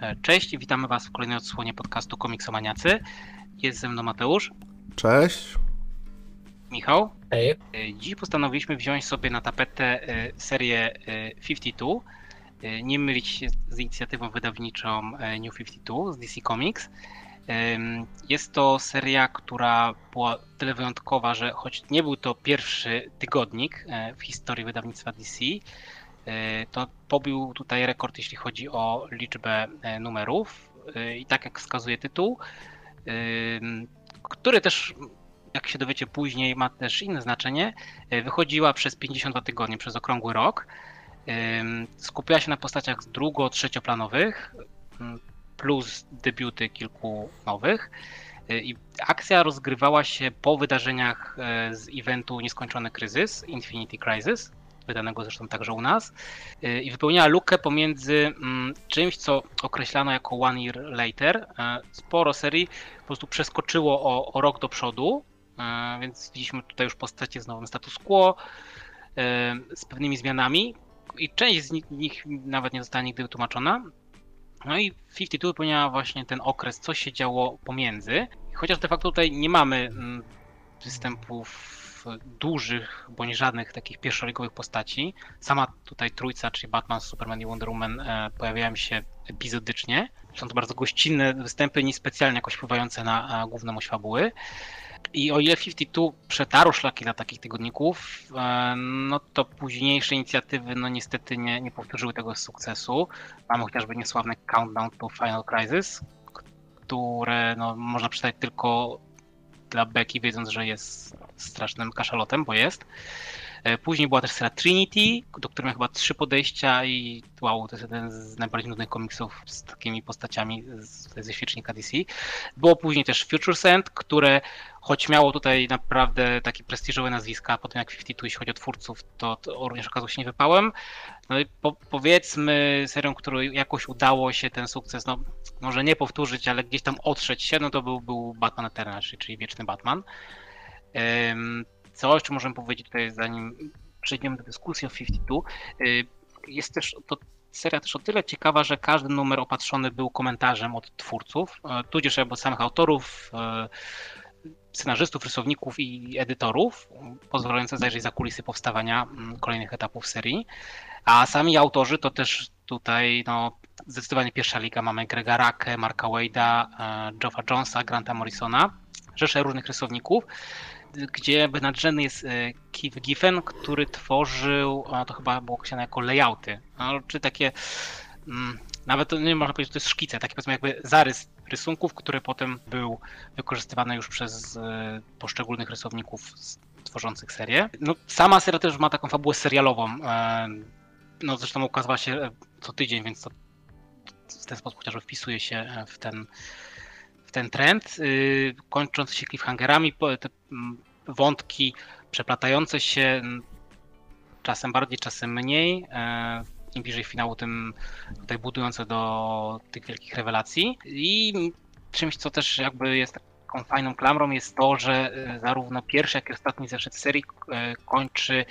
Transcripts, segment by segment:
E, Cześć, witamy Was w kolejnej odsłonie podcastu Komiksomaniacy. Jest ze mną Mateusz, Cześć. Michał. Hej. E, Dziś postanowiliśmy wziąć sobie na tapetę e, serię e, 52. E, Nie mylić się z inicjatywą wydawniczą New 52 z DC Comics. Jest to seria, która była tyle wyjątkowa, że choć nie był to pierwszy tygodnik w historii wydawnictwa DC, to pobił tutaj rekord, jeśli chodzi o liczbę e, numerów. E, I tak jak wskazuje tytuł, który też, jak się dowiecie później, ma też inne znaczenie, e, wychodziła przez 52 tygodnie, przez okrągły rok. Em, Skupiała się na postaciach drugo-trzecioplanowych, m, plus debiuty kilku nowych. E, I akcja rozgrywała się po wydarzeniach e, z eventu Nieskończony Kryzys, Infinity Crisis, wydanego zresztą także u nas, e, i wypełniała lukę pomiędzy mm, czymś, co określano jako One Year Later. E, Sporo serii po prostu przeskoczyło o, o rok do przodu, e, więc widzieliśmy tutaj już postacie z nowym status quo, e, z pewnymi zmianami i część z nich, nich nawet nie została nigdy wytłumaczona. No i 52 wypełniała właśnie ten okres, co się działo pomiędzy. Chociaż de facto tutaj nie mamy mm, występów dużych, bądź żadnych takich pierwszoligowych postaci. Sama tutaj trójca, czyli Batman, Superman i Wonder Woman e, pojawiają się epizodycznie. Są to bardzo gościnne występy, niespecjalnie jakoś wpływające na główną oś fabuły. I o ile 52 przetarło szlaki dla takich tygodników, e, no to późniejsze inicjatywy no niestety nie, nie powtórzyły tego sukcesu. Mamy chociażby niesławne Countdown to Final Crisis, które no, można przeczytać tylko dla Becky, wiedząc, że jest strasznym kaszalotem, bo jest. E, Później była też seria Trinity, do której ma chyba trzy podejścia i wow, to jest jeden z najbardziej nudnych komiksów z takimi postaciami z, ze świecznika DC. Było później też Future Send, które choć miało tutaj naprawdę takie prestiżowe nazwiska, potem jak 52, jeśli chodzi o twórców, to, to również okazał się niewypałem. No i po, powiedzmy serią, której jakoś udało się ten sukces, no może nie powtórzyć, ale gdzieś tam otrzeć się, no to był, był Batman Eternal, czyli, czyli Wieczny Batman. Co jeszcze możemy powiedzieć tutaj, zanim przejdziemy do dyskusji o 52? Y, Jest też to seria też o tyle ciekawa, że każdy numer opatrzony był komentarzem od twórców, e, tudzież od samych autorów, e, scenarzystów, rysowników i edytorów, pozwalające zajrzeć za kulisy powstawania mm, kolejnych etapów serii. A sami autorzy to też tutaj no, zdecydowanie pierwsza liga. Mamy Grega Rakę, Marka Wade'a, e, Joffa Jonesa, Granta Morrisona, rzeszę różnych rysowników, gdzie nadrzędny jest e, Keith Giffen, który tworzył, to chyba było określone jako layouty, no, czy takie, mm, nawet nie można powiedzieć, że to jest szkice, taki powiedzmy jakby zarys rysunków, który potem był wykorzystywany już przez e, poszczególnych rysowników tworzących serię. No, sama seria też ma taką fabułę serialową, e, no zresztą ukazała się co tydzień, więc to w ten sposób chociażby wpisuje się w ten, w ten trend, yy, kończąc się cliffhangerami, te wątki przeplatające się, czasem bardziej, czasem mniej, e, im bliżej finału, tym tutaj budujące do tych wielkich rewelacji. I czymś, co też jakby jest taką fajną klamrą jest to, że e, zarówno pierwszy, jak i ostatni zeszyt serii e, kończy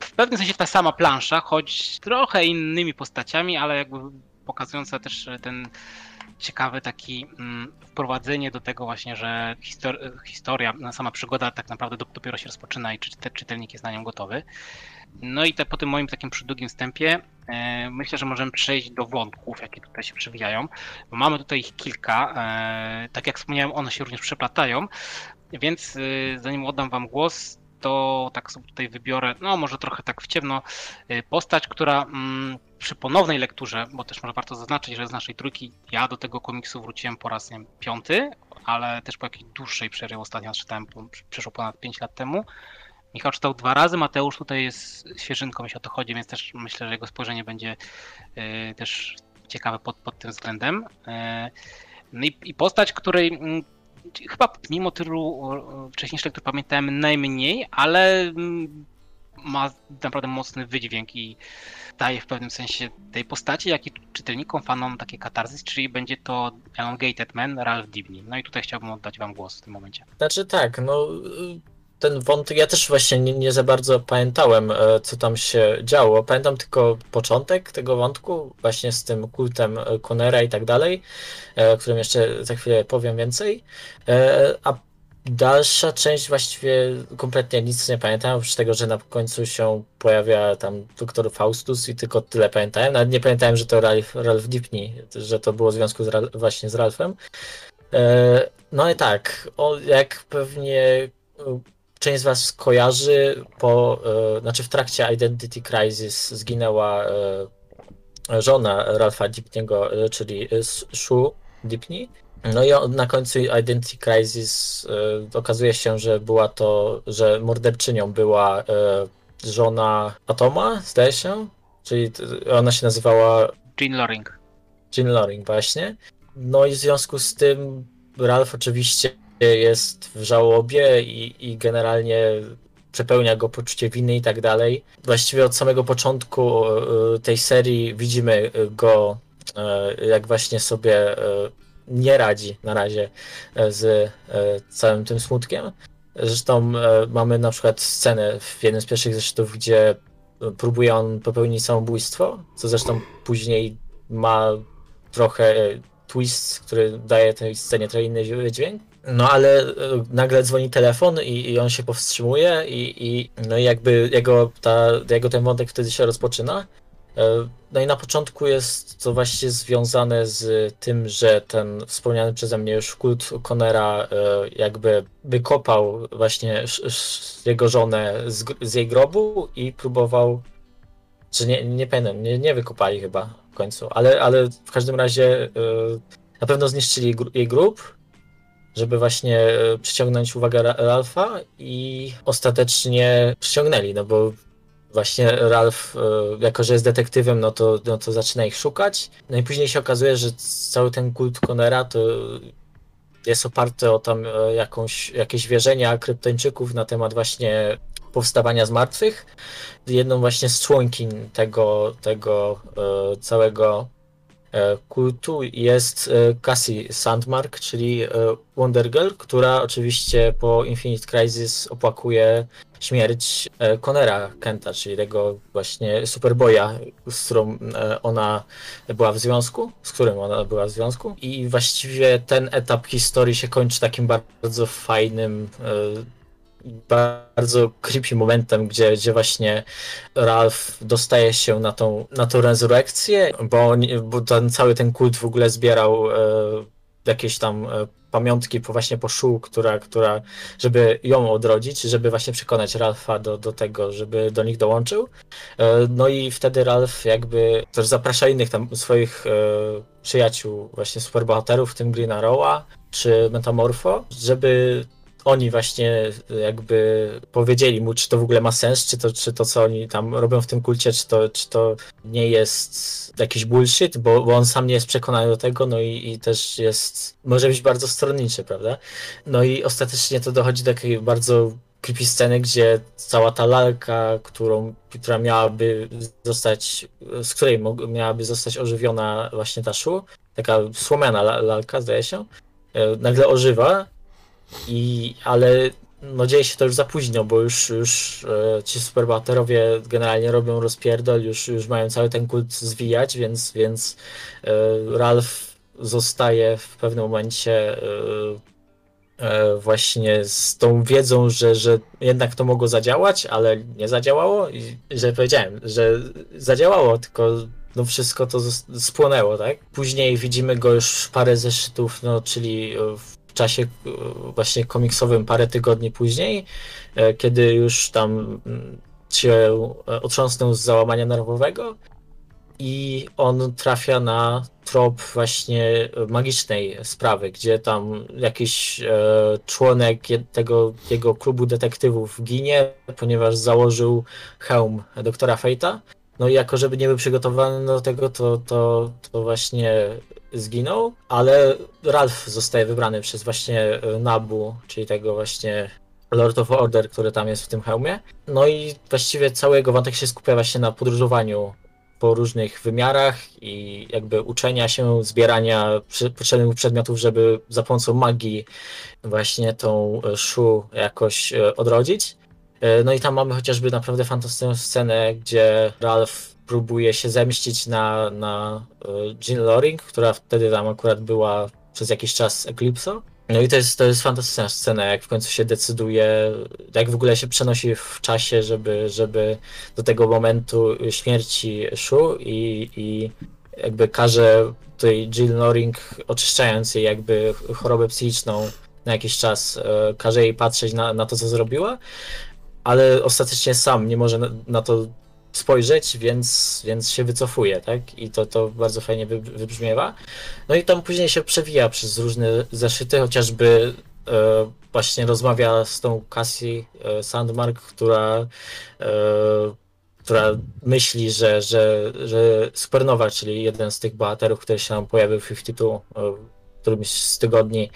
w pewnym sensie ta sama plansza, choć trochę innymi postaciami, ale jakby pokazująca też ten ciekawy taki mm, wprowadzenie do tego właśnie, że histor- historia, no, sama przygoda tak naprawdę dop- dopiero się rozpoczyna i czy czyte- czytelnik jest na nią gotowy. No i te, po tym moim takim przydługim wstępie e, myślę, że możemy przejść do wątków, jakie tutaj się przewijają, mamy tutaj ich kilka. E, tak jak wspomniałem, one się również przeplatają, więc e, zanim oddam wam głos, to tak sobie tutaj wybiorę, no może trochę tak w ciemno, y, postać, która mm, przy ponownej lekturze, bo też może warto zaznaczyć, że z naszej trójki ja do tego komiksu wróciłem po raz nie wiem, piąty, ale też po jakiejś dłuższej przerwie ostatnio czytałem, przeszło ponad 5 lat temu. Michał czytał dwa razy, Mateusz tutaj jest świeżynką, jeśli o to chodzi, więc też myślę, że jego spojrzenie będzie y, też ciekawe pod, pod tym względem. Y, no i, i postać, której mm, chyba mimo tylu wcześniejszych lektur pamiętałem najmniej, ale mm, ma naprawdę mocny wydźwięk i daje w pewnym sensie tej postaci, jak i czytelnikom, fanom takie katarzys, czyli będzie to Elongated Man, Ralph Dibny. No i tutaj chciałbym oddać wam głos w tym momencie. Znaczy tak, no y, ten wątek, ja też właśnie nie, nie za bardzo pamiętałem, e, co tam się działo. Pamiętam tylko początek tego wątku, właśnie z tym kultem e, Conera i tak dalej, e, o którym jeszcze za chwilę powiem więcej. A dalsza część właściwie kompletnie nic nie pamiętam, oprócz tego, że na końcu się pojawia tam doktor Faustus i tylko tyle pamiętałem. Nawet nie pamiętałem, że to Ralph, Ralph Dipney, że to było w związku z właśnie z Ralphem. No i tak, jak pewnie część z Was kojarzy, po, e, znaczy w trakcie Identity Crisis zginęła e, żona Ralpha Dipniego, e, czyli Shu Dipney. No i na końcu Identity Crisis okazuje się, że była to, że morderczynią była żona Atoma, zdaje się, czyli ona się nazywała Jean Loring. Jean Loring, właśnie. No i w związku z tym Ralph oczywiście jest w żałobie i, i generalnie przepełnia go poczucie winy i tak dalej. Właściwie od samego początku e, tej serii widzimy go, e, jak właśnie sobie e, nie radzi na razie z całym tym smutkiem. Zresztą mamy na przykład scenę w jednym z pierwszych zeszytów, gdzie próbuje on popełnić samobójstwo, co zresztą później ma trochę twist, który daje tej scenie trochę inny dźwięk. No ale e, nagle dzwoni telefon i, i on się powstrzymuje i, i no jakby jego, ta, jego ten wątek wtedy się rozpoczyna. E, no i na początku jest to właśnie związane z tym, że ten wspomniany przeze mnie już kult Conera e, jakby wykopał właśnie jego żonę z, z jej grobu i próbował, czy nie, nie pamiętam, nie, nie wykopali chyba w końcu, ale, ale w każdym razie na pewno zniszczyli jej grób żeby właśnie e, przyciągnąć uwagę Ralfa i ostatecznie przyciągnęli, no bo właśnie Ralph, e, jako że jest detektywem, no to, no to zaczyna ich szukać. No i później się okazuje, że cały ten kult Conera to jest oparty o tam e, jakąś, jakieś wierzenia kryptończyków na temat właśnie powstawania z martwych. Jedną właśnie z członkiń tego, tego całego kultu jest e, Cassie Sandmark, czyli e, Wonder Girl, która oczywiście po Infinite Crisis opłakuje śmierć Conera Kenta, czyli tego właśnie Superboya, z którą ona była w związku, z którym ona była w związku. I właściwie ten etap historii się kończy takim bardzo fajnym bardzo creepy momentem, gdzie, gdzie właśnie Ralph dostaje się na tą, na tą rezurekcję, bo, bo ten cały ten kult w ogóle zbierał e, jakieś tam e, pamiątki po właśnie po Shu, która, która, żeby ją odrodzić, żeby właśnie przekonać Ralpha do, do tego, żeby do nich dołączył. E, no i wtedy Ralph jakby też zaprasza innych tam swoich e, przyjaciół, właśnie superbohaterów, w tym Green Arrowa czy Metamorfo, żeby oni właśnie jakby powiedzieli mu, czy to w ogóle ma sens, czy to, czy to co oni tam robią w tym kulcie, czy to, czy to nie jest jakiś bullshit, bo, bo on sam nie jest przekonany do tego, no i, i też jest, może być bardzo stronniczy, prawda? No i ostatecznie to dochodzi do takiej bardzo creepy sceny, gdzie cała ta lalka, którą, która miałaby zostać, z której miałaby zostać ożywiona właśnie ta szu, taka słomiana lalka, zdaje się, e, nagle ożywa i, ale no dzieje się to już za późno, bo już, już e, ci superbohaterowie generalnie robią rozpierdol, już, już mają cały ten kult zwijać, więc, więc e, Ralph zostaje w pewnym momencie e, e, właśnie z tą wiedzą, że, że jednak to mogło zadziałać, ale nie zadziałało i że powiedziałem, że zadziałało, tylko no wszystko to spłonęło, tak? Później widzimy go już parę zeszytów, no czyli w w czasie e, właśnie komiksowym parę tygodni później, e, kiedy już tam mm, się e, otrząsnął z załamania nerwowego i on trafia na trop właśnie magicznej sprawy, gdzie tam jakiś członek tego jego klubu detektywów ginie, ponieważ założył hełm doktora Fejta. No i jako, żeby nie był przygotowany do tego, to, to, to właśnie zginął, ale Ralph zostaje wybrany przez właśnie e, Nabu, czyli tego właśnie Lord of Order, który tam jest w tym hełmie. No i właściwie cały jego wątek się skupia właśnie na podróżowaniu po różnych wymiarach i jakby uczenia się, zbierania potrzebnych przedmiotów, żeby za pomocą magii właśnie tą szu jakoś odrodzić. No i tam mamy chociażby naprawdę fantastyczną scenę, gdzie Ralph próbuje się zemścić na, na Jean Loring, która wtedy tam akurat była przez jakiś czas Eclipse. No i to jest, to jest fantastyczna scena, jak w końcu się decyduje, jak w ogóle się przenosi w czasie, żeby, żeby do tego momentu śmierci Shu i, i jakby każe tej Jill Noring, oczyszczając jej jakby chorobę psychiczną na jakiś czas, e, każe jej patrzeć na, na to, co zrobiła, ale ostatecznie sam nie może na, na to spojrzeć, więc, więc się wycofuje, tak? I to, to bardzo fajnie wybrzmiewa. No i tam później się przewija przez różne zeszyty, chociażby e, właśnie rozmawia z tą Cassie e, Sandmark, która, e, która myśli, że, że, że Supernowa, czyli jeden z tych bohaterów, który się nam pojawił w 52, e, którymś z tygodni,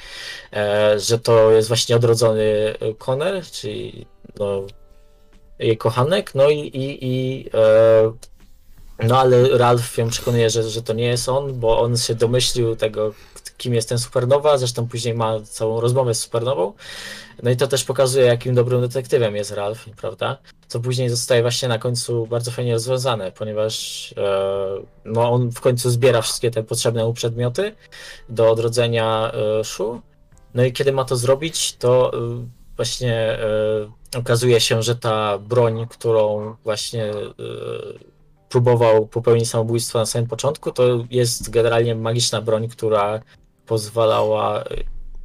e, że to jest właśnie odrodzony Conner, czyli no, jej kochanek, no i, i, i e, no ale Ralph ją przekonuje, że, że to nie jest on, bo on się domyślił tego, kim jest ten Supernowa, zresztą później ma całą rozmowę z Supernową. No i to też pokazuje, jakim dobrym detektywem jest Ralph, prawda? Co później zostaje właśnie na końcu bardzo fajnie rozwiązane, ponieważ e, no on w końcu zbiera wszystkie te potrzebne mu przedmioty do odrodzenia e, Shu. No i kiedy ma to zrobić, to e, właśnie e, okazuje się, że ta broń, którą właśnie e, próbował popełnić samobójstwo na samym początku, to jest generalnie magiczna broń, która pozwalała,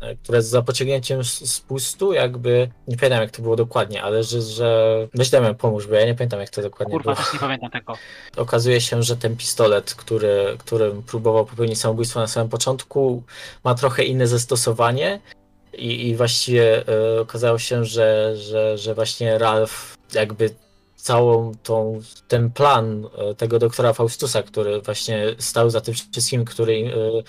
e, która za pociągnięciem spustu, jakby, nie pamiętam jak to było dokładnie, ale że, że weź Damian pomóż, bo ja nie pamiętam jak to dokładnie Kurwa, było. też nie pamiętam tego. Okazuje się, że ten pistolet, który, którym próbował popełnić samobójstwo na samym początku, ma trochę inne zastosowanie i, i właściwie e, okazało się, że, że, że właśnie Ralph jakby całą tą, ten plan e, tego doktora Faustusa, który właśnie stał za tym wszystkim, który e,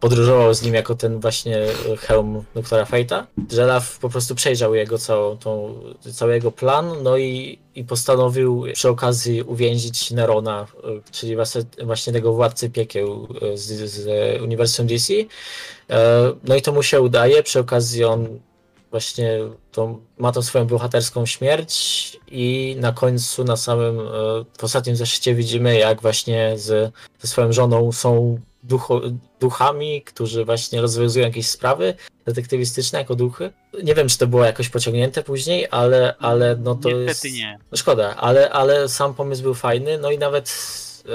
podróżował z nim jako ten właśnie hełm doktora Fejta, że Ralph po prostu przejrzał jego całą, tą, cały jego plan, no i, i postanowił przy okazji uwięzić Nerona, czyli właśnie, właśnie tego władcy piekieł z, z Uniwersum DC, E, no i to mu się udaje, przy okazji on właśnie to, ma tą swoją bohaterską śmierć i na końcu, na samym, e, w ostatnim zeszycie widzimy, jak właśnie z, ze swoją żoną są ducho, duchami, którzy właśnie rozwiązują jakieś sprawy detektywistyczne jako duchy. Nie wiem, czy to było jakoś pociągnięte później, ale, ale no to Niestety jest... nie. No szkoda, ale, ale sam pomysł był fajny, no i nawet e,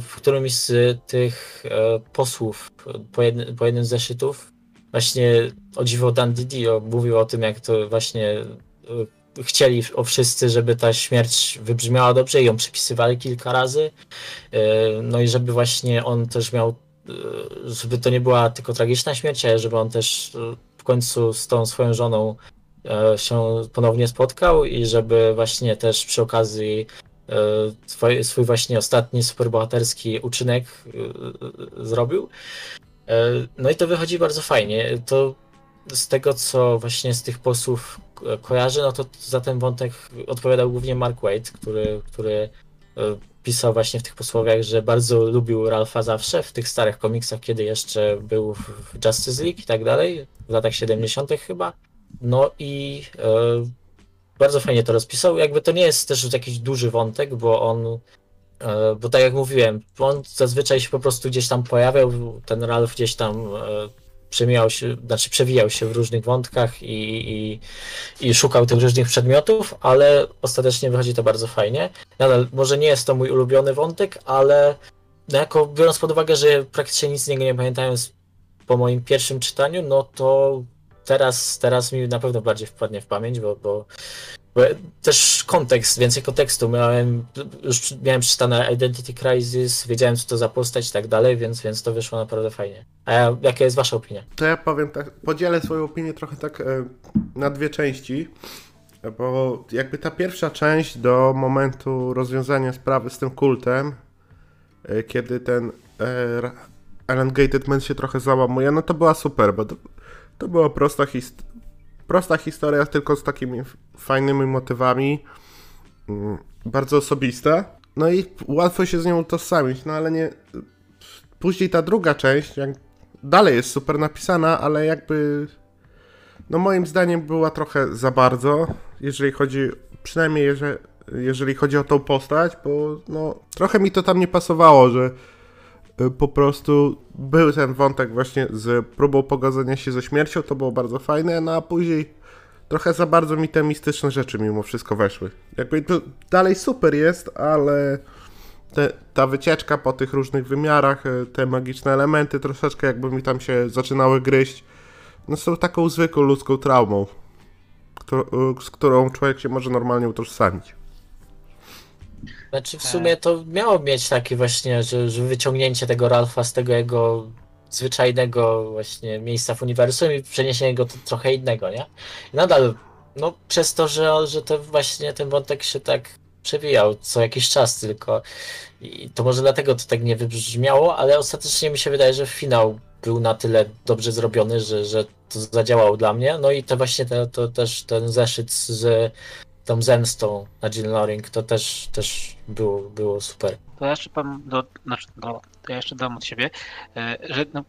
w którymś z tych posłów po, jednym, po jednym z zeszytów właśnie o dziwo Dan mówił o tym, jak to właśnie e, chcieli o wszyscy, żeby ta śmierć wybrzmiała dobrze i ją przypisywali kilka razy. E, no i żeby właśnie on też miał, e, żeby to nie była tylko tragiczna śmierć, ale żeby on też w końcu z tą swoją żoną się ponownie spotkał i żeby właśnie też przy okazji swój właśnie ostatni superbohaterski uczynek zrobił. E, no i to wychodzi bardzo fajnie. To z tego, co właśnie z tych posłów kojarzę, no to za ten wątek odpowiadał głównie Mark Wade, który, który e, pisał właśnie w tych posłowiach, że bardzo lubił Ralpha zawsze, w tych starych komiksach, kiedy jeszcze był w Justice League i tak dalej, w latach 70. chyba. No i e, bardzo fajnie to rozpisał. Jakby to nie jest też jakiś duży wątek, bo on bo tak jak mówiłem, on zazwyczaj się po prostu gdzieś tam pojawiał, ten Ralph gdzieś tam e, przemijał się, znaczy przewijał się w różnych wątkach i, i, i, szukał tych różnych przedmiotów, ale ostatecznie wychodzi to bardzo fajnie. Nadal, może nie jest to mój ulubiony wątek, ale no jako biorąc pod uwagę, że praktycznie nic z niego nie pamiętałem po moim pierwszym czytaniu, no to teraz, teraz mi na pewno bardziej wpadnie w pamięć, bo, bo też kontekst, więcej kontekstu. Miałem, już miałem przeczytane Identity Crisis, wiedziałem co to za postać i tak dalej, więc, więc to wyszło naprawdę fajnie. A ja, jaka jest wasza opinia? To ja powiem tak, podzielę swoją opinię trochę tak e, na dwie części, bo jakby ta pierwsza część do momentu rozwiązania sprawy z tym kultem, e, kiedy ten Elongated Man się trochę załamuje, no to była super, bo to, to była prosta historia prosta historia, tylko z takimi fajnymi motywami. Mm, bardzo osobiste. no i łatwo się z nią utożsamić, no ale nie... Później ta druga część, jak dalej jest super napisana, ale jakby... No moim zdaniem była trochę za bardzo, jeżeli chodzi, przynajmniej jeżeli, jeżeli chodzi o tą postać, bo no trochę mi to tam nie pasowało, że po prostu był ten wątek właśnie z próbą pogodzenia się ze śmiercią, to było bardzo fajne, no a później trochę za bardzo mi te mistyczne rzeczy mimo wszystko weszły. Jakby to dalej super jest, ale te, ta wycieczka po tych różnych wymiarach, y, te magiczne elementy troszeczkę jakby mi tam się zaczynały gryźć, no są taką zwykłą ludzką traumą, którą, z którą człowiek się może normalnie utożsamić. Znaczy w sumie to miało mieć takie właśnie, że, że wyciągnięcie tego Ralfa z tego jego zwyczajnego właśnie miejsca w uniwersum i przeniesienie go do trochę innego, nie? I nadal, no przez to, że, że to właśnie ten wątek się tak przewijał co jakiś czas tylko i to może dlatego to tak nie wybrzmiało, ale ostatecznie mi się wydaje, że finał był na tyle dobrze zrobiony, że, że to zadziałało dla mnie. No i to właśnie te, to też ten zeszyt z tą zemstą na Jill Loring, to też, też było, było super. To ja jeszcze powiem, do, znaczy, do, to ja jeszcze dam od siebie, e, że no,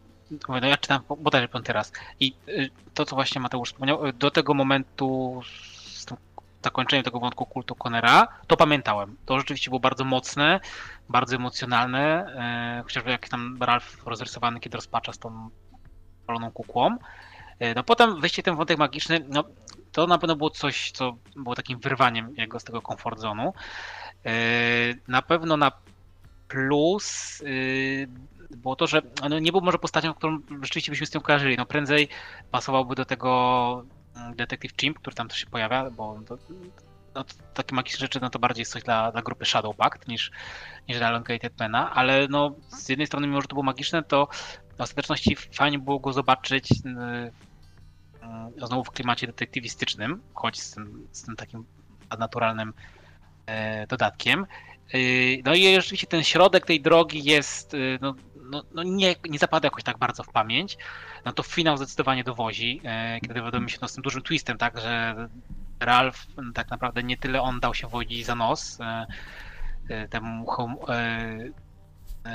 no ja czytam bodajże piąty raz i e, to, co właśnie Mateusz wspomniał, e, do tego momentu z tym zakończeniem tego wątku kultu Conera, to pamiętałem. To rzeczywiście było bardzo mocne, bardzo emocjonalne, chociażby jak tam Ralph rozrysowany, kiedy rozpacza z tą paloną kukłą. No potem wejście ten wątek magiczny, no to na pewno było coś, co było takim wyrwaniem jego z tego comfort zone'u. Na pewno na plus było to, że no nie był może postacią, którą rzeczywiście byśmy z tym kojarzyli. No prędzej pasowałby do tego mm, Detective Chimp, który tam też się pojawia, bo to, no, takie magiczne rzeczy no to bardziej jest coś dla, dla grupy Shadow Pact niż, niż dla Elongated Mana, ale no z jednej strony mimo, że to było magiczne, to w ostateczności fajnie było go zobaczyć yy, znowu w klimacie detektywistycznym, choć z tym, z tym takim naturalnym e, dodatkiem. Yy, no i rzeczywiście ten środek tej drogi jest, no, no, no nie, nie zapada jakoś tak bardzo w pamięć. No to finał zdecydowanie dowozi, kiedy dowiadujemy się no, z tym dużym twistem, tak, że Ralph tak naprawdę nie tyle on dał się wodzić za nos temu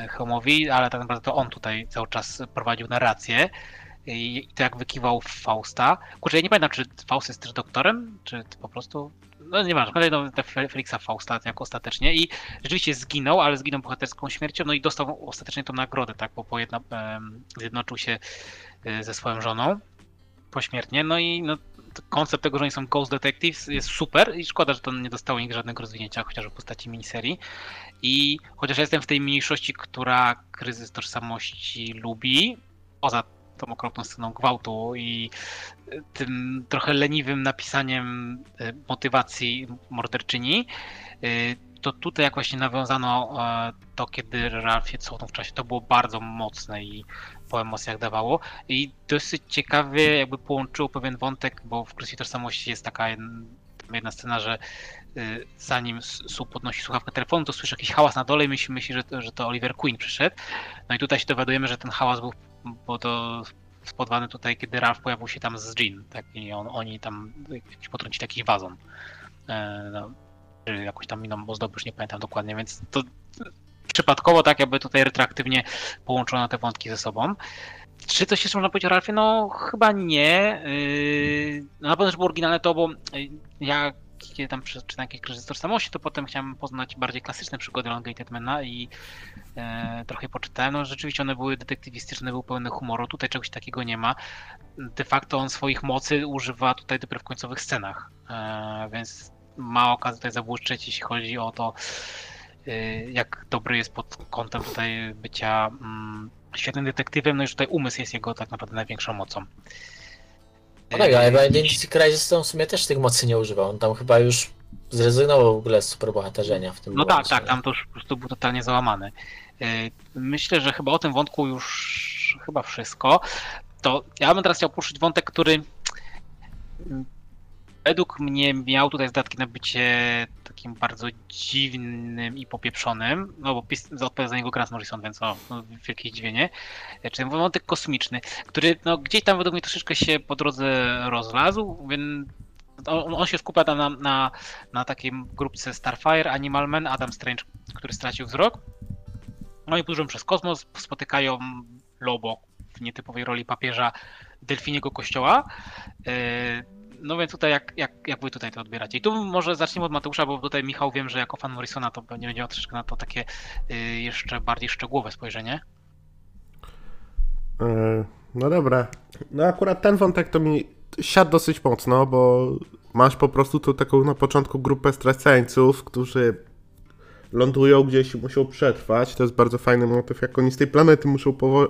Homowi, ale tak naprawdę to on tutaj cały czas prowadził narrację. I to jak wykiwał Fausta. Kurczę, ja nie pamiętam, czy Faust jest też doktorem, czy po prostu no nie ma, kolejną Felixa Fausta jako ostatecznie. I rzeczywiście zginął, ale zginął bohaterską śmiercią, no i dostał ostatecznie tą nagrodę, tak, bo pojedna, zjednoczył się e, ze swoją żoną pośmiertnie, no i no, koncept tego, że oni są Ghost Detectives jest super i szkoda, że to nie dostało nigdy żadnego rozwinięcia, chociażby w postaci miniserii. I chociaż ja jestem w tej mniejszości, która kryzys tożsamości lubi, poza tą okropną sceną gwałtu i e, tym trochę leniwym napisaniem e, motywacji morderczyni, e, to tutaj jak właśnie nawiązano to, kiedy Ralph je w czasie, to było bardzo mocne i po emocjach dawało. I dosyć ciekawie jakby połączyło pewien wątek, bo w Krysie Tożsamości jest taka jedna scena, że zanim Su podnosi słuchawkę telefonu, to słyszy jakiś hałas na dole i myśli, myśli że, że to Oliver Queen przyszedł. No i tutaj się dowiadujemy, że ten hałas był bo to spodobane tutaj, kiedy Ralph pojawił się tam z Jean, tak, i on, oni tam potrącili jakiś wazon. E, no, jakąś tam inną ozdobę, już nie pamiętam dokładnie, więc to przypadkowo tak jakby tutaj retroaktywnie połączono te wątki ze sobą. Czy coś jeszcze można powiedzieć o Ralphie? No chyba nie. Yy, na pewno, że było oryginalne to, bo ja kiedy tam przeczytałem jakiś kryzys tożsamości, to potem chciałem poznać bardziej klasyczne przygody Elongated Mana i e, trochę poczytałem. No rzeczywiście one były detektywistyczne, były pełne humoru. Tutaj czegoś takiego nie ma. De facto on swoich mocy używa tutaj dopiero w końcowych scenach, e, więc ma okazję tutaj zabłyszczeć, jeśli chodzi o to, e, jak dobry jest pod kątem tutaj bycia mm, świetnym detektywem. No i tutaj umysł jest jego tak naprawdę największą mocą. No tak, ale Identity Crisis to w sumie też tych mocy nie używał. On tam chyba już zrezygnował w ogóle z superbohaterzenia w tym No momencie. tak, tak, tam to już po prostu był totalnie załamany. E, myślę, że chyba o tym wątku już chyba wszystko. To ja bym teraz chciał poruszyć wątek, który według mnie miał tutaj zdatki na bycie takim bardzo dziwnym i popieprzonym, no bo odpowiada za niego Grant Morrison, więc o, no, wielkie zdziwienie. Czyli wątek kosmiczny, który no, gdzieś tam według mnie troszeczkę się po drodze rozlazł, więc on, on się skupia na, na, na takiej grupce Starfire, Animal Man, Adam Strange, który stracił wzrok. No i podróżują przez kosmos, spotykają Lobo w nietypowej roli papieża Delfiniego Kościoła. Yy, No więc tutaj jak, jak, jak wy tutaj to odbieracie? I tu może zacznijmy od Mateusza, bo tutaj Michał wiem, że jako fan Morrisona to pewnie będzie miał troszeczkę na to takie yy, jeszcze bardziej szczegółowe spojrzenie. E, No dobra. No akurat ten wątek to mi siadł dosyć mocno, bo masz po prostu tu taką na początku grupę straceńców, którzy lądują gdzieś i muszą przetrwać. To jest bardzo fajny motyw, jak oni z tej planety muszą powo-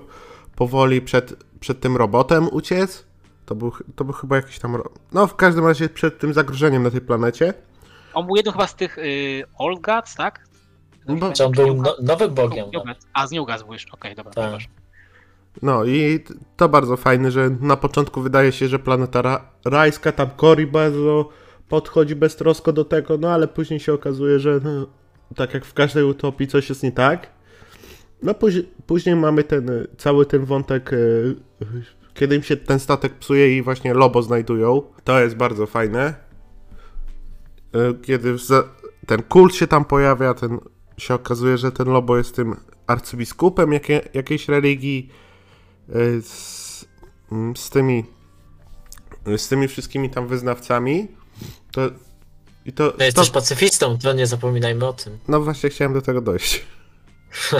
powoli przed, przed tym robotem uciec. To był, to był chyba jakiś tam... No w każdym razie przed tym zagrożeniem na tej planecie. On był jednym chyba z tych yy, Old Gods, tak? No on był no, nowym bogiem? Gods. A, z New Gods był jeszcze, okej, dobra, Tak. No i to bardzo fajne, że na początku wydaje się, że planeta ra- rajska, tam Cory bardzo podchodzi beztrosko do tego, no ale później się okazuje, że no, tak jak w każdej utopii coś jest nie tak. No później, później mamy ten y, cały ten wątek, y, kiedy im się ten statek psuje i właśnie Lobo znajdują. To jest bardzo fajne. Y, Kiedy ten kult się tam pojawia, ten się okazuje, że ten Lobo jest tym arcybiskupem jakie, jakiejś religii z, mm, z tymi z tymi wszystkimi tam wyznawcami to i to, No to jesteś pacyfistą, to nie zapominajmy o tym. no właśnie chciałem do tego dojść.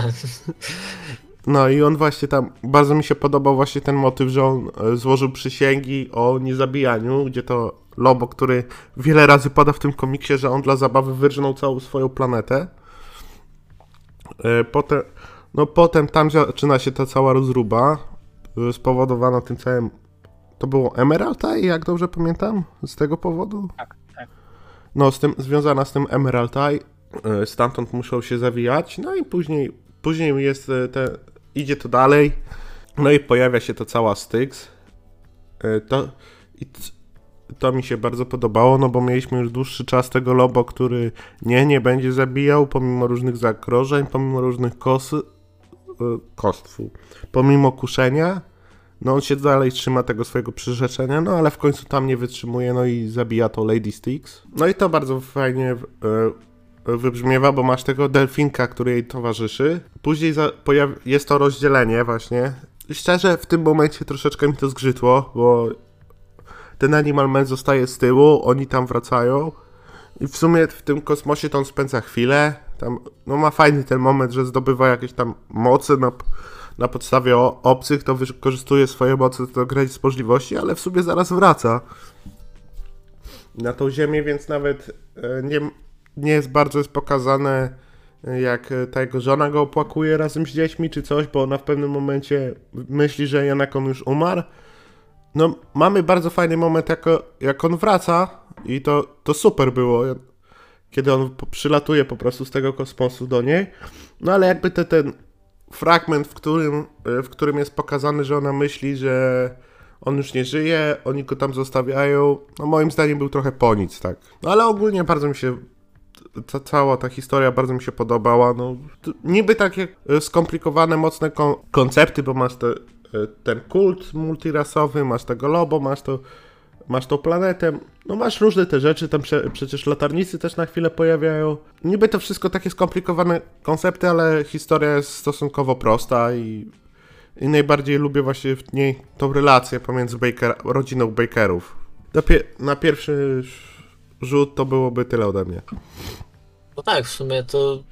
No i on właśnie tam, bardzo mi się podobał właśnie ten motyw, że on e, złożył przysięgi o niezabijaniu, gdzie to Lobo, który wiele razy pada w tym komiksie, że on dla zabawy wyrżnął całą swoją planetę. E, Potem, no potem tam zaczyna się ta cała rozruba, e, spowodowana tym całym, to było Emerald jak dobrze pamiętam, z tego powodu? Tak, tak. No, z tym, związana z tym Emerald Eye, stamtąd muszą się zawijać, no i później, później jest e, te, idzie to dalej, no i pojawia się to cała Styx. E, To, to mi się bardzo podobało, no bo mieliśmy już dłuższy czas tego Lobo, który nie, nie będzie zabijał, pomimo różnych zagrożeń, pomimo różnych kosy, e, kostwu, pomimo kuszenia, no on się dalej trzyma tego swojego przyrzeczenia, no ale w końcu tam nie wytrzymuje, no i zabija to Lady Styx. No i to bardzo fajnie e, wybrzmiewa, bo masz tego delfinka, który jej towarzyszy. Później jest to rozdzielenie właśnie. Szczerze, w tym momencie troszeczkę mi to zgrzytło, bo ten Animal Man zostaje z tyłu, oni tam wracają. I w sumie w tym kosmosie to on spędza chwilę. Tam, no ma fajny ten moment, że zdobywa jakieś tam moce na, na podstawie obcych, to wykorzystuje swoje moce do granic możliwości, ale w sumie zaraz wraca na tą ziemię, więc nawet e, nie, nie jest bardzo jest pokazane, e, jak e, ta jego żona go opłakuje razem z dziećmi czy coś, bo ona w pewnym momencie myśli, że jednak on już umarł. No, mamy bardzo fajny moment, jak, jak on wraca i to, to super było, kiedy on przylatuje po prostu z tego kosmosu do niej. No ale jakby te, ten fragment, w którym, e, w którym jest pokazane, że ona myśli, że on już nie żyje, oni go tam zostawiają, no moim zdaniem był trochę po nic, tak. No ale ogólnie bardzo mi się ta cała ta historia bardzo mi się podobała. No, niby takie e, skomplikowane, mocne kon- koncepty, bo masz te, e, ten kult multirasowy, masz tego lobo, masz to masz tą planetę, no masz różne te rzeczy, tam prze, przecież latarnicy też na chwilę pojawiają. Niby to wszystko takie skomplikowane koncepty, ale historia jest stosunkowo prosta i, i najbardziej lubię właśnie w niej tą relację pomiędzy Baker, rodziną Bakerów. Na, pie, na pierwszy rzut to byłoby tyle ode mnie. No tak, w sumie to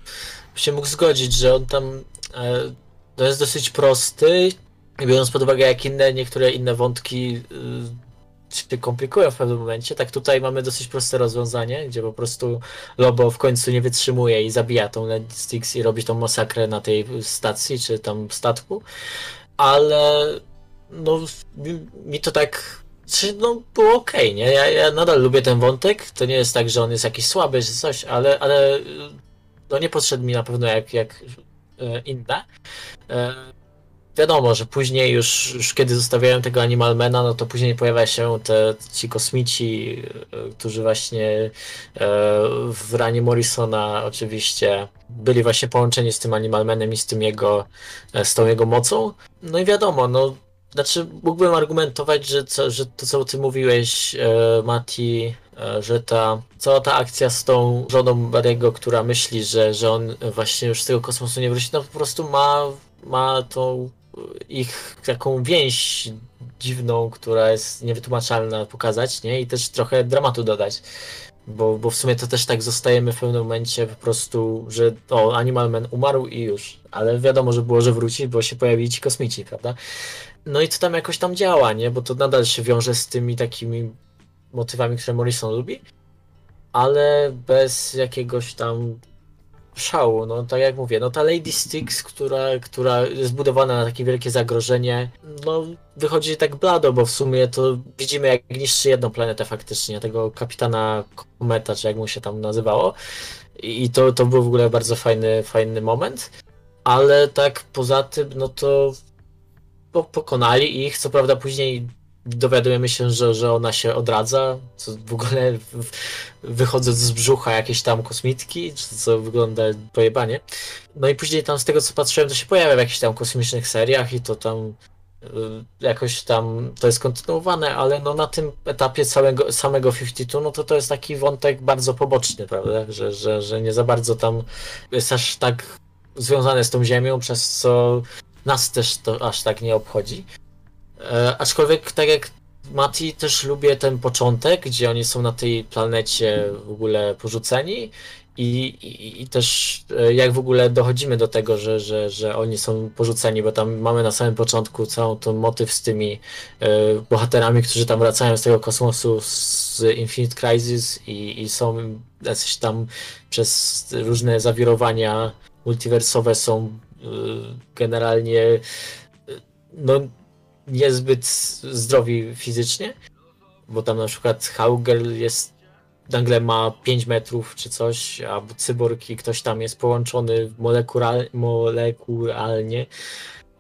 się mógł zgodzić, że on tam e, to jest dosyć prosty biorąc pod uwagę jak inne, niektóre inne wątki y, się komplikują w pewnym momencie, tak tutaj mamy dosyć proste rozwiązanie, gdzie po prostu Lobo w końcu nie wytrzymuje i zabija tą Lady Styx i robi tą masakrę na tej stacji, czy tam statku, ale no mi to tak czy no było okej, nie? Ja, ja nadal lubię ten wątek. To nie jest tak, że on jest jakiś słaby czy coś, ale, ale no nie podszedł mi na pewno jak, jak e, inne. E, wiadomo, że później już, już kiedy zostawiają tego Animalmana, no to później pojawia się te ci kosmici, e, którzy właśnie w ranie Morrisona oczywiście byli właśnie połączeni z tym Animalmanem i z tym jego, z tą jego mocą. No i wiadomo, no znaczy, mógłbym argumentować, że, co, że to, co ty mówiłeś, e, Mati, e, że ta cała ta akcja z tą żoną Barry'ego, która myśli, że, że on właśnie już z tego kosmosu nie wróci, no po prostu ma, ma tą ich taką więź dziwną, która jest niewytłumaczalna pokazać, nie? I też trochę dramatu dodać. Bo, bo w sumie to też tak zostajemy w pewnym momencie po prostu, że o, Animal Man umarł i już. Ale wiadomo, że było, że wróci, bo się pojawili ci kosmici, prawda? No i to tam jakoś tam działa, nie? Bo to nadal się wiąże z tymi takimi motywami, które Morrison lubi, ale bez jakiegoś tam szału. No tak jak mówię, no ta Lady Styx, która, która jest budowana na takie wielkie zagrożenie, no wychodzi tak blado, bo w sumie to widzimy jak niszczy jedną planetę faktycznie, tego kapitana Kometa, czy jak mu się tam nazywało. I to, to był w ogóle bardzo fajny, fajny moment. Ale tak poza tym, no to po, pokonali ich, co prawda później dowiadujemy się, że, że ona się odradza, co w ogóle wychodzą z brzucha jakieś tam kosmitki, co wygląda pojebanie. No i później tam z tego co patrzyłem, to się pojawia w jakichś tam kosmicznych seriach i to tam y, jakoś tam to jest kontynuowane, ale no na tym etapie całego, samego 52, no to to jest taki wątek bardzo poboczny, prawda, że, że, że nie za bardzo tam jest aż tak związane z tą ziemią, przez co nas też to aż tak nie obchodzi. E, aczkolwiek, tak jak Mati, też lubię ten początek, gdzie oni są na tej planecie w ogóle porzuceni. I, i, I też e, jak w ogóle dochodzimy do tego, że, że, że oni są porzuceni, bo tam mamy na samym początku całą ten motyw z tymi e, bohaterami, którzy tam wracają z tego kosmosu z Infinite Crisis i, i są jacyś tam przez różne zawirowania multiwersowe są generalnie e, no niezbyt zdrowi fizycznie, bo tam na przykład Haugel jest nagle ma 5 metrów czy coś, albo cyborg i ktoś tam jest połączony molekural, molekularnie.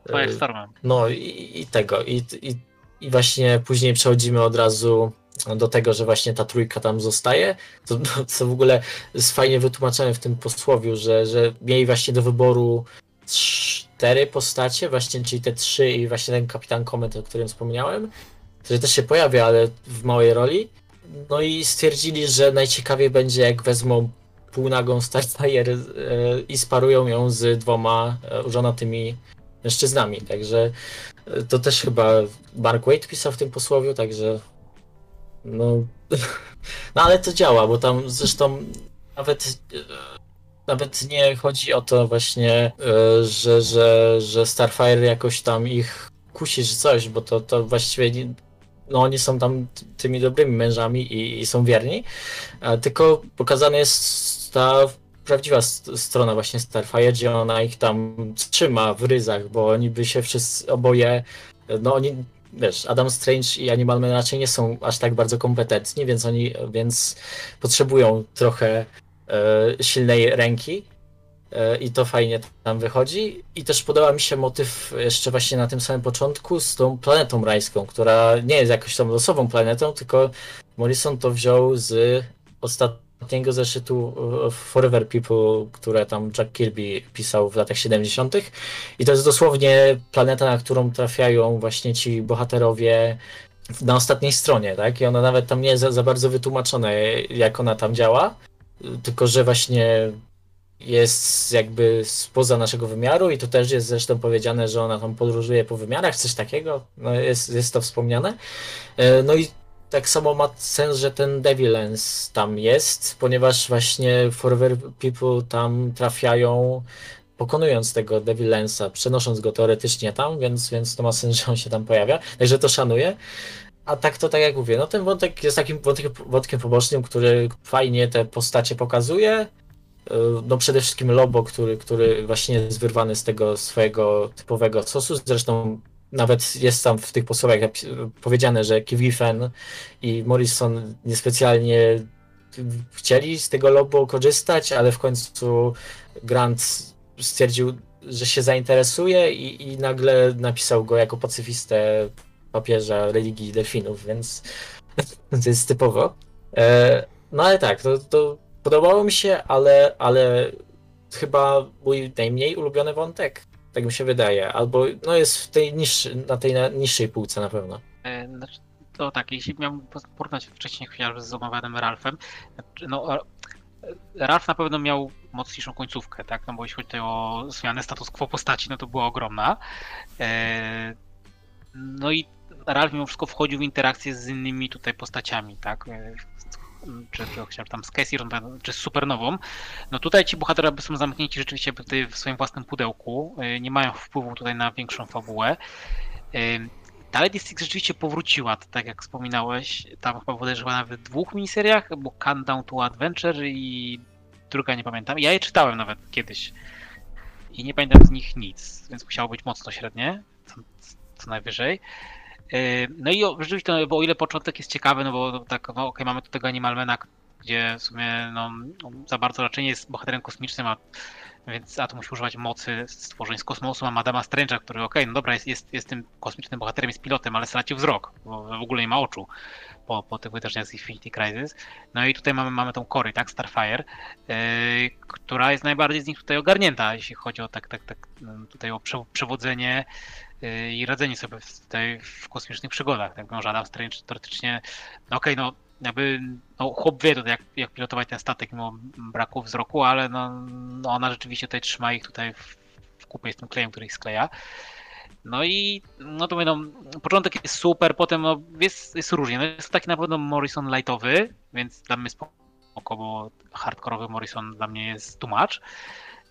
Firestormem. No i, i tego. I, i, I właśnie później przechodzimy od razu do tego, że właśnie ta trójka tam zostaje, to, co w ogóle jest fajnie wytłumaczone w tym posłowiu, że, że mieli właśnie do wyboru cztery postacie, właśnie, czyli te trzy i właśnie ten kapitan Comet, o którym wspomniałem, który też się pojawia, ale w małej roli. No i stwierdzili, że najciekawiej będzie jak wezmą półnagą Starfire e, i sparują ją z dwoma e, użonatymi mężczyznami, także e, to też chyba Mark Wade pisał w tym posłowiu, także no, no ale to działa, bo tam zresztą nawet nawet nie chodzi o to właśnie, e, że, że, że Starfire jakoś tam ich kusi czy coś, bo to, to właściwie nie, no oni są tam tymi dobrymi mężami i, i są wierni, tylko pokazana jest ta prawdziwa strona właśnie Starfire, gdzie ona ich tam trzyma w ryzach, bo oni by się wszyscy oboje, no oni wiesz, Adam Strange i Animal Man raczej nie są aż tak bardzo kompetentni, więc oni, więc potrzebują trochę E, silnej ręki. E, I to fajnie tam wychodzi. I też podoba mi się motyw jeszcze właśnie na tym samym początku z tą planetą rajską, która nie jest jakoś tam losową planetą, tylko Morrison to wziął z ostatniego zeszytu e, Forever People, które tam Jack Kirby pisał w latach 70. I to jest dosłownie planeta, na którą trafiają właśnie ci bohaterowie na ostatniej stronie, tak? I ona nawet tam nie jest za, za bardzo wytłumaczone, jak ona tam działa tylko że właśnie jest jakby spoza naszego wymiaru i to też jest zresztą powiedziane, że ona tam podróżuje po wymiarach, coś takiego, no jest, jest to wspomniane. E, no i tak samo ma sens, że ten Devil Lens tam jest, ponieważ właśnie Forever People tam trafiają pokonując tego Devil Lensa, przenosząc go teoretycznie tam, więc, więc to ma sens, że on się tam pojawia. Także to szanuję. A tak to tak jak mówię, no ten wątek jest takim wątkiem, wątkiem pobocznym, który fajnie te postacie pokazuje. Y, no przede wszystkim Lobo, który, który właśnie jest wyrwany z tego swojego typowego sosu. Zresztą nawet jest tam w tych posłach powiedziane, że Kiwifen i Morrison niespecjalnie chcieli z tego Lobo korzystać, ale w końcu Grant stwierdził, że się zainteresuje i, i nagle napisał go jako pacyfistę papieża religii delfinów, więc to jest typowo. E, no ale tak, to, to podobało mi się, ale, ale chyba mój najmniej ulubiony wątek, tak mi się wydaje, albo no jest w tej niższy, na tej niższej półce na pewno. E, znaczy, to tak, jeśli miałbym porównać wcześniej chociażby z omawianym Ralphem, znaczy, no e, Ralph na pewno miał mocniejszą końcówkę, tak? No bo jeśli chodzi tutaj o zmianę status quo postaci, no to była ogromna. No i Ralph mimo wszystko wchodził w interakcję z innymi tutaj postaciami, tak? E, czy chociaż tam z Casey, czy z Supernową. No tutaj ci bohaterowie są zamknięci rzeczywiście w swoim własnym pudełku, nie mają wpływu tutaj na większą fabułę. Dalej District rzeczywiście powróciła, tak jak wspominałeś, tam chyba podejrzewam nawet w dwóch miniseriach, bo Countdown to Adventure i druga nie pamiętam. Ja je czytałem nawet kiedyś i nie pamiętam z nich nic, więc musiało być mocno średnie, co, co najwyżej. No i rzeczywiście, no, bo o ile początek jest ciekawy, no bo tak, no okej, mamy tu tego Animalmana, gdzie w sumie no, za bardzo raczej nie jest bohaterem kosmicznym, a więc Atom musi używać mocy stworzeń z kosmosu. Ma Madama Strange'a, który okej, okay, no dobra, jest, jest, jest tym kosmicznym bohaterem, jest pilotem, ale stracił wzrok, bo w ogóle nie ma oczu po, po tych wydarzeniach z Infinity Crisis. No i tutaj mamy, mamy tą Cory, tak, Starfire, yy, która jest najbardziej z nich tutaj ogarnięta, jeśli chodzi o tak, tak, tak tutaj o przewodzenie i radzenie sobie w, w kosmicznych przygodach. Tak, no, Adam Strange teoretycznie, no okej, okay, no jakby no, chłop wie tutaj, jak, jak pilotować ten statek mimo braku wzroku, ale no, no ona rzeczywiście tutaj trzyma ich tutaj w, w kupie z tym klejem, który ich skleja. No i no to mówię, no, początek jest super, potem no, jest, jest różnie. No, jest taki na pewno Morrison lightowy, więc dla mnie spoko, bo hardkorowy Morrison dla mnie jest tłumacz.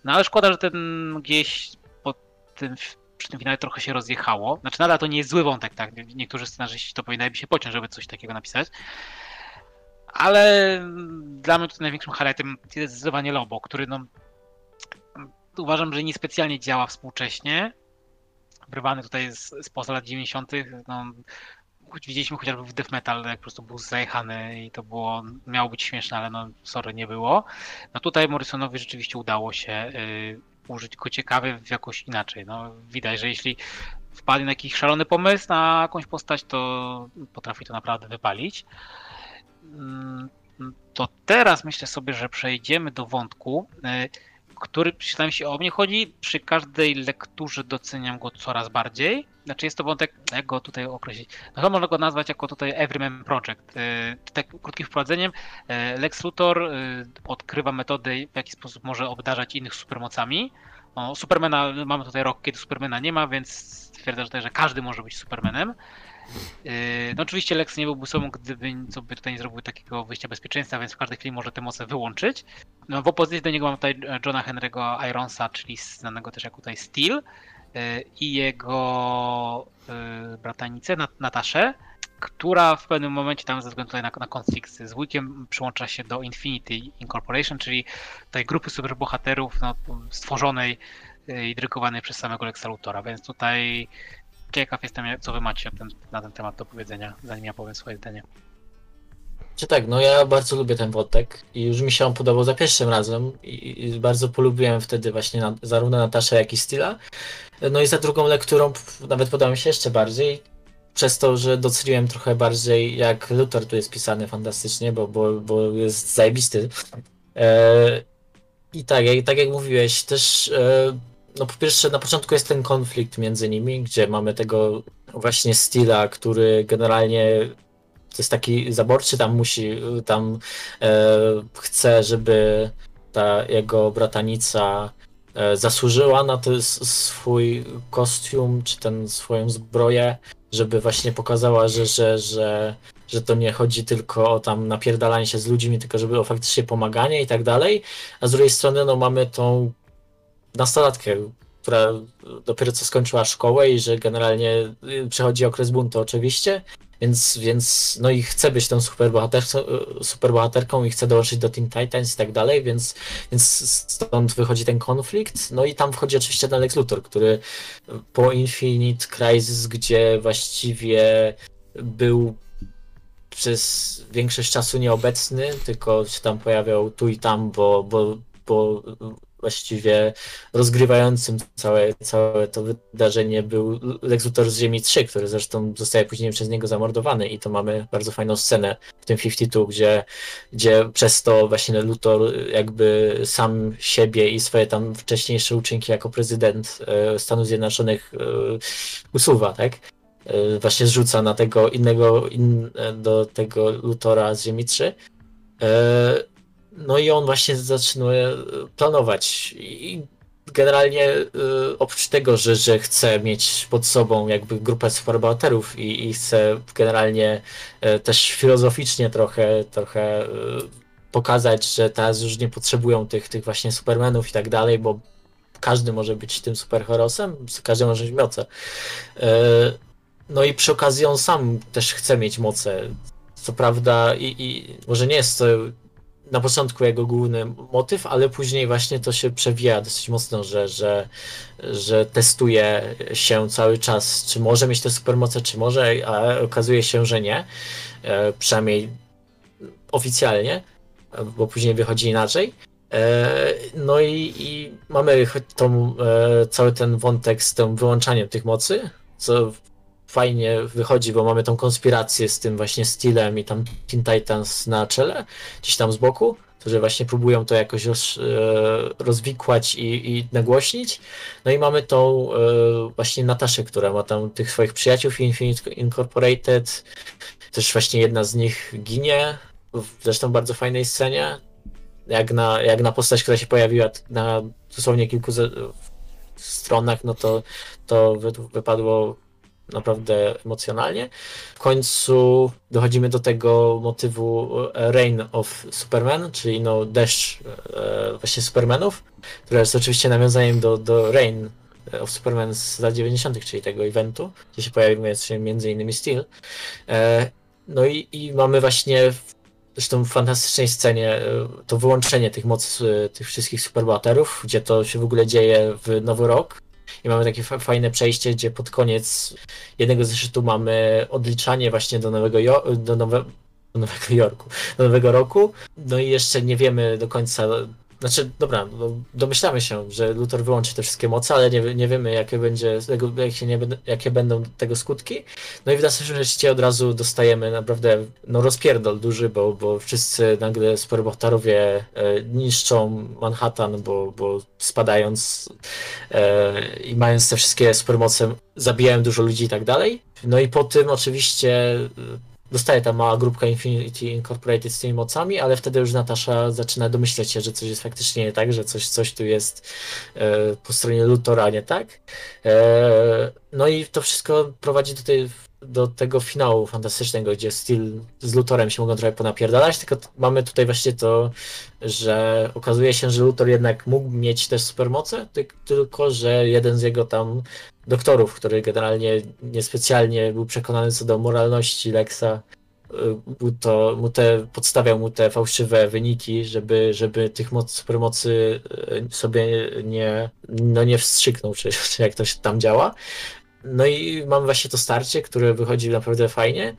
No ale szkoda, że ten gdzieś po tym, przy tym finale trochę się rozjechało. Znaczy nadal to nie jest zły wątek, tak? Niektórzy scenarzyści to powinni się pociąć, żeby coś takiego napisać. Ale dla mnie tutaj największym highlightem jest zdecydowanie Lobo, który no, uważam, że niespecjalnie działa współcześnie. Wyrwany tutaj z, poza lat 90. No, widzieliśmy chociażby w Death Metal, jak po prostu był zajechany i to było, miało być śmieszne, ale no sorry, nie było. No tutaj Morrisonowi rzeczywiście udało się y, użyć go ciekawy w jakoś inaczej. No widać, że jeśli wpadnie na jakiś szalony pomysł na jakąś postać, to potrafi to naprawdę wypalić. Mm, to teraz myślę sobie, że przejdziemy do wątku, y, który przynajmniej się o mnie chodzi. Przy każdej lekturze doceniam go coraz bardziej. Znaczy jest to wątek, jak go tutaj określić? No chyba można go nazwać jako tutaj Everyman Project. Y, tak krótkim wprowadzeniem, y, Lex Luthor odkrywa metody, w jaki sposób może obdarzać innych supermocami. No, Supermana, mamy tutaj rok, kiedy Supermana nie ma, więc stwierdza tutaj, że każdy może być Supermanem. Yy, no oczywiście Lex nie byłby sobą, gdyby co by tutaj nie zrobił takiego wyjścia bezpieczeństwa, więc w każdej chwili może te moce wyłączyć. No w opozycji do niego mam tutaj Johna Henry'ego Ironsa, czyli znanego też jako tutaj Steel yy, i jego bratanicę Nataszę, która w pewnym momencie tam ze względu na, na konflikt z Wickiem przyłącza się do Infinity Incorporation, czyli tej grupy superbohaterów no, stworzonej i drykowanej przez samego Lexa Luthora, więc tutaj ciekaw jestem, co wy macie ten, na ten temat do powiedzenia, zanim ja powiem swoje zdanie. Czy tak, no ja bardzo lubię ten wątek i już mi się on podobał za pierwszym razem i, i bardzo polubiłem wtedy właśnie na, zarówno Nataszę, jak i Stila. No i za drugą lekturą nawet podobał mi się jeszcze bardziej, przez to, że doceniłem trochę bardziej jak Luther tu jest pisany fantastycznie, bo, bo, bo jest zajebisty. E, I tak, jak, tak jak mówiłeś, też e, no po pierwsze na początku jest ten konflikt między nimi, gdzie mamy tego właśnie Stila, który generalnie to jest taki zaborczy, tam musi, tam e, chce, żeby ta jego bratanica e, zasłużyła na ten swój kostium, czy ten swoją zbroję, żeby właśnie pokazała, że, że, że, że to nie chodzi tylko o tam napierdalanie się z ludźmi, tylko żeby o faktycznie pomaganie i tak dalej. A z drugiej strony no mamy tą nastolatkę, która dopiero co skończyła szkołę i że generalnie y, przechodzi okres buntu oczywiście, więc, więc no i chce być tą superbohaterką, y, superbohaterką i chce dołączyć do Teen Titans i tak dalej, więc, więc stąd wychodzi ten konflikt. No i tam wchodzi oczywiście ten Lex Luthor, który po Infinite Crisis, gdzie właściwie był przez większość czasu nieobecny, tylko się tam pojawiał tu i tam, bo, bo, bo właściwie rozgrywającym całe, całe to wydarzenie był Lex Luthor z Ziemi 3, który zresztą zostaje później przez niego zamordowany i to mamy bardzo fajną scenę w tym 52, gdzie, gdzie przez to właśnie Luthor jakby sam siebie i swoje tam wcześniejsze uczynki jako prezydent e, Stanów Zjednoczonych e, usuwa, tak? e, właśnie zrzuca na tego innego, in, do tego Lutora z Ziemi 3. E, no i on właśnie zaczyna planować i generalnie oprócz tego, że, że chce mieć pod sobą jakby grupę superbohaterów i, i chce generalnie też filozoficznie trochę, trochę pokazać, że teraz już nie potrzebują tych, tych właśnie supermenów i tak dalej, bo każdy może być tym superherosem, każdy może mieć moce. E, no i przy okazji on sam też chce mieć moce. Co prawda, i, i może nie jest to na początku jego główny motyw, ale później właśnie to się przewija dosyć mocno, że, że, że testuje się cały czas, czy może mieć te supermoce, czy może, a okazuje się, że nie. E, przynajmniej oficjalnie, bo później wychodzi inaczej. E, no i, i mamy tą, e, cały ten wątek z tym wyłączaniem tych mocy, co fajnie wychodzi, bo mamy tą konspirację z tym właśnie stylem i tam Teen Titans na czele, gdzieś tam z boku, którzy właśnie próbują to jakoś roz, e, rozwikłać i, i nagłośnić. No i mamy tą właśnie Nataszę, która ma tam tych swoich przyjaciół Infinite Incorporated. Też właśnie jedna z nich ginie, w zresztą bardzo fajnej scenie jak na, jak na postać, która się pojawiła na dosłownie kilku stronach, no to, to wypadło naprawdę emocjonalnie. W końcu dochodzimy do tego motywu e, Rain of Superman, czyli no deszcz e, właśnie Supermanów, które jest oczywiście nawiązaniem do, do Rain of Superman z lat 90., czyli tego eventu, gdzie się pojawił między innymi Steel. E, no i, i mamy właśnie zresztą w fantastycznej scenie to wyłączenie tych mocy, tych wszystkich superbohaterów, gdzie to się w ogóle dzieje w Nowy Rok. I mamy takie fajne przejście, gdzie pod koniec jednego zeszytu mamy odliczanie właśnie do Nowego, jo do, nowe do Nowego Jorku, do Nowego Roku. No i jeszcze nie wiemy do końca, znaczy, dobra, no, domyślamy się, że Luthor wyłączy te wszystkie moce, ale nie, nie wiemy, jakie, będzie, jakie, nie, jakie będą tego skutki. No i w następnym rzeczywiście od razu dostajemy naprawdę no, rozpierdol duży, bo, bo wszyscy nagle superbohaterowie e, niszczą Manhattan, bo, bo spadając e, i mając te wszystkie supermoce zabijają dużo ludzi i tak dalej. No i po tym oczywiście dostaje ta mała grupka Infinity Incorporated z tymi mocami, ale wtedy już Natasza zaczyna domyśleć się, że coś jest faktycznie nie tak, że coś, coś tu jest e, po stronie Lutora nie tak. E, no i to wszystko prowadzi do, tej, do tego finału fantastycznego, gdzie Steel z Lutorem się mogą trochę ponapierdalać, tylko mamy tutaj właśnie to, że okazuje się, że Lutor jednak mógł mieć też supermoce, tylko że jeden z jego tam doktorów, który generalnie niespecjalnie był przekonany co do moralności Lexa, mu, y, to, mu te, podstawiał mu te fałszywe wyniki, żeby, żeby tych moc, supermocy y, sobie nie, no nie wstrzyknął, czy, czy jak to się tam działa. No i mamy właśnie to starcie, które wychodzi naprawdę fajnie.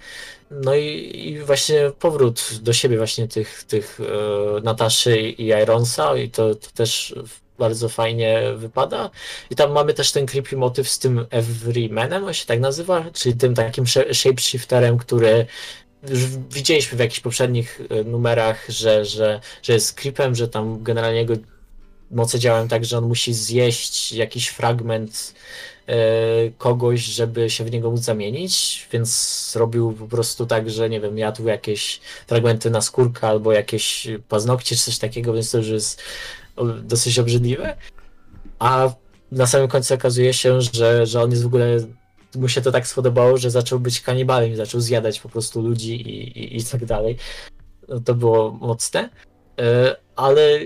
No i, i właśnie powrót do siebie właśnie tych, tych e, Nataszy i Ironsa i to, to też bardzo fajnie wypada. I tam mamy też ten creepy motyw z tym Everymanem, on się tak nazywa, czyli tym takim shapeshifterem, który już widzieliśmy w jakichś poprzednich e, numerach, że, że, że jest creepem, że tam generalnie jego moce działają tak, że on musi zjeść jakiś fragment kogoś, żeby się w niego móc zamienić, więc robił po prostu tak, że nie wiem, jadł jakieś fragmenty na skórkę albo jakieś paznokcie czy coś takiego, więc to już jest dosyć obrzydliwe. A na samym końcu okazuje się, że, że on jest w ogóle mu się to tak spodobało, że zaczął być kanibalem zaczął zjadać po prostu ludzi i, i, i tak dalej. No, to było mocne. E, ale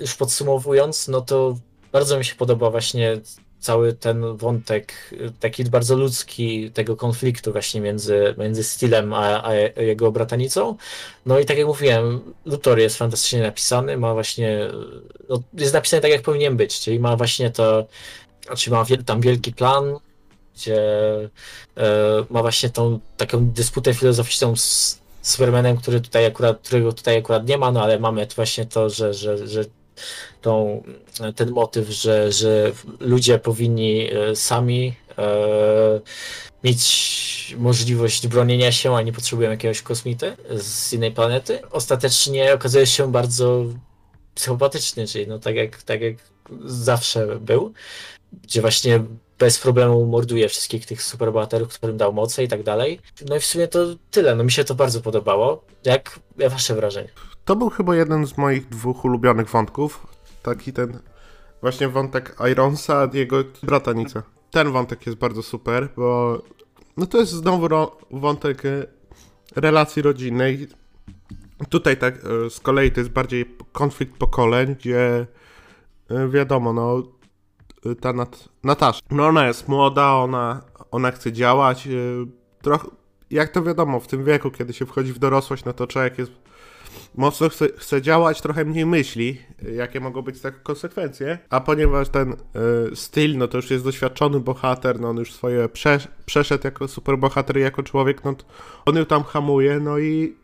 już podsumowując, no to bardzo mi się podoba właśnie cały ten wątek taki bardzo ludzki tego konfliktu właśnie między, między Stylem a, a jego bratanicą. No i tak jak mówiłem, Luthor jest fantastycznie napisany, ma właśnie, no, jest napisany tak jak powinien być, czyli ma właśnie to, znaczy ma tam wielki plan, gdzie e, ma właśnie tą taką dysputę filozoficzną z Supermanem, który tutaj akurat, którego tutaj akurat nie ma, no ale mamy właśnie to, że, że, że tą, ten motyw, że, że ludzie powinni e, sami e, mieć możliwość bronienia się, a nie potrzebują jakiegoś kosmity z innej planety. Ostatecznie okazuje się bardzo psychopatyczny, czyli no tak jak, tak jak zawsze był, gdzie właśnie bez problemu morduje wszystkich tych superbohaterów, którym dał moce i tak dalej. No i w sumie to tyle, no mi się to bardzo podobało. Jak wasze wrażenie? To był chyba jeden z moich dwóch ulubionych wątków. Taki ten właśnie wątek Ironsa jego bratanica. Ten wątek jest bardzo super, bo no to jest znowu ro- wątek e, relacji rodzinnej. Tutaj tak e, z kolei to jest bardziej konflikt pokoleń, gdzie e, wiadomo, no ta Nat Natasza, no ona jest młoda, ona, ona chce działać, trochę, jak to wiadomo, w tym wieku, kiedy się wchodzi w dorosłość, no to człowiek jest mocno chce, chce działać, trochę mniej myśli, jakie mogą być takie konsekwencje, a ponieważ ten y, styl, no to już jest doświadczony bohater, no on już swoje prze, przeszedł jako superbohater, jako człowiek, no on ją tam hamuje, no i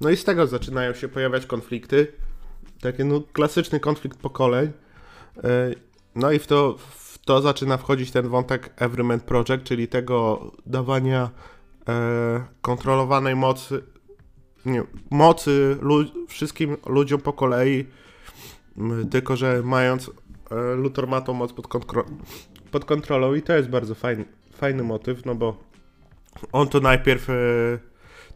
no i z tego zaczynają się pojawiać konflikty, taki no klasyczny konflikt pokoleń, y, no i w to, w to zaczyna wchodzić ten wątek Everyman Project, czyli tego dawania e, kontrolowanej mocy mocy lu- wszystkim ludziom po kolei, tylko że mając e, Luthor ma tą moc pod, kontro- pod kontrolą i to jest bardzo fajny, fajny motyw, no bo on to najpierw e,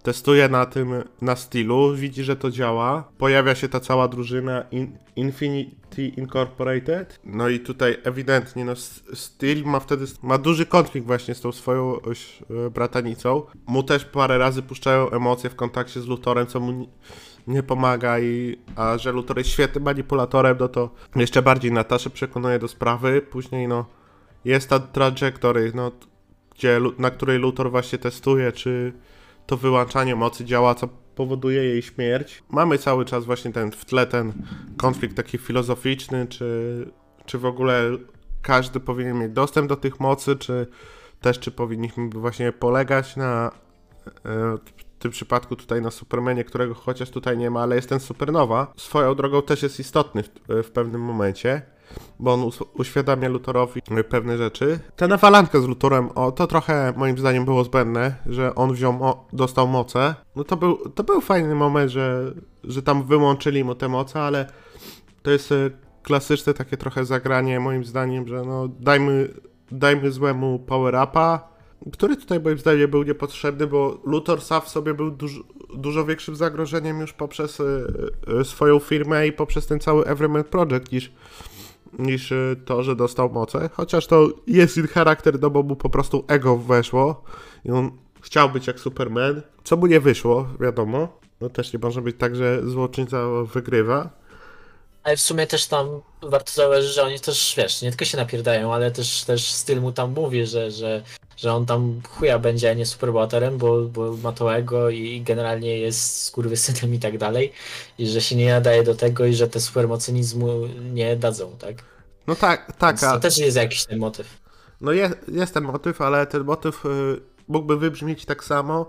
testuje na tym, na stylu, widzi, że to działa, pojawia się ta cała drużyna in, Infinity Incorporated, no i tutaj ewidentnie, no Steel ma wtedy, ma duży konflikt właśnie z tą swoją e, bratanicą, mu też parę razy puszczają emocje w kontakcie z Luthorem, co mu nie, nie pomaga i, a że Luthor jest świetnym manipulatorem, no to jeszcze bardziej Nataszę przekonuje do sprawy, później no jest ta trajectory, no gdzie, na której Luthor właśnie testuje, czy to wyłączanie mocy działa, co powoduje jej śmierć. Mamy cały czas właśnie ten w tle ten konflikt taki filozoficzny, czy, czy w ogóle każdy powinien mieć dostęp do tych mocy, czy też czy powinniśmy właśnie polegać na e, w tym przypadku tutaj na Supermanie, którego chociaż tutaj nie ma, ale jest ten Supernowa. Swoją drogą też jest istotny w, w pewnym momencie, bo on uświadamia Luthorowi pewne rzeczy. Ta nawalanka z Luthorem, o, to trochę moim zdaniem było zbędne, że on wziął, mo- dostał moce. No to był, to był fajny moment, że, że tam wyłączyli mu te moce, ale to jest e, klasyczne takie trochę zagranie moim zdaniem, że no dajmy, dajmy złemu power-upa, który tutaj moim zdaniem był niepotrzebny, bo Luthor sam w sobie był dużo, dużo większym zagrożeniem już poprzez e, e, swoją firmę i poprzez ten cały Everyman Project niż, niż e, to, że dostał moce. Chociaż to jest ich charakter, no bo mu po prostu ego weszło i on chciał być jak Superman, co mu nie wyszło, wiadomo. No też nie może być tak, że złoczyńca wygrywa. Ale w sumie też tam warto zauważyć, że oni też, wiesz, nie tylko się napierdają, ale też, też styl mu tam mówi, że, że, że on tam chuja będzie, a nie superbohaterem, bo, bo ma to ego i generalnie jest skurwysynem i tak dalej. I że się nie nadaje do tego i że te supermocy nic mu nie dadzą, tak? No tak, tak, a to też jest jakiś ten motyw. No jest, jest ten motyw, ale ten motyw y, mógłby wybrzmieć tak samo,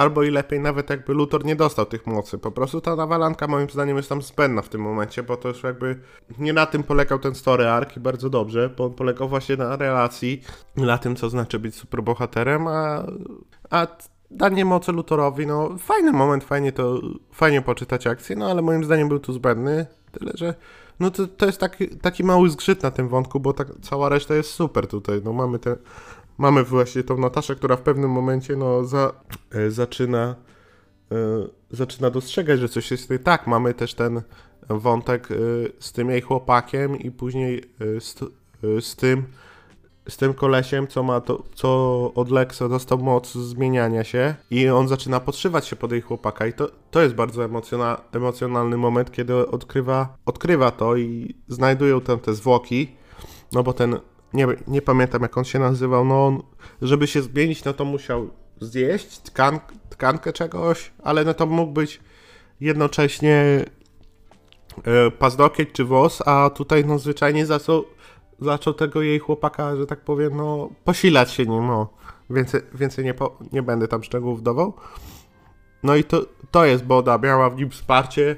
albo i lepiej nawet jakby Luthor nie dostał tych mocy. Po prostu ta nawalanka moim zdaniem jest tam zbędna w tym momencie, bo to już jakby nie na tym polegał ten story arc i bardzo dobrze, bo on polegał właśnie na relacji, na tym co znaczy być superbohaterem, a, a danie mocy Luthorowi, no fajny moment, fajnie to, fajnie poczytać akcję, no ale moim zdaniem był tu zbędny, tyle że no to, to jest taki, taki mały zgrzyt na tym wątku, bo tak, cała reszta jest super tutaj. No mamy te, mamy właśnie tą Nataszę, która w pewnym momencie no za, e, zaczyna e, zaczyna dostrzegać, że coś jest nie tak. Mamy też ten wątek e, z tym jej chłopakiem i później z, z tym z tym kolesiem, co ma to, co od Lexa dostał moc zmieniania się i on zaczyna podszywać się pod jej chłopaka i to, to jest bardzo emocjona, emocjonalny moment, kiedy odkrywa, odkrywa to i znajdują tam te zwłoki, no bo ten, nie, nie pamiętam jak on się nazywał, no on, żeby się zmienić, no to musiał zjeść tkan, tkankę czegoś, ale no to mógł być jednocześnie e, paznokieć czy włos, a tutaj no zwyczajnie zaczął, zaczął tego jej chłopaka, że tak powiem, no posilać się nim, no. Więcej, więcej nie, po, nie będę tam szczegółów dawał. No i to, to jest Boda, miała w nim wsparcie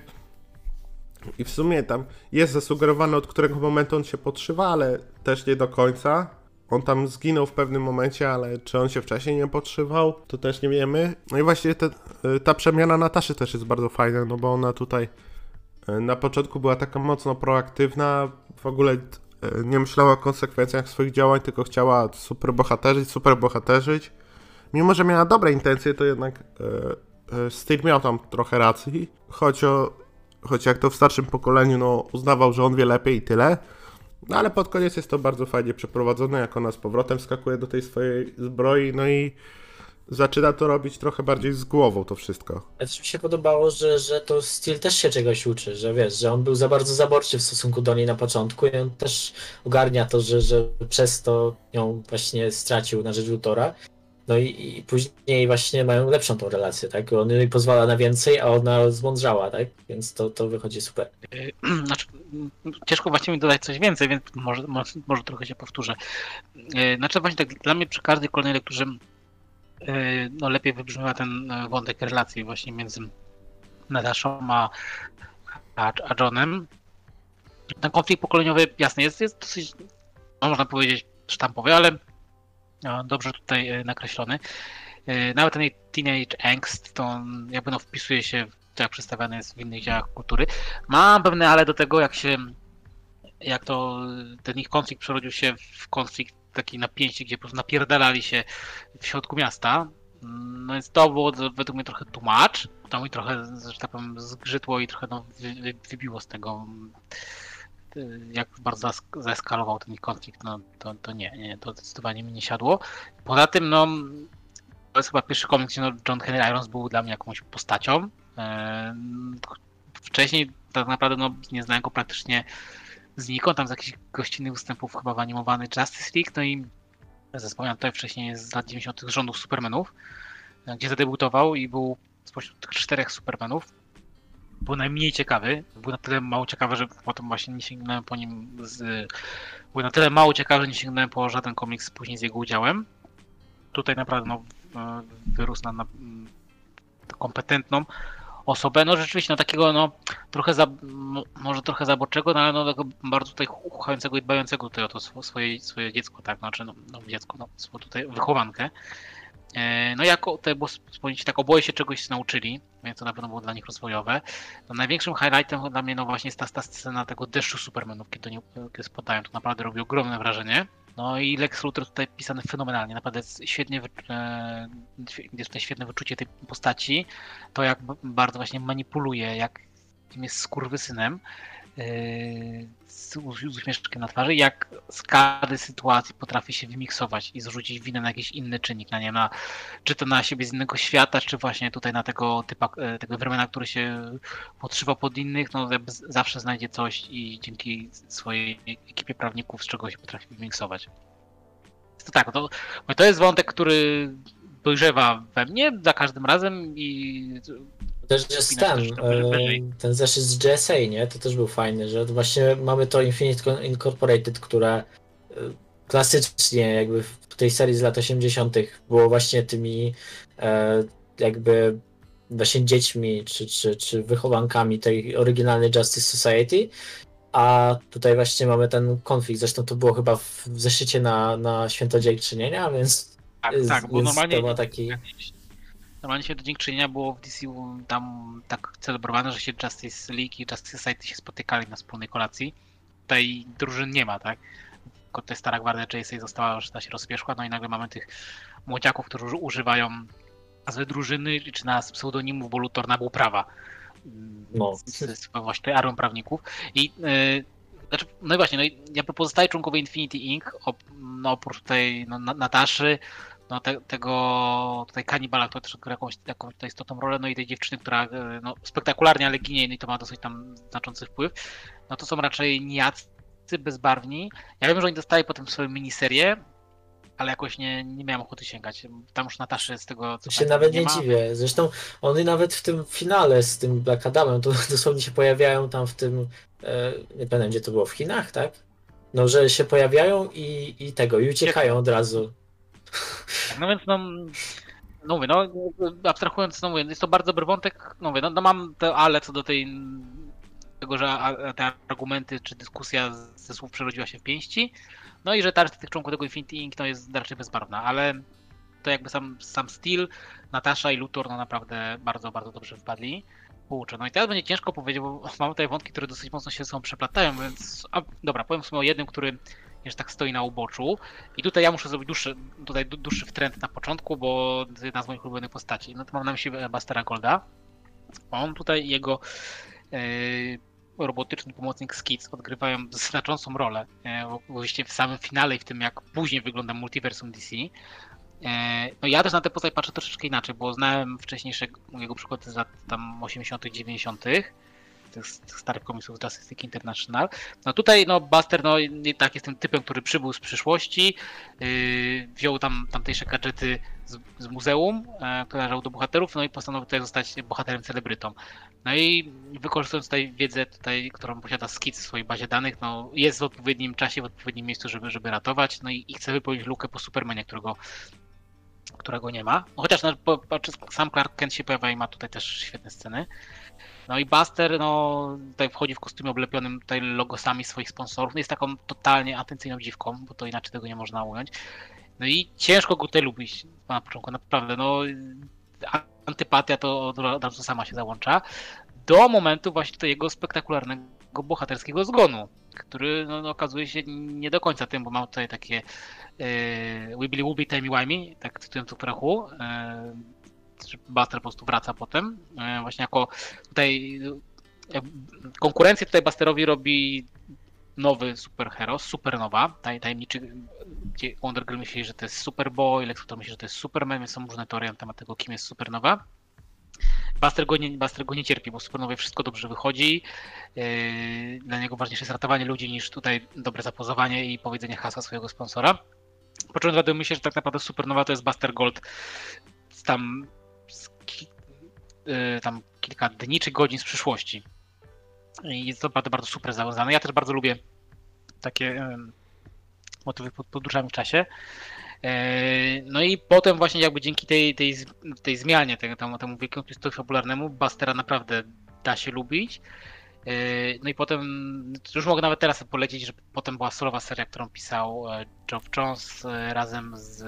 i w sumie tam jest zasugerowane, od którego momentu on się podszywa, ale też nie do końca. On tam zginął w pewnym momencie, ale czy on się wcześniej nie podszywał, to też nie wiemy. No i właśnie te, ta przemiana Nataszy też jest bardzo fajna, no bo ona tutaj e, na początku była taka mocno proaktywna, w ogóle e, nie myślała o konsekwencjach swoich działań, tylko chciała super bohaterzyć, super bohaterzyć. Mimo, że miała dobre intencje, to jednak e, e, Steve miał tam trochę racji, choć, o, choć jak to w starszym pokoleniu, no uznawał, że on wie lepiej i tyle. No ale pod koniec jest to bardzo fajnie przeprowadzone, jak ona z powrotem skakuje do tej swojej zbroi, no i zaczyna to robić trochę bardziej z głową to wszystko. Ale też mi się podobało, że, że to Steel też się czegoś uczy, że wiesz, że on był za bardzo zaborczy w stosunku do niej na początku i on też ogarnia to, że, że przez to ją właśnie stracił na rzecz Lutora. No i, i później właśnie mają lepszą tą relację, tak? On jej pozwala na więcej, a ona zmądrzała, tak? Więc to, to wychodzi super. Y, Znaczy, mm, ciężko właśnie mi dodać coś więcej, więc może, może, może trochę się powtórzę. Y, Znaczy właśnie tak dla mnie przy każdej kolejnej lekturze y, no, lepiej wybrzmiewa ten e, wątek relacji właśnie między Nataszą a, a, a Johnem. Ten konflikt pokoleniowy, jasny, jest, jest dosyć, no, można powiedzieć, sztampowy, ale no, dobrze tutaj e, nakreślony. E, Nawet ten teenage angst, to on jakby no wpisuje się jak przedstawiany jest w innych dziełach kultury. Mam pewne ale do tego, jak się, jak to ten ich konflikt przerodził się w konflikt taki napięcie, gdzie po prostu napierdalali się w środku miasta. No więc to było według mnie trochę tłumacz. To mi trochę, że tak powiem, zgrzytło i trochę no, wy, wy, wybiło z tego, jak bardzo zaeskalował ten konflikt. No to, to nie, nie, to zdecydowanie mi nie siadło. Poza tym, no, to jest chyba pierwszy komiks, gdzie no, John Henry Irons był dla mnie jakąś postacią. E, Wcześniej tak naprawdę no, nie znałem go praktycznie znikąd, tam z jakichś gościnnych występów chyba w animowany Justice League, no i zespołem tutaj wcześniej z lat 90. rządów Supermanów, e, gdzie zadebiutował i był spośród czterech Supermanów był najmniej ciekawy, był na tyle mało ciekawy, że potem właśnie nie sięgnąłem po nim z... Był na tyle mało ciekawy, że nie sięgnąłem po żaden komiks później z jego udziałem. Tutaj naprawdę no, e, wyrósł na, na mm, kompetentną osobę, no rzeczywiście no takiego no trochę za, mo- może trochę zaborczego, no ale no takiego bardzo tutaj chuchającego i dbającego tutaj o to swo- swoje, swoje dziecko, tak, znaczy no, no dziecko, no swoją tutaj wychowankę. E, No jako było wspomnieć, tak oboje się czegoś nauczyli, więc to na pewno było dla nich rozwojowe. No, największym highlightem dla mnie no właśnie jest ta, ta scena tego deszczu Supermanów, kiedy oni kiedy spadają, to naprawdę robi ogromne wrażenie. No i Lex Luthor tutaj pisany fenomenalnie, naprawdę świetnie, e, jest tutaj świetne wyczucie tej postaci, to jak bardzo właśnie manipuluje, jak jest skurwysynem yy, z, u- z uśmieszkiem na twarzy, jak z każdej sytuacji potrafi się wymiksować i zrzucić winę na jakiś inny czynnik, na nie na, czy to na siebie z innego świata, czy właśnie tutaj na tego typa, e, tego Vermana, który się podszywa pod innych, no z- zawsze znajdzie coś i dzięki swojej ekipie prawników z czego się potrafi wymiksować. To tak, to, mówię, to jest wątek, który dojrzewa we mnie za każdym razem i Też jest ten, e, ten zeszyt z GSA, nie? To też był fajny, że właśnie mamy to Infinite Incorporated, które e, klasycznie jakby w tej serii z lat 80. było właśnie tymi e, jakby właśnie dziećmi czy, czy, czy wychowankami tej oryginalnej Justice Society. A tutaj właśnie mamy ten konflikt. Zresztą to było chyba w, w zeszycie na, na Święto Dziękczynienia, więc, tak, więc tak, bo normalnie to taki. Normalnie się do dziękczynienia było w DC tam tak celebrowane, że się Justice League i Justice Society się spotykali na wspólnej kolacji. Tutaj drużyn nie ma, tak? Tylko ta stara gwardia JSA została, że ta się rozpieszła, no i nagle mamy tych młodziaków, którzy uży- używają nazwy drużyny czy nas pseudonimów, bo Luthor nabył prawa. No. Z, z, z właśnie tej armią prawników. I yy, znaczy, no i właśnie, no i jakby pozostali członkowie Infinity Inc., op, no oprócz tej no, Na- Nataszy, no te, tego tutaj kanibala, który też odgrywa jakąś, jakąś tutaj istotną rolę, no i tej dziewczyny, która e, no, spektakularnie, ale ginie, no i to ma dosyć tam znaczący wpływ, no to są raczej nijacy, bezbarwni. Ja wiem, że oni dostali potem swoją miniserię, ale jakoś nie, nie miałem ochoty sięgać. Tam już Nataszy z tego, co się pamiętam, nawet nie ma. dziwię. Zresztą one nawet w tym finale z tym Black Adamem, to dosłownie się pojawiają tam w tym, e, nie pamiętam gdzie to było, w Chinach, tak? No, że się pojawiają i, i tego, i uciekają od razu. No więc no, no mówię, no abstrahując, no mówię, jest to bardzo dobry wątek, no mówię, no, no mam te ale co do tej tego, że te argumenty czy dyskusja ze słów przerodziła się w pięści, no i że ta reszta tych członków tego Infinity Inc. no jest raczej bezbarwna, ale to jakby sam, sam Natasza i Luthor no naprawdę bardzo, bardzo dobrze wpadli. pouczę. No i teraz będzie ciężko powiedzieć, bo mamy tutaj wątki, które dosyć mocno się ze sobą przeplatają, więc a, dobra, powiem sobie o jednym, który jeszcze tak stoi na uboczu. I tutaj ja muszę zrobić dłuższy, tutaj dłuższy wtręt na początku, bo to jedna z moich ulubionych postaci. No to mam na myśli Bastera Golda. On tutaj jego yy, robotyczny pomocnik Skids odgrywają znaczącą rolę. E, właściwie w samym finale i w tym, jak później wygląda multiversum DC. E, no ja też na tę postać patrzę troszeczkę inaczej, bo znałem wcześniejsze jego przykłady z lat tam 80 90 tych, tych starych komiksów Justice International. No tutaj no Buster no tak jest tym typem, który przybył z przyszłości, yy, wziął tam tamtejsze gadżety z, z muzeum, yy, które należało do bohaterów, no i postanowił tutaj zostać bohaterem celebrytą. No i wykorzystując tutaj wiedzę, tutaj, którą posiada Skic w swojej bazie danych, no jest w odpowiednim czasie, w odpowiednim miejscu, żeby, żeby ratować, no i, i chce wypełnić lukę po Supermanie, którego którego nie ma. No, chociaż no, po, po, sam Clark Kent się pojawia i ma tutaj też świetne sceny. No i Buster, no tutaj wchodzi w kostiumie oblepionym tutaj logosami swoich sponsorów. No jest taką totalnie atencyjną dziwką, bo to inaczej tego nie można ująć. No i ciężko go tutaj lubić na początku, naprawdę. No antypatia to od razu sama się załącza. Do momentu właśnie tego jego spektakularnego bohaterskiego zgonu, który no, no, okazuje się nie do końca tym, bo ma tutaj takie e, wibbly wobbly timey wimey, tak cytując tu Prachu. E, Buster po prostu wraca potem. E, właśnie jako tutaj e, konkurencję tutaj Busterowi robi nowy superhero, Supernowa, taj, tajemniczy, gdzie Wonder Girl myśli, że to jest Superboy, Lex Luthor myśli, że to jest Superman, więc są różne teorie na temat tego, kim jest Supernowa. Buster go, nie, Buster go nie cierpi, bo Supernowie wszystko dobrze wychodzi. Yy, dla niego ważniejsze jest ratowanie ludzi niż tutaj dobre zapozowanie i powiedzenie hasła swojego sponsora. Po czym wiadomo się, że tak naprawdę Supernowa to jest Buster Gold tam Y, tam kilka dni czy godzin z przyszłości. I jest to bardzo, bardzo super zawiązane. Ja też bardzo lubię takie motywy podróżami w czasie. E, no i potem właśnie jakby dzięki tej, tej, tej zmianie, temu, temu, temu wielkiemu twistowi fabularnemu, Bastera naprawdę da się lubić. E, no i potem, już mogę nawet teraz polecić, że potem była solowa seria, którą pisał e, Geoff Jones razem z,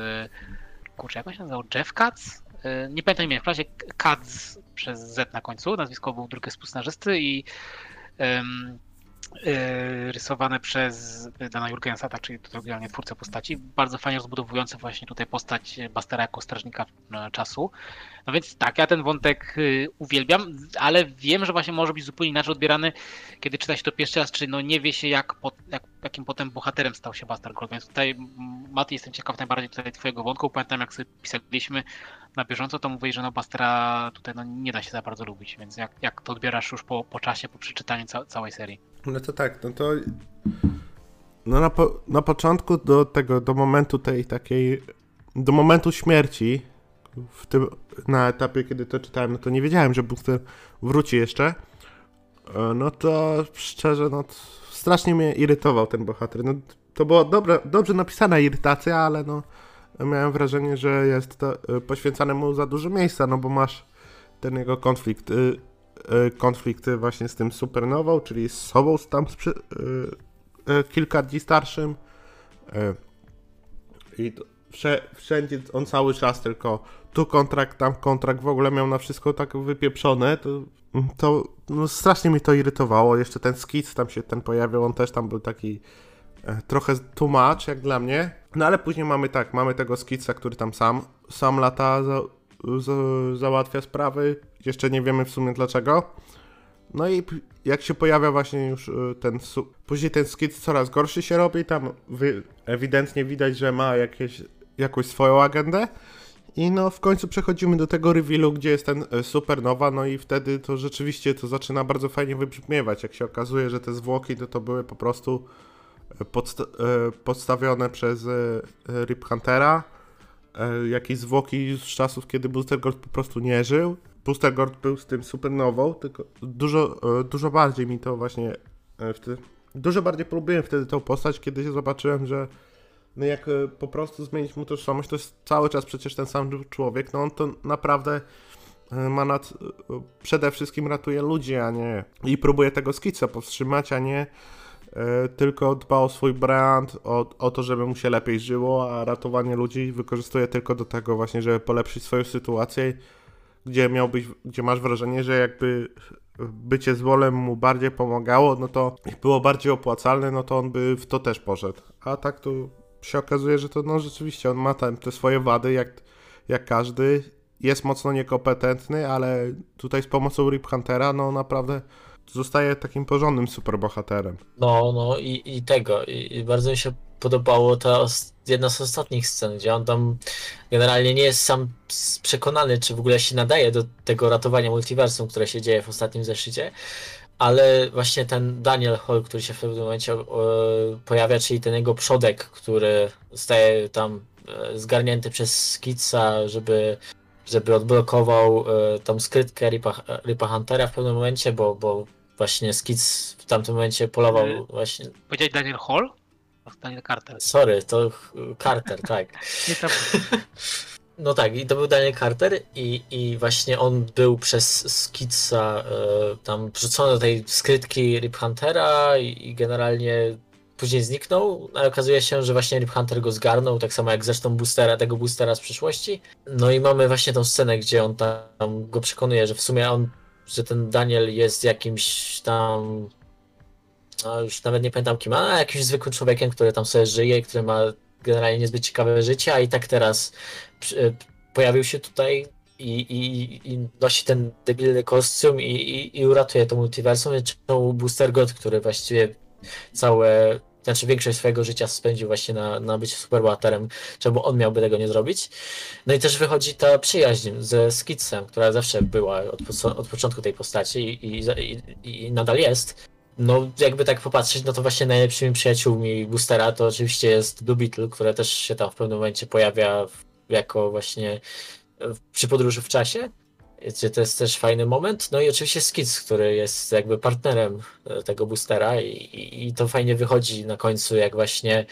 kurczę, jak on się nazywał, Jeff Katz? Nie pamiętam imienia, w razie Katz przez Z na końcu. Nazwisko był drugie scenarzysty i rysowane przez Dana Jurgensa, tak, czyli oryginalnie twórcę postaci. Bardzo fajnie rozbudowujące właśnie tutaj postać Bastera jako strażnika e, czasu. No więc tak, ja ten wątek y, uwielbiam, ale wiem, że właśnie może być zupełnie inaczej odbierany, kiedy czyta się to pierwszy raz, czyli no nie wie się jak, jak jakim potem bohaterem stał się Buster Gold. Więc tutaj, Maty, jestem ciekaw najbardziej tutaj twojego wątku. Pamiętam, jak sobie pisaliśmy na bieżąco, to mówię, że no Bastera tutaj no, nie da się za bardzo lubić, więc jak, jak to odbierasz już po, po czasie, po przeczytaniu ca całej serii? No to tak, no to no na, po, na początku do tego, do momentu tej takiej, do momentu śmierci, w tym, na etapie, kiedy to czytałem, no to nie wiedziałem, że Buster wróci jeszcze. E, no to szczerze, no strasznie mnie irytował ten bohater. No, to była dobra, dobrze napisana irytacja, ale no miałem wrażenie, że jest to e, poświęcane mu za dużo miejsca, no bo masz ten jego konflikt, y, y, konflikt właśnie z tym supernową, czyli z sobą tam z, y, kilka dni starszym i wszędzie on cały czas tylko tu kontrakt, tam kontrakt, w ogóle miał na wszystko tak wypieprzone, to, to no, strasznie mi to irytowało. Jeszcze ten skic tam się ten pojawiał, on też tam był taki e, trochę tłumacz jak dla mnie. No ale później mamy tak, mamy tego skica, który tam sam, sam lata, za, załatwia sprawy. Jeszcze nie wiemy w sumie dlaczego. No i jak się pojawia właśnie już e, ten, później ten skic coraz gorszy się robi, tam wy, ewidentnie widać, że ma jakieś, jakąś swoją agendę. I no w końcu przechodzimy do tego revealu, gdzie jest ten e, supernowa, no i wtedy to rzeczywiście to zaczyna bardzo fajnie wybrzmiewać, jak się okazuje, że te zwłoki to, to były po prostu e, podsta podstawione przez Rip Huntera, jakieś zwłoki z czasów, kiedy Booster Gold po prostu nie żył. Booster Gold był z tym supernową, tylko dużo, dużo bardziej mi to właśnie wtedy, dużo bardziej polubiłem wtedy tą postać, kiedy się zobaczyłem, że no jak e, po prostu zmienić mu tożsamość, to jest cały czas przecież ten sam człowiek, no on to naprawdę e, ma nad, e, przede wszystkim ratuje ludzi, a nie i próbuje tego skica powstrzymać, a nie e, tylko dba o swój brand, o, o to, żeby mu się lepiej żyło, a ratowanie ludzi wykorzystuje tylko do tego właśnie, żeby polepszyć swoją sytuację, gdzie miałbyś, gdzie masz wrażenie, że jakby bycie z Wolem mu bardziej pomagało, no to było bardziej opłacalne, no to on by w to też poszedł. A tak to się okazuje, że to no rzeczywiście on ma tam te swoje wady, jak, jak każdy. Jest mocno niekompetentny, ale tutaj z pomocą Rip Huntera, no naprawdę zostaje takim porządnym superbohaterem. No, no i, i tego. I, I bardzo mi się podobało ta jedna z ostatnich scen, gdzie on tam generalnie nie jest sam przekonany, czy w ogóle się nadaje do tego ratowania multiversum, które się dzieje w ostatnim zeszycie. Ale właśnie ten Daniel Hall, który się w pewnym momencie e, pojawia, czyli ten jego przodek, który zostaje tam e, zgarnięty przez Skitsa, żeby, żeby odblokował e, tą skrytkę Ripa, Ripa Huntera w pewnym momencie, bo, bo właśnie Skits w tamtym momencie polował Mhm. właśnie Powiedziałeś Daniel Hall? Daniel Carter. Sorry, to Carter, tak. Nie tam. No tak, i to był Daniel Carter i, i właśnie on był przez Skitsa e, tam wrzucony do tej skrytki Rip Huntera i, i generalnie później zniknął, ale okazuje się, że właśnie Rip Hunter go zgarnął, tak samo jak zresztą boostera, tego boostera z przyszłości. No i mamy właśnie tą scenę, gdzie on tam go przekonuje, że w sumie on, że ten Daniel jest jakimś tam no już nawet nie pamiętam kim, ale jakimś zwykłym człowiekiem, który tam sobie żyje, który ma generalnie niezbyt ciekawe życie, a i tak teraz przy- pojawił się tutaj i, i, i nosi ten debilny kostium i, i, i uratuje to multiversum. Czemu Booster God, który właściwie całe, znaczy większość swojego życia spędził właśnie na, na byciu superbohaterem, czemu on miałby tego nie zrobić? No i też wychodzi ta przyjaźń ze Skitsem, która zawsze była od, od początku tej postaci i, i, i, nadal jest. No, jakby tak popatrzeć, no to właśnie najlepszymi przyjaciółmi Boostera to oczywiście jest Blue Beetle, które też się tam w pewnym momencie pojawia jako właśnie przy podróży w czasie. Gdzie to jest też fajny moment. No i oczywiście Skids, który jest jakby partnerem e, tego Boostera i, i, to fajnie wychodzi na końcu, jak właśnie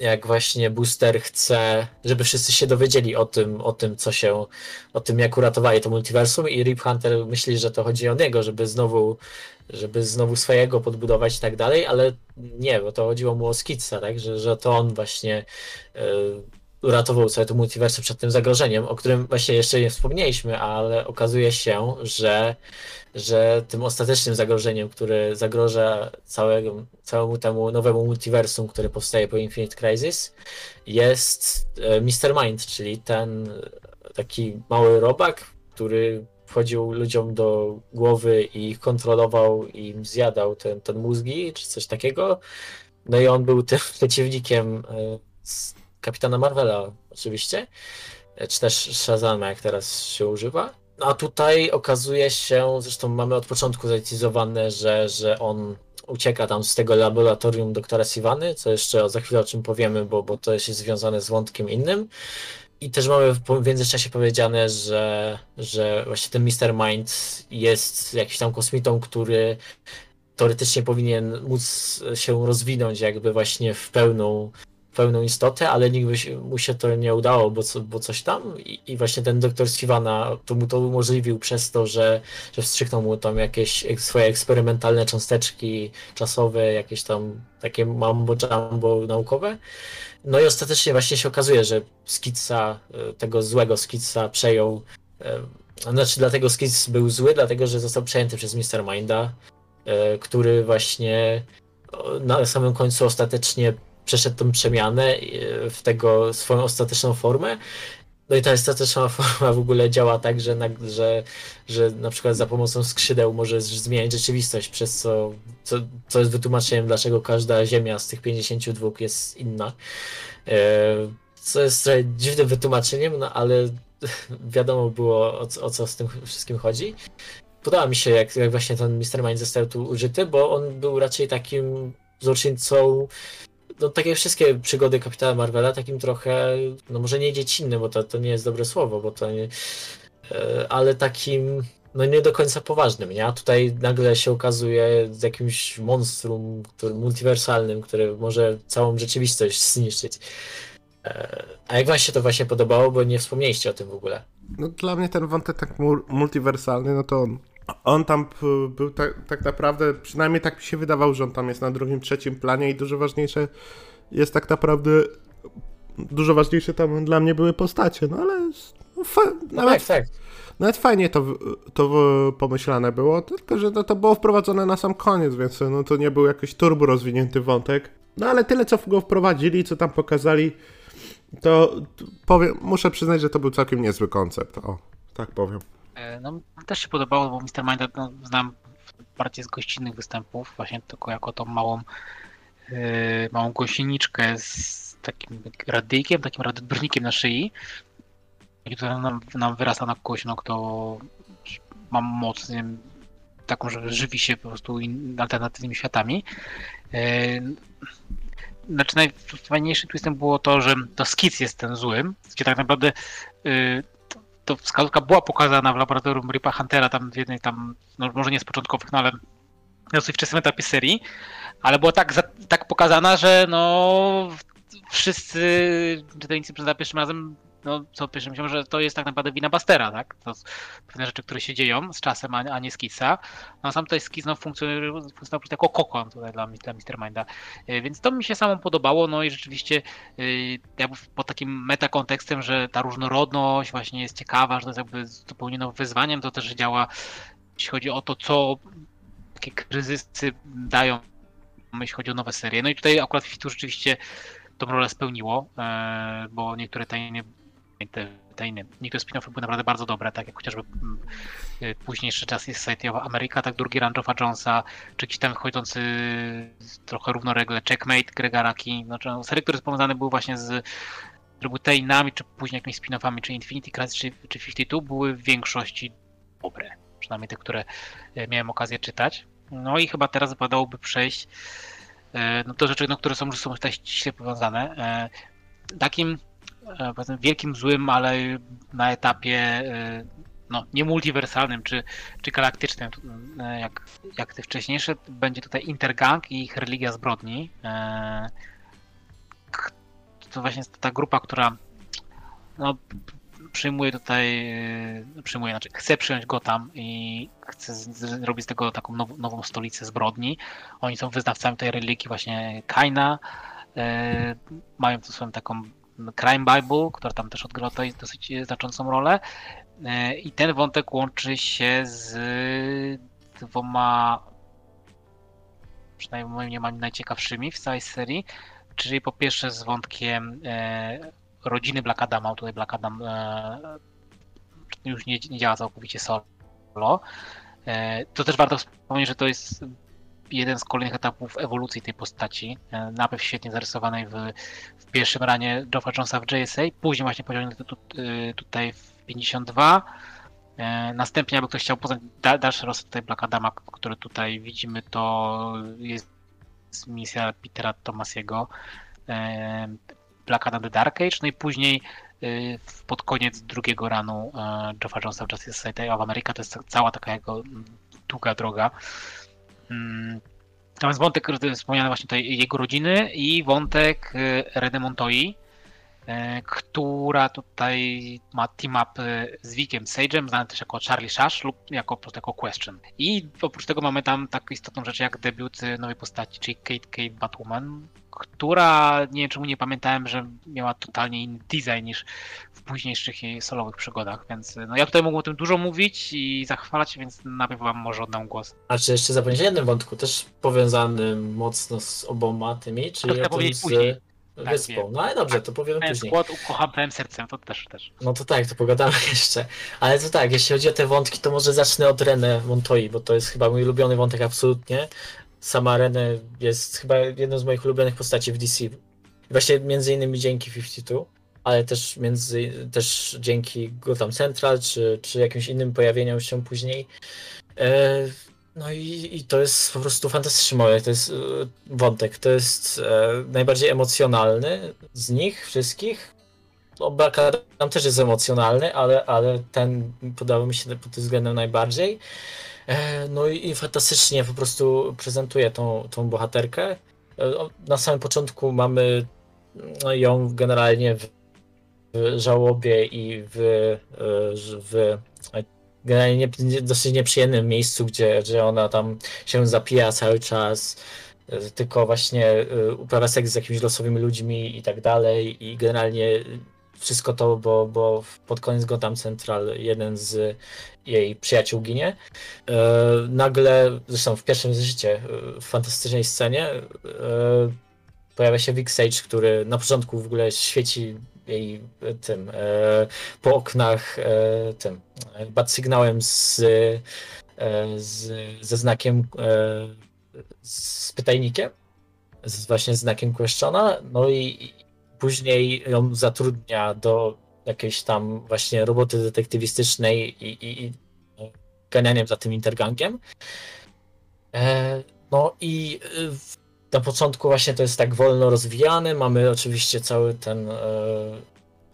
jak właśnie Booster chce, żeby wszyscy się dowiedzieli o tym, o tym, co się, o tym, jak uratowali to multiversum i Rip Hunter myśli, że to chodzi o niego, żeby znowu żeby znowu swojego podbudować i tak dalej, ale nie, bo to chodziło mu o Skitsa, tak, że, że to on właśnie y, uratował całe to multiversum przed tym zagrożeniem, o którym właśnie jeszcze nie wspomnieliśmy, ale okazuje się, że, że tym ostatecznym zagrożeniem, które zagroża całego, całemu temu nowemu multiversum, które powstaje po Infinite Crisis, jest e, Mr. Mind, czyli ten taki mały robak, który wchodził ludziom do głowy i ich kontrolował i im zjadał ten, ten mózgi, czy coś takiego. No i on był tym przeciwnikiem e, Kapitana Marvela, oczywiście, czy też Shazama, jak teraz się używa. No A tutaj okazuje się, zresztą mamy od początku zatyzowane, że, że on ucieka tam z tego laboratorium doktora Sivany, co jeszcze za chwilę o czym powiemy, bo, bo to jest związane z wątkiem innym. I też mamy w międzyczasie powiedziane, że, że właśnie ten Mr. Mind jest jakimś tam kosmitą, który teoretycznie powinien móc się rozwinąć jakby właśnie w pełną, pełną istotę, ale nigdy mu się to nie udało, bo, co, bo coś tam. I, I właśnie ten doktor Sivana to mu to umożliwił przez to, że, że wstrzyknął mu tam jakieś swoje eksperymentalne cząsteczki czasowe, jakieś tam takie mambo jumbo naukowe. No i ostatecznie właśnie się okazuje, że Skitsa, e, tego złego Skitsa przejął. e, Znaczy, dlatego Skits był zły, dlatego że został przejęty przez Mr. Minda, e, który właśnie na samym końcu ostatecznie przeszedł tą przemianę e, w tego swoją ostateczną formę. No i ta ostateczna forma w ogóle działa tak, że na, że, że na przykład za pomocą skrzydeł może z- zmieniać rzeczywistość, przez co, co, co jest wytłumaczeniem, dlaczego każda ziemia z tych 52 jest inna. E, Co jest trochę dziwnym wytłumaczeniem, no ale wiadomo było o, o co z tym wszystkim chodzi. Podoba mi się, jak, jak właśnie ten Mr. Mind został tu użyty, bo on był raczej takim złoczyńcą no tak jak wszystkie przygody Kapitana Marvela, takim trochę, no może nie dziecinnym, bo to, to nie jest dobre słowo, bo to nie, e, ale takim, no nie do końca poważnym, nie? A tutaj nagle się okazuje z jakimś monstrum który, multiwersalnym, który może całą rzeczywistość zniszczyć. E, A jak wam się to właśnie podobało, bo nie wspomnieliście o tym w ogóle. No dla mnie ten wątek tak mul- multiwersalny, no to on, on tam był tak, tak naprawdę, przynajmniej tak mi się wydawał, że on tam jest na drugim, trzecim planie i dużo ważniejsze jest tak naprawdę, dużo ważniejsze tam dla mnie były postacie, no ale no, fa- No nawet, tak, tak. nawet fajnie to, to pomyślane było, tylko że no, to było wprowadzone na sam koniec, więc no, to nie był jakiś turbo rozwinięty wątek. No ale tyle, co go wprowadzili, co tam pokazali, to to powiem, muszę przyznać, że to był całkiem niezły koncept, o, tak powiem. E, No, też się podobało, bo Mr. Mind no, znam bardziej z gościnnych występów, właśnie tylko jako tą małą, e, małą gąsieniczkę z takim radyjkiem, takim radioodbiornikiem na szyi, który nam, nam wyrasta na kogoś, no, kto ma moc, wiem, taką, że żywi się po prostu alternatywnymi światami. E, Znaczy najfajniejszym twistem było to, że to skic jest ten złym, gdzie tak naprawdę y, to wskazówka była pokazana w laboratorium Ripa Huntera, tam w jednej tam, no może nie z początkowych, no ale na dosyć wczesnym etapie serii, ale była tak, za, tak pokazana, że no wszyscy czytelnicy za pierwszym razem, no co pierwszym myślą, że to jest tak naprawdę wina Bastera, tak? To pewne rzeczy, które się dzieją z czasem, a, a nie Skica. No sam tutaj Skic no, funkcjonuje, jako kokon tutaj dla, dla Mr. Minda. E, Więc to mi się samo podobało, no i rzeczywiście y, jakby pod takim metakontekstem, że ta różnorodność właśnie jest ciekawa, że to jest jakby zupełnie nowym wyzwaniem, to też działa, jeśli chodzi o to, co takie kryzysy dają, jeśli chodzi o nowe serie. No i tutaj akurat Fitu rzeczywiście tą rolę spełniło, e, bo niektóre tajne, te, tajne niektóre spin-offy były naprawdę bardzo dobre, tak jak chociażby mm, y, późniejszy jest Society of America, tak drugi Run Joffa Jonesa, czy gdzieś tam wchodzący trochę równolegle Checkmate Grega Raki, znaczy no, serie, które powiązane były właśnie z Robutainami, czy później jakimiś spin-offami, czy Infinity Crisis, czy, czy 52, były w większości dobre. Przynajmniej te, które e, miałem okazję czytać. No i chyba teraz wypadałoby przejść e, no, do rzeczy, no, które są, są tutaj ściśle powiązane. Takim powiedzmy wielkim złym, ale na etapie e, no, nie czy, czy galaktycznym, e, jak, jak te wcześniejsze, będzie tutaj Intergang i ich religia zbrodni. E, To właśnie jest ta grupa, która no, przyjmuje tutaj, e, przyjmuje, znaczy chce przyjąć Gotham i chce zrobić z tego taką now, nową stolicę zbrodni. Oni są wyznawcami tej religii właśnie Kaina, e, mają tu swoją taką Crime Bible, która tam też odgrywa tutaj dosyć znaczącą rolę. E, I ten wątek łączy się z dwoma, przynajmniej moim mniemaniu, najciekawszymi w całej serii. Czyli po pierwsze z wątkiem e, rodziny Black Adama. Tutaj Black Adam e, już nie, nie działa całkowicie solo. E, to też warto wspomnieć, że to jest jeden z kolejnych etapów ewolucji tej postaci. E, najpierw świetnie zarysowanej w, w pierwszym ranie Joffa Jonesa w JSA, później właśnie pociągnięty tu, y, tutaj w 52. E, Następnie, jakby ktoś chciał poznać da, dalszy rozwój tutaj Black Adama, który tutaj widzimy, to jest misja Petera Tomasiego, e, Black Adam The Dark Age, no i później pod koniec drugiego ranu e, Joffa Jonesa w Justice Society of America, to jest cała taka jego długa droga. Mm, Natomiast wątek wspomniany właśnie tutaj jego rodziny i wątek y, Redy Montoyi, y, która tutaj ma team up y, z Wickiem Sage'em, znany też jako Charlie Shush lub jako po prostu jako Question. I oprócz tego mamy tam taką istotną rzecz jak debiut nowej postaci, czyli Kate Kate Batwoman, która nie wiem czemu nie pamiętałem, że miała totalnie inny design niż późniejszych jej solowych przygodach, więc no ja tutaj mógłbym o tym dużo mówić i zachwalać, więc najpierw wam może oddam głos. A czy jeszcze zapomnieć o jednym wątku, też powiązanym mocno z oboma tymi, czyli chcę o tym z później. Tak, wyspą. wiem. No ale dobrze, to powiem później. skład ukocham całym sercem, to też też. No to tak, to pogadamy jeszcze. Ale to tak, jeśli chodzi o te wątki, to może zacznę od René Montoyi, bo to jest chyba mój ulubiony wątek absolutnie. Sama René jest chyba jedną z moich ulubionych postaci w DC. Właśnie między innymi dzięki 52, ale też między też dzięki Gotham Central, czy, czy jakimś innym pojawieniom się później. E, no i, i to jest po prostu fantastyczny moment, to jest e, wątek, to jest e, najbardziej emocjonalny z nich wszystkich. No, Black Adam też jest emocjonalny, ale, ale ten podobał mi się pod tym względem najbardziej. No i, i fantastycznie po prostu prezentuje tą, tą bohaterkę. Na samym początku mamy no, ją generalnie w, w żałobie i w, e, w e, generalnie nie, nie, dosyć nieprzyjemnym miejscu, gdzie, gdzie ona tam się zapija cały czas, e, tylko właśnie uprawia seks z jakimiś losowymi ludźmi i tak dalej i generalnie wszystko to, bo, bo pod koniec Gotham Central jeden z jej przyjaciół ginie. Nagle, zresztą w pierwszym e, w fantastycznej scenie, pojawia się Vic Sage, który na początku w ogóle świeci jej e, tym e, po oknach e, tym bat sygnałem z, z, ze znakiem z pytajnikiem, z właśnie znakiem questiona, no i, później ją zatrudnia do jakiejś tam właśnie roboty detektywistycznej i, i, i ganianiem za tym intergangiem. No i na początku właśnie to jest tak wolno rozwijane, mamy oczywiście cały ten e,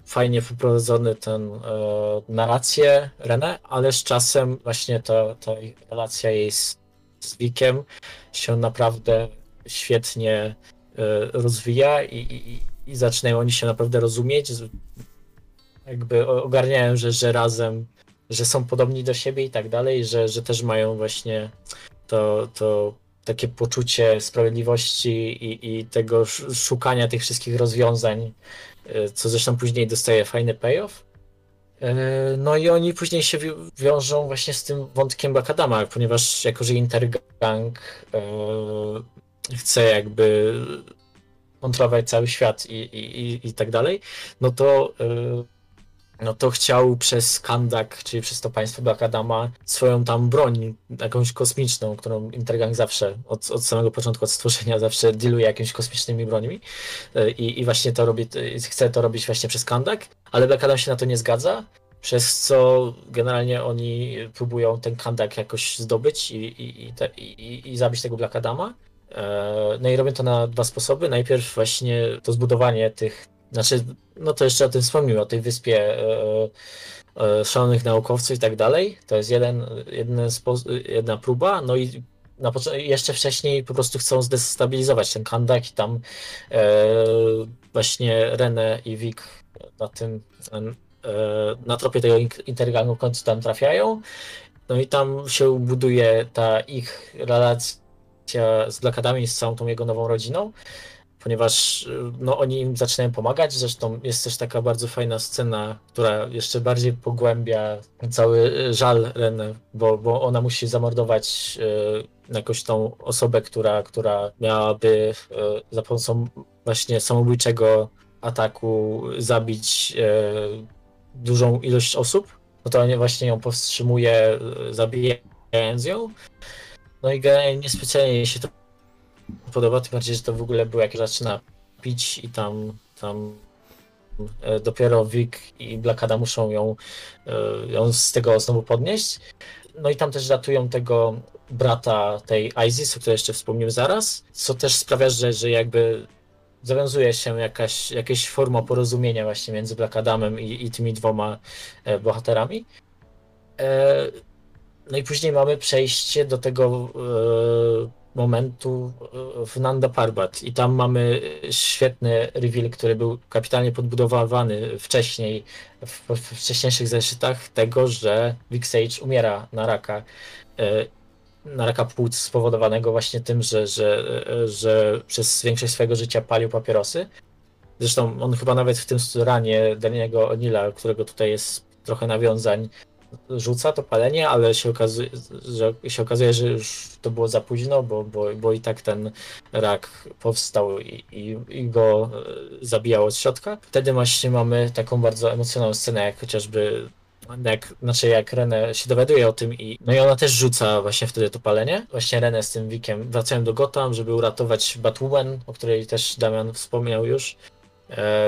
fajnie wyprowadzony ten e, narrację René, ale z czasem właśnie ta, ta relacja jej z, z się naprawdę świetnie e, rozwija i, i, i zaczynają oni się naprawdę rozumieć. Jakby ogarniają, że, że razem, że są podobni do siebie i tak dalej, że, że też mają właśnie to, to takie poczucie sprawiedliwości i, i tego sz- szukania tych wszystkich rozwiązań, e, co zresztą później dostaje fajny payoff. E, No i oni później się wi- wiążą właśnie z tym wątkiem Bakadama, ponieważ jako, że Intergang e, chce jakby kontrolować cały świat i, i, i, i tak dalej, no to no to chciał przez Kandak, czyli przez to państwo Bakadama, swoją tam broń, jakąś kosmiczną, którą Intergang zawsze, od, od samego początku, od stworzenia, zawsze dealuje jakimiś kosmicznymi brońmi. E, I, i właśnie to robi, e, chce to robić właśnie przez Kandak, ale Bakadam się na to nie zgadza, przez co generalnie oni próbują ten Kandak jakoś zdobyć i, i, i, te, i, i zabić tego Black Adama. E, No i robią to na dwa sposoby. Najpierw właśnie to zbudowanie tych, znaczy, no to jeszcze o tym wspomniłem, o tej wyspie e, e, szalonych naukowców i tak dalej. To jest jeden, jedna próba, no i na jeszcze wcześniej po prostu chcą zdestabilizować ten Kandak i tam e, właśnie René i Vic na tym e, na tropie tego in- intergangu w końcu tam trafiają. No i tam się buduje ta ich relacja z Blackadami, z całą tą jego nową rodziną, ponieważ y, no, oni im zaczynają pomagać. Zresztą jest też taka bardzo fajna scena, która jeszcze bardziej pogłębia cały y, żal Renę, bo, bo ona musi zamordować y, jakąś tą osobę, która, która miałaby y, za pomocą właśnie samobójczego ataku zabić y, dużą ilość osób. No to właśnie ją powstrzymuje, y, zabijając ją. No i niespecjalnie się to podoba, tym bardziej, że to w ogóle był jak zaczyna pić i tam, tam e, dopiero Vic i Blackada muszą ją, e, ją z tego znowu podnieść. No i tam też ratują tego brata tej Isis, o której jeszcze wspomnimy zaraz, co też sprawia, że, że jakby zawiązuje się jakaś, jakaś forma porozumienia właśnie między Black Adamem i, i tymi dwoma e, bohaterami. No i później mamy przejście do tego momentu e, w Nanda Parbat i tam mamy świetny reveal, który był kapitalnie podbudowywany wcześniej, w, w wcześniejszych zeszytach tego, że Vic Sage umiera na raka e, na raka płuc spowodowanego właśnie tym, że, że, e, że przez większość swojego życia palił papierosy. Zresztą on chyba nawet w tym ranie Daniego O'Neilla, którego tutaj jest trochę nawiązań, rzuca to palenie, ale się okazuje, że, się okazuje, że już to było za późno, bo, bo, bo i tak ten rak powstał i, i, i go e, zabijał od środka. Wtedy właśnie mamy taką bardzo emocjonalną scenę, jak chociażby jak, znaczy jak Renę się dowiaduje o tym i no i ona też rzuca właśnie wtedy to palenie. Właśnie Renę z tym Wickiem wracają do Gotham, żeby uratować Batwoman, o której też Damian wspomniał już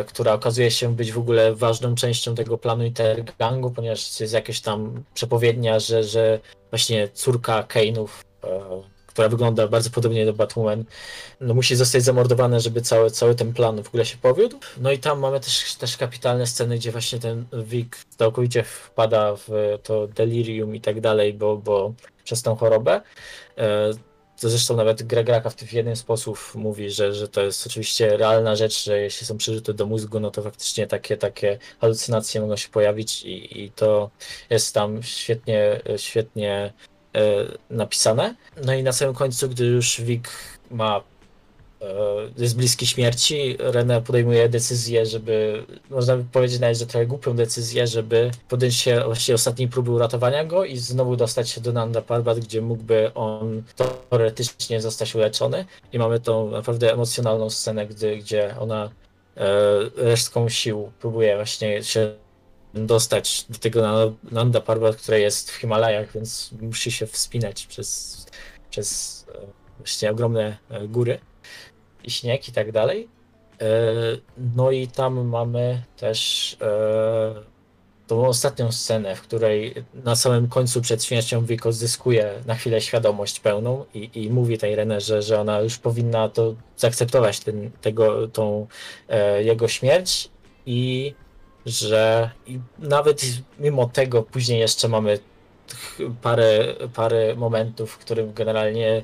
która okazuje się być w ogóle ważną częścią tego planu Intergangu, ponieważ jest jakaś tam przepowiednia, że, że właśnie córka Kane'ów, e, która wygląda bardzo podobnie do Batwoman, no musi zostać zamordowana, żeby cały, cały ten plan w ogóle się powiódł. No i tam mamy też, też kapitalne sceny, gdzie właśnie ten Vic całkowicie wpada w to delirium i tak dalej, bo, bo przez tą chorobę. To zresztą nawet Greg Raka w jeden sposób mówi, że, że to jest oczywiście realna rzecz, że jeśli są przerzuty do mózgu, no to faktycznie takie, takie halucynacje mogą się pojawić i, i to jest tam świetnie, świetnie e, napisane. No i na samym końcu, gdy już Vic ma jest bliski śmierci. René podejmuje decyzję, żeby, można by powiedzieć nawet, że trochę głupią decyzję, żeby podjąć się właściwie ostatniej próby uratowania go i znowu dostać się do Nanda Parbat, gdzie mógłby on teoretycznie zostać uleczony. I mamy tą naprawdę emocjonalną scenę, gdy, gdzie ona e, resztką sił próbuje właśnie się dostać do tego Nanda Parbat, które jest w Himalajach, więc musi się wspinać przez, przez e, właśnie ogromne e, góry i śnieg i tak dalej. E, no i tam mamy też tą ostatnią scenę, w której na samym końcu przed śmiercią Wiko zyskuje na chwilę świadomość pełną i, i mówi tej René, że, ona już powinna to zaakceptować ten, tego, tą jego śmierć i że nawet mimo tego później jeszcze mamy parę, parę momentów, w którym generalnie e,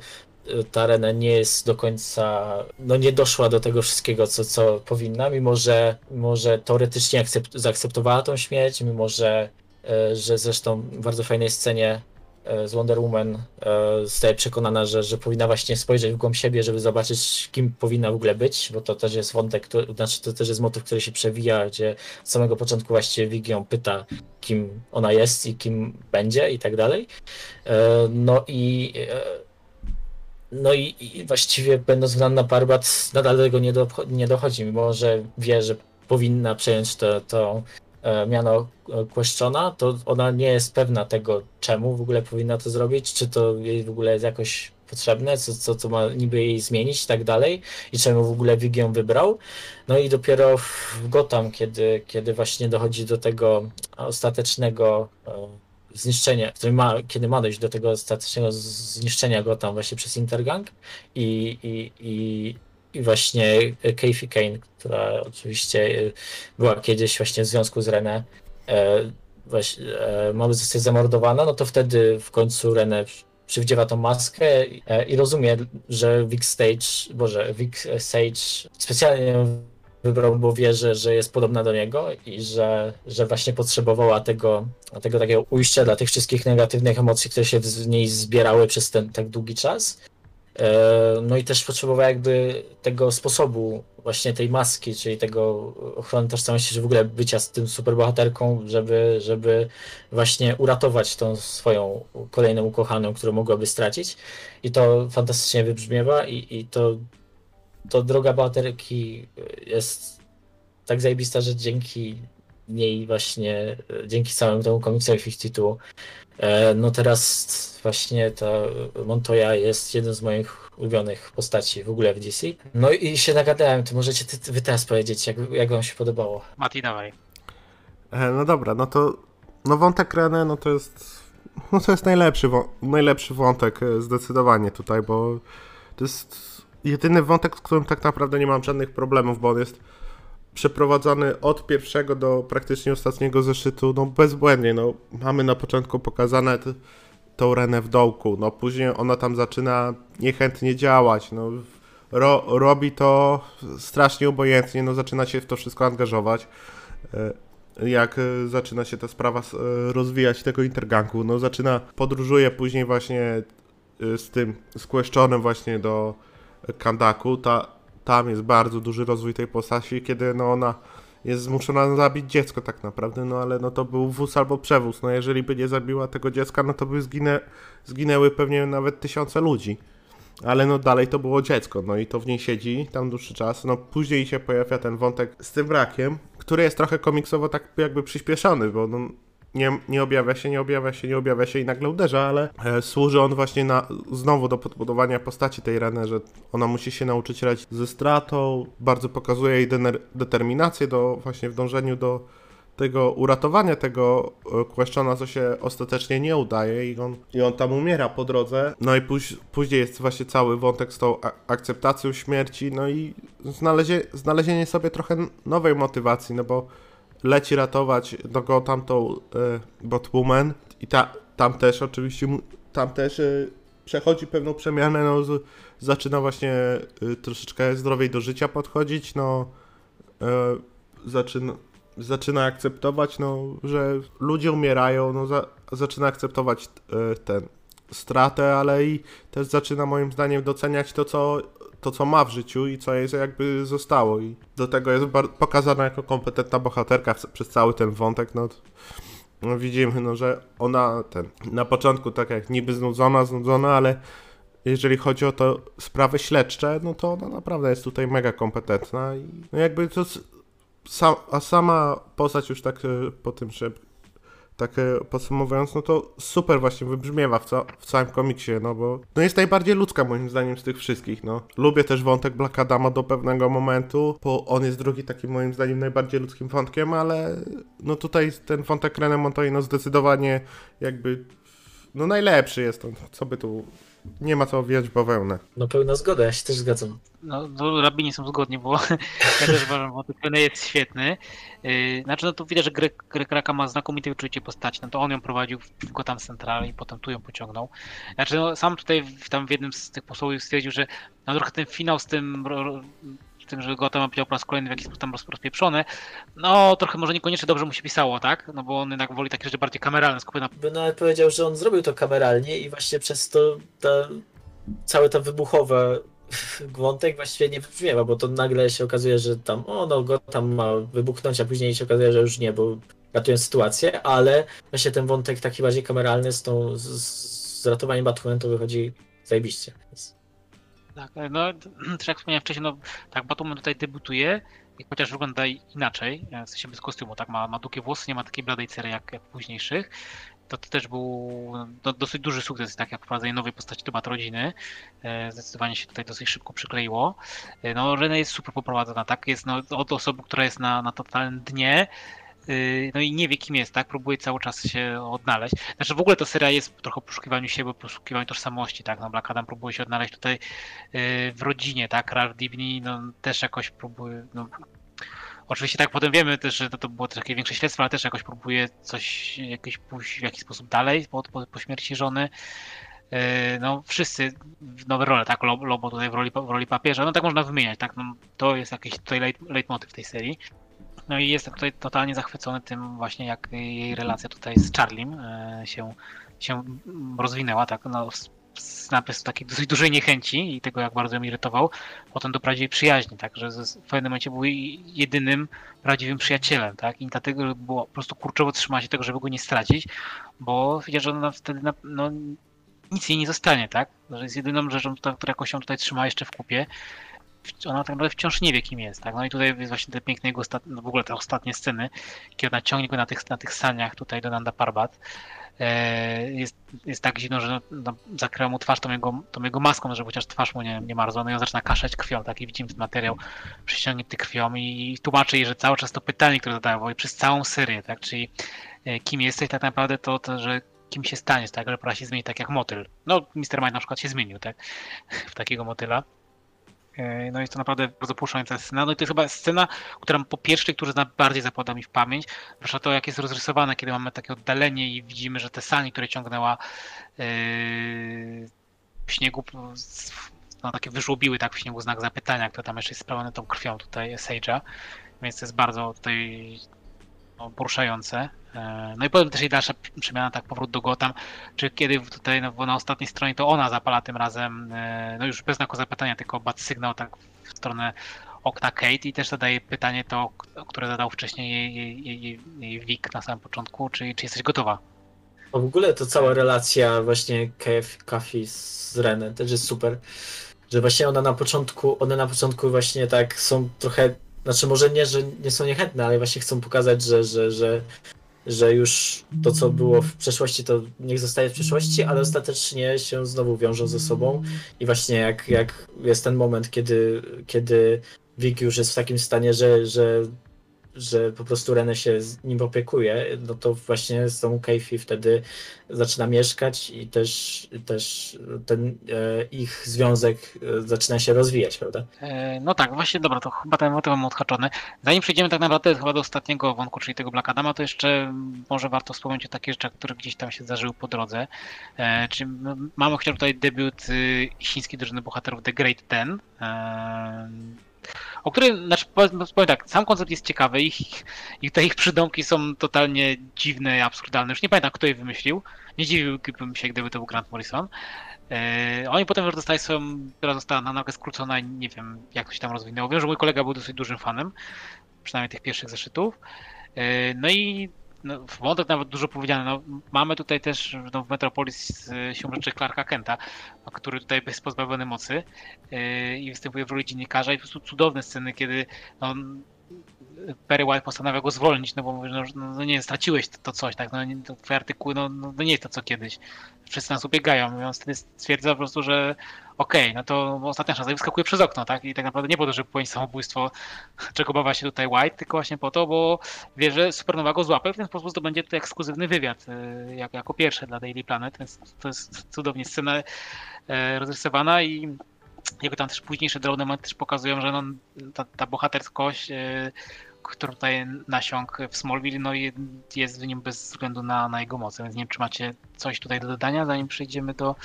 ta arena nie jest do końca, no nie doszła do tego wszystkiego, co, co powinna, mimo że, mimo że teoretycznie akcept, zaakceptowała tą śmierć, mimo że, e, że zresztą w bardzo fajnej scenie E, z Wonder Woman e, zostaje przekonana, że, że powinna właśnie spojrzeć w głąb siebie, żeby zobaczyć, kim powinna w ogóle być, bo to też jest wątek, który, znaczy to też jest motyw, który się przewija, gdzie z samego początku właściwie Vigion pyta, kim ona jest i kim będzie i tak dalej. No i no i, i właściwie będąc w na Parbat nadal do tego nie, do, nie dochodzi, mimo że wie, że powinna przejąć to, to E, miano Questiona, to ona nie jest pewna tego, czemu w ogóle powinna to zrobić, czy to jej w ogóle jest jakoś potrzebne, co, co to ma niby jej zmienić i tak dalej, i czemu w ogóle Wigion wybrał. No i dopiero w Gotham, kiedy, kiedy właśnie dochodzi do tego ostatecznego e, zniszczenia, który ma, kiedy ma dojść do tego ostatecznego zniszczenia Gotham właśnie przez Intergang i, i, i i właśnie Kathy Kane, która oczywiście e, była kiedyś właśnie w związku z René, e, właśnie, e, ma zostać zamordowana, no to wtedy w końcu René przywdziewa tą maskę i rozumie, że Vic Stage, boże, Vic Sage specjalnie wybrał, bo wie, że, jest podobna do niego i że, że właśnie potrzebowała tego, tego takiego ujścia dla tych wszystkich negatywnych emocji, które się w niej zbierały przez ten tak długi czas. E, no i też potrzebowała jakby tego sposobu, właśnie tej maski, czyli tego ochrony tożsamości, że w ogóle bycia z tym superbohaterką, żeby, żeby właśnie uratować tą swoją kolejną ukochaną, którą mogłaby stracić. I to fantastycznie wybrzmiewa i, i to, to droga bohaterki jest tak zajebista, że dzięki niej właśnie, dzięki całemu temu komiksowi 52 E, no teraz właśnie ta Montoya jest jedną z moich ulubionych postaci w ogóle w DC. No i się nagadałem, to możecie ty, wy teraz powiedzieć, jak, jak wam się podobało. Mati, dawaj. E, no dobra, no to no wątek René, no to jest no to jest najlepszy, najlepszy wątek e, zdecydowanie tutaj, bo to jest jedyny wątek, z którym tak naprawdę nie mam żadnych problemów, bo on jest przeprowadzony od pierwszego do praktycznie ostatniego zeszytu, no bezbłędnie, no mamy na początku pokazane tą Renę w dołku, no później ona tam zaczyna niechętnie działać, no ro, robi to strasznie obojętnie, no zaczyna się w to wszystko angażować. E, jak e, zaczyna się ta sprawa e, rozwijać tego intergangu, no zaczyna, podróżuje później właśnie z tym, z właśnie do Kandaku, ta, tam jest bardzo duży rozwój tej postaci, kiedy no ona jest zmuszona zabić dziecko tak naprawdę, no ale no to był wóz albo przewóz, no jeżeli by nie zabiła tego dziecka, no to by zginę, zginęły pewnie nawet tysiące ludzi. Ale no dalej to było dziecko, no i to w niej siedzi tam dłuższy czas, no później się pojawia ten wątek z tym brakiem, który jest trochę komiksowo tak jakby przyspieszony, bo no, nie, nie objawia się, nie objawia się, nie objawia się i nagle uderza, ale e, służy on właśnie na, znowu do podbudowania postaci tej Reny, że ona musi się nauczyć radzić ze stratą, bardzo pokazuje jej determinację do właśnie w dążeniu do tego uratowania tego Questiona, co się ostatecznie nie udaje i on, i on tam umiera po drodze. No i póź, później jest właśnie cały wątek z tą akceptacją śmierci, no i znalezie, znalezienie sobie trochę nowej motywacji, no bo leci ratować do go tamtą y, Batwoman i ta, tam też oczywiście, tam też y, przechodzi pewną przemianę, no z, zaczyna właśnie y, troszeczkę zdrowiej do życia podchodzić, no zaczyna, zaczyna akceptować, no, że ludzie umierają, no za, zaczyna akceptować ten stratę, ale i też zaczyna moim zdaniem doceniać to, co to, co ma w życiu i co jej jakby zostało. I do tego jest pokazana jako kompetentna bohaterka przez cały ten wątek. No, no widzimy, no, że ona ten, na początku tak jak niby znudzona, znudzona, ale jeżeli chodzi o to sprawy śledcze, no to ona naprawdę jest tutaj mega kompetentna i no jakby to a sama postać już tak e, po tym, że tak e, podsumowując, no to super właśnie wybrzmiewa w, ca- w całym komiksie, no bo no jest najbardziej ludzka moim zdaniem z tych wszystkich, no. Lubię też wątek Black Adama do pewnego momentu, bo on jest drugi takim moim zdaniem najbardziej ludzkim wątkiem, ale no tutaj ten wątek René Montoya no zdecydowanie jakby no najlepszy jest on, co by tu nie ma co owijać bawełnę. No pełna zgoda, ja się też zgadzam. No, to rabini są zgodni, bo ja też uważam, że ten jest świetny. Yy, Znaczy, no to widać, że Greg, Greg Raka ma znakomite wyczucie postaci. No to on ją prowadził w Gotham Central i potem tu ją pociągnął. Znaczy, no, sam tutaj w, tam w jednym z tych posłów stwierdził, że no trochę ten finał z tym, tym że Gotham powiedział po raz kolejny w jakiś sposób tam roz- rozpieprzony, no trochę może niekoniecznie dobrze mu się pisało, tak? No bo on jednak woli takie rzeczy bardziej kameralne, skupia na By nawet powiedział, że on zrobił to kameralnie i właśnie przez to ta, całe to wybuchowe wątek właściwie nie wybrzmiewa, bo to nagle się okazuje, że tam, o no go tam ma wybuchnąć, a później się okazuje, że już nie, bo ratują sytuację, ale właśnie ten wątek taki bardziej kameralny z tą, z, z ratowaniem Batwoman to wychodzi zajebiście. Więc Tak, no też jak wspomniałem wcześniej, no tak, Batwoman tutaj debiutuje chociaż wygląda inaczej, e, w sensie bez kostiumu, tak, ma, ma długie włosy, nie ma takiej bladej cery jak, jak późniejszych, to, to też był no, dosyć duży sukces, tak jak wprowadzenie nowej postaci do Batrodziny, e, zdecydowanie się tutaj dosyć szybko przykleiło. E, No Rena jest super poprowadzona, tak, jest no, od osoby, która jest na, na totalnym dnie, no i nie wie kim jest, tak? Próbuje cały czas się odnaleźć. Znaczy w ogóle ta seria jest trochę o poszukiwaniu siebie, poszukiwaniu tożsamości, tak? No Black Adam próbuje się odnaleźć tutaj y, w rodzinie, tak? Ralph Dibny no, też jakoś próbuje, no, oczywiście tak potem wiemy też, że to, było takie większe śledztwo, ale też jakoś próbuje coś, jakieś pójść w jakiś sposób dalej po, po, po śmierci żony. Y, No wszyscy nowe role, tak? Lobo, tutaj w roli, w roli papieża, no tak można wymieniać, tak? No, to jest jakiś tutaj leit, leitmotiv tej serii. No i jestem tutaj totalnie zachwycony tym właśnie, jak jej relacja tutaj z Charlim e, się, się rozwinęła, tak, no, napis takiej dosyć dużej niechęci i tego, jak bardzo ją irytował, potem do prawdziwej przyjaźni, tak, że w pewnym momencie był jedynym prawdziwym przyjacielem, tak, i dlatego było po prostu kurczowo trzymała się tego, żeby go nie stracić, bo wiedział, że ona wtedy, na, no, nic jej nie zostanie, tak, że jest jedyną rzeczą, która jakoś ją tutaj trzyma jeszcze w kupie, ona tak naprawdę wciąż nie wie, kim jest, tak? No i tutaj jest właśnie te piękne jego, no w ogóle te ostatnie sceny, kiedy ona ciągnie go na tych, na tych saniach tutaj do Nanda Parbat. E, jest, jest tak zimno, że no, zakryła mu twarz tą jego, tą jego maską, no, żeby chociaż twarz mu nie, nie marzła, no i on zaczyna kaszać krwią, tak? I widzimy ten materiał przyciągnięty krwią i tłumaczy jej, że cały czas to pytanie, które zadawał przez całą serię, tak? Czyli e, kim jesteś tak naprawdę to, to że kim się staniesz, tak? Że pora się zmienić tak jak motyl. No, Mr. Mind na przykład się zmienił, tak? W takiego motyla. E, No jest to naprawdę bardzo poruszająca scena. No i to jest chyba scena, która po pierwsze, która najbardziej zapada mi w pamięć. Zwłaszcza to, jak jest rozrysowane, kiedy mamy takie oddalenie i widzimy, że te sani, które ciągnęła yy, w śniegu, no takie wyżłobiły tak w śniegu znak zapytania, kto tam jeszcze jest sprawiony tą krwią tutaj Sage'a. Więc to jest bardzo tutaj no, poruszające. E, No i potem też jej dalsza przemiana, tak powrót do Gotham, czy kiedy tutaj no, na ostatniej stronie to ona zapala tym razem, e, no już bez znaku zapytania, tylko bat sygnał tak w stronę okna Kate i też zadaje pytanie to, które zadał wcześniej jej, jej, jej, jej, Vic na samym początku, czy, czy jesteś gotowa? A w ogóle to cała relacja właśnie Kafi z Renem też jest super. Że właśnie ona na początku, one na początku właśnie tak są trochę, znaczy może nie, że nie są niechętne, ale właśnie chcą pokazać, że, że, że, że już to, co było w przeszłości, to niech zostaje w przeszłości, ale ostatecznie się znowu wiążą ze sobą. I właśnie jak, jak jest ten moment, kiedy, kiedy Vic już jest w takim stanie, że, że że po prostu Renę się nim opiekuje, no to właśnie z tą Keifi wtedy zaczyna mieszkać i też, też ten e, ich związek e, zaczyna się rozwijać, prawda? E, No tak, właśnie dobra, to chyba ten motyw mam odhaczony. Zanim przejdziemy tak naprawdę chyba do ostatniego wątku, czyli tego Black Adama, to jeszcze może warto wspomnieć o takich rzeczach, które gdzieś tam się zdarzyły po drodze. E, Czyli mamy chociaż tutaj debiut y, chińskiej drużyny bohaterów The Great Ten. O którym, znaczy powiem, powiem tak, sam koncept jest ciekawy, ich, ich, te ich przydomki są totalnie dziwne, absurdalne. Już nie pamiętam, kto je wymyślił. Nie dziwiłbym się, gdyby to był Grant Morrison. E, oni potem już dostali swoją, która została na naukę skrócona i nie wiem, jak to się tam rozwinęło. Wiem, że mój kolega był dosyć dużym fanem, przynajmniej tych pierwszych zeszytów. E, no i no, w wątek nawet dużo powiedziane. No, mamy tutaj też no, w Metropolis się rzeczy Clarka Kenta, który tutaj jest pozbawiony mocy yy, i występuje w roli dziennikarza i po prostu cudowne sceny, kiedy no, Perry White postanawia go zwolnić, no bo mówi, no, no nie, straciłeś to, to coś, tak, no to twoje artykuły, no, no, nie jest to co kiedyś. Wszyscy nas ubiegają i on wtedy stwierdza po prostu, że okej, okay, no to ostatnia szansa. Wyskakuje przez okno, tak, i tak naprawdę nie po to, żeby popełnić samobójstwo, czego bawia się tutaj White, tylko właśnie po to, bo wie, że Supernowa go złapie, w ten sposób zdobędzie tutaj ekskluzywny wywiad, y, jako, jako pierwszy dla Daily Planet, więc to jest cudownie scena e, rozrysowana i jego tam też późniejsze drobne momenty też pokazują, że no, ta, ta bohaterskość, yy, która tutaj nasiąg w Smallville, no jest w nim bez względu na, na jego moce, więc nie wiem, czy macie coś tutaj do dodania, zanim przejdziemy do,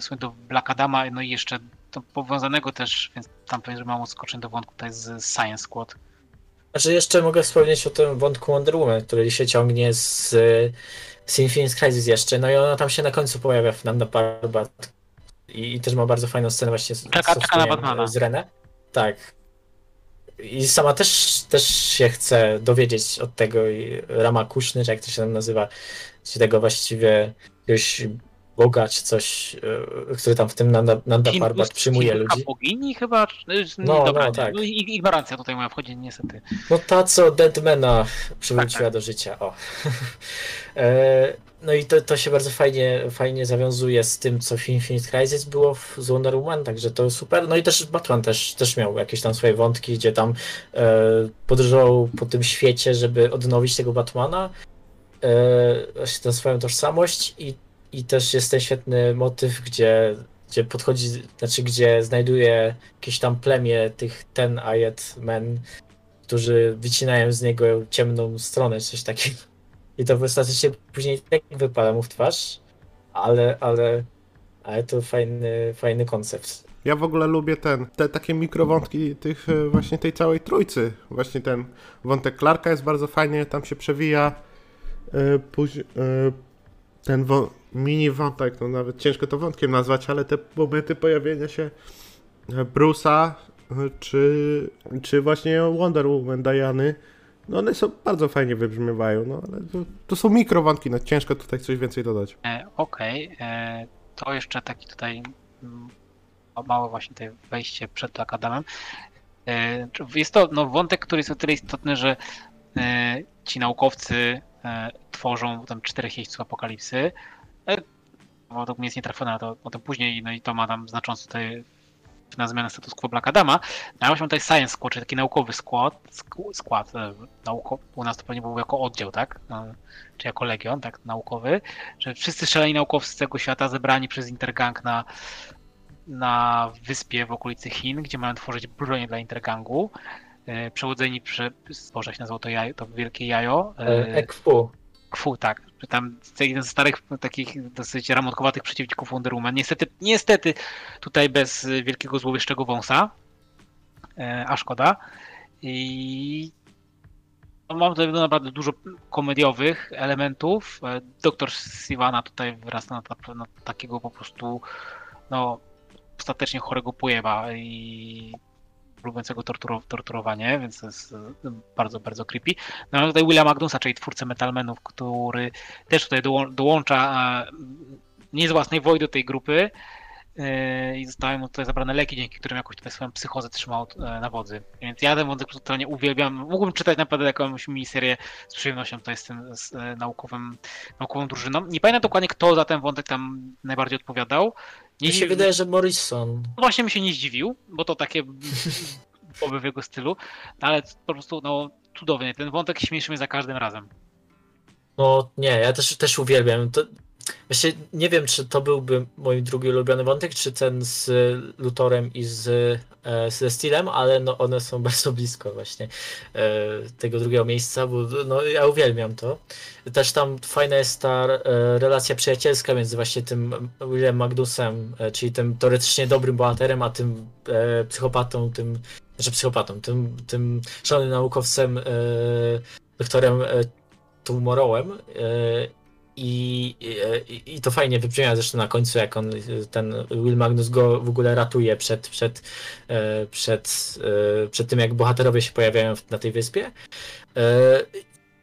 w sumie do Black Adama, no i jeszcze to powiązanego też, więc tam że mam odskoczeń do wątku tutaj z Science Squad. Znaczy jeszcze mogę wspomnieć o tym wątku Wonder Woman, który się ciągnie z, z Infinite Crisis jeszcze, no i ona tam się na końcu pojawia w Nanda Parbat, i, i też ma bardzo fajną scenę właśnie z, z, na Batmana. z Renę. Tak. I sama też, też się chce dowiedzieć od tego Rama Kuszny, czy jak to się tam nazywa, czy tego właściwie jakiegoś Boga, czy coś, e, który tam w tym Nanda, Nanda Parbat przyjmuje ludzi. bogini chyba? No, dobra, no, tak. No, ignorancja tutaj moja wchodzi niestety. No ta, co Deadmana przywróciła tak, tak. do życia, o. e, no i to, to się bardzo fajnie, fajnie zawiązuje z tym, co w Infinite Crisis było w, z Wonder Woman, także to super. No i też Batman też, też miał jakieś tam swoje wątki, gdzie tam e, podróżował po tym świecie, żeby odnowić tego Batmana, e, tę swoją tożsamość i, i też jest ten świetny motyw, gdzie, gdzie podchodzi, znaczy gdzie znajduje jakieś tam plemię tych ten Ayet Men, którzy wycinają z niego ciemną stronę, coś takiego. I to ostatecznie później tak wypada mu w twarz, ale, ale, ale to fajny, fajny koncept. Ja w ogóle lubię ten, te takie mikrowątki tych e, właśnie tej całej trójcy. Właśnie ten wątek Clarka jest bardzo fajnie, tam się przewija. Yy, później, ten mini wątek, no nawet ciężko to wątkiem nazwać, ale te momenty pojawienia się Bruce'a, czy, czy właśnie Wonder Woman Diany, no one są bardzo fajnie wybrzmiewają, no ale to, to są mikrowątki, no ciężko tutaj coś więcej dodać. E, Okej, okay. E, to jeszcze taki tutaj mm, małe właśnie tutaj wejście przed Akademem. E, jest to no, wątek, który jest o tyle istotny, że e, ci naukowcy e, tworzą tam czterech jeźdźców apokalipsy. E, według mnie jest nietrafione, to o tym później, no i to ma tam znaczący tutaj na zmianę status quo Black Adama. No właśnie tutaj Science Squad, czyli taki naukowy skład, skład e, nauko, u nas to pewnie był jako oddział, tak? No, czy jako legion, tak, naukowy, że wszyscy szaleni naukowcy z całego świata zebrani przez Intergang na, na wyspie w okolicy Chin, gdzie mają tworzyć broń dla Intergangu. E, przewodzeni przez, Boże, się nazywało to, jajo, to wielkie jajo. E, Ekfu. Kwu, tak. Tam jeden z starych, takich dosyć ramotkowatych przeciwników Wonder Woman. Niestety, niestety tutaj bez wielkiego złowieszczego wąsa. E, a szkoda. I no, mam tutaj naprawdę dużo komediowych elementów. E, doktor Sivana tutaj wyrasta na, na, takiego po prostu no, ostatecznie chorego pojeba i lubiącego torturo, torturowanie, więc to jest e, bardzo, bardzo creepy. No mamy tutaj William Magnusa, czyli twórcę Metalmenów, który też tutaj dołącza nie z własnej woli do tej grupy i zostały mu tutaj zabrane leki, dzięki którym jakoś tutaj swoją psychozę trzymał na wodzy. Więc ja ten wątek totalnie uwielbiam. Mógłbym czytać naprawdę jakąś miniserię z przyjemnością tutaj z tym z naukowym, naukową drużyną. Nie pamiętam dokładnie, kto za ten wątek tam najbardziej odpowiadał. Nie mi się wydaje, że Morrison. No właśnie mi się nie zdziwił, bo to takie oby w jego stylu, ale po prostu no cudownie, ten wątek śmieszy mnie za każdym razem. No nie, ja też, też uwielbiam. To, Właśnie nie wiem, czy to byłby mój drugi ulubiony wątek, czy ten z Lutorem i z, e, Steelem, ale no one są bardzo blisko właśnie e, tego drugiego miejsca, bo no, ja uwielbiam to. Też tam fajna jest ta e, relacja przyjacielska między właśnie tym Willem Magnusem, e, czyli tym teoretycznie dobrym bohaterem, a tym psychopatą, tym, znaczy psychopatą, tym, tym szalonym naukowcem, doktorem Tomorrowem. E, i, i, I to fajnie wybrzmia zresztą na końcu, jak on, ten Will Magnus go w ogóle ratuje przed, przed, e, przed, e, przed tym, jak bohaterowie się pojawiają na tej wyspie.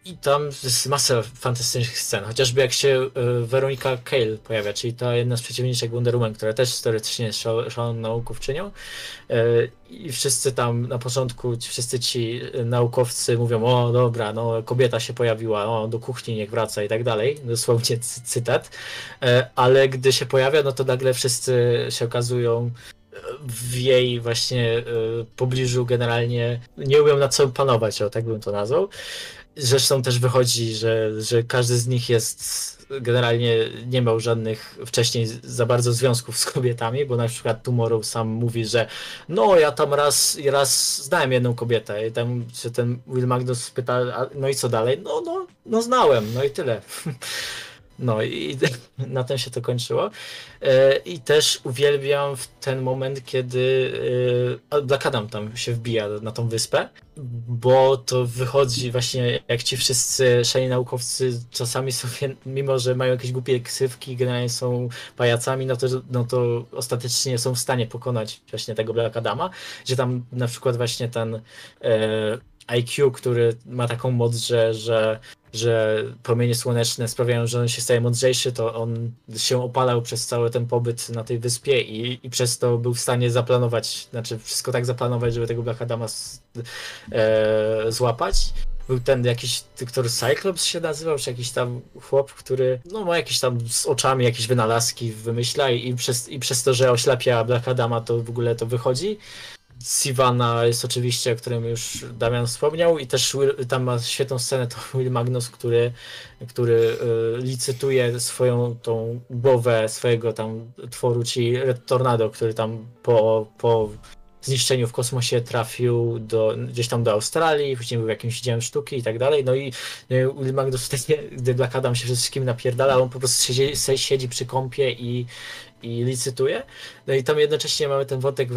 E, I tam jest masa fantastycznych scen, chociażby jak się Weronika Cale pojawia, czyli ta jedna z przeciwniczek Wonder Woman, która też teoretycznie jest szaloną naukowczynią. I wszyscy tam na początku, wszyscy ci naukowcy mówią, o dobra, no kobieta się pojawiła, o do kuchni niech wraca i tak dalej, dosłownie cytat, ale gdy się pojawia, no to nagle wszyscy się okazują w jej właśnie pobliżu generalnie nie umieją nad sobą panować, o tak bym to nazwał. Zresztą też wychodzi, że, że każdy z nich jest generalnie nie miał żadnych wcześniej za bardzo związków z kobietami, bo na przykład Tomorrow sam mówi, że no ja tam raz, raz znałem jedną kobietę i tam się ten Will Magnus pyta, no i co dalej? No, no, no znałem, no i tyle. No i na tym się to kończyło. E, I też uwielbiam w ten moment, kiedy e, Black Adam tam się wbija na tą wyspę, bo to wychodzi właśnie jak ci wszyscy szaleni naukowcy czasami sobie, mimo że mają jakieś głupie ksywki, generalnie są pajacami, no to, no to ostatecznie są w stanie pokonać właśnie tego Black Adama, gdzie tam na przykład właśnie ten e, IQ, który ma taką moc, że, że że promienie słoneczne sprawiają, że on się staje mądrzejszy, to on się opalał przez cały ten pobyt na tej wyspie i, i przez to był w stanie zaplanować, znaczy wszystko tak zaplanować, żeby tego Black Adama e, złapać. Był ten jakiś, który Cyclops się nazywał, czy jakiś tam chłop, który no, ma jakieś tam z oczami jakieś wynalazki wymyśla i, i, przez, i przez to, że oślepia Black Adama, to w ogóle to wychodzi. Sivana jest oczywiście, o którym już Damian wspomniał i też Will, tam ma świetną scenę to Will Magnus, który, który y, licytuje swoją tą głowę swojego tam tworu, czyli Red Tornado, który tam po, po zniszczeniu w kosmosie trafił do, gdzieś tam do Australii, później był jakimś dziełem sztuki i tak dalej. No i no Will Magnus wtedy, gdy Black Adam się wszystkim napierdala, on po prostu siedzi, siedzi przy kąpie i, i licytuje. No i tam jednocześnie mamy ten wątek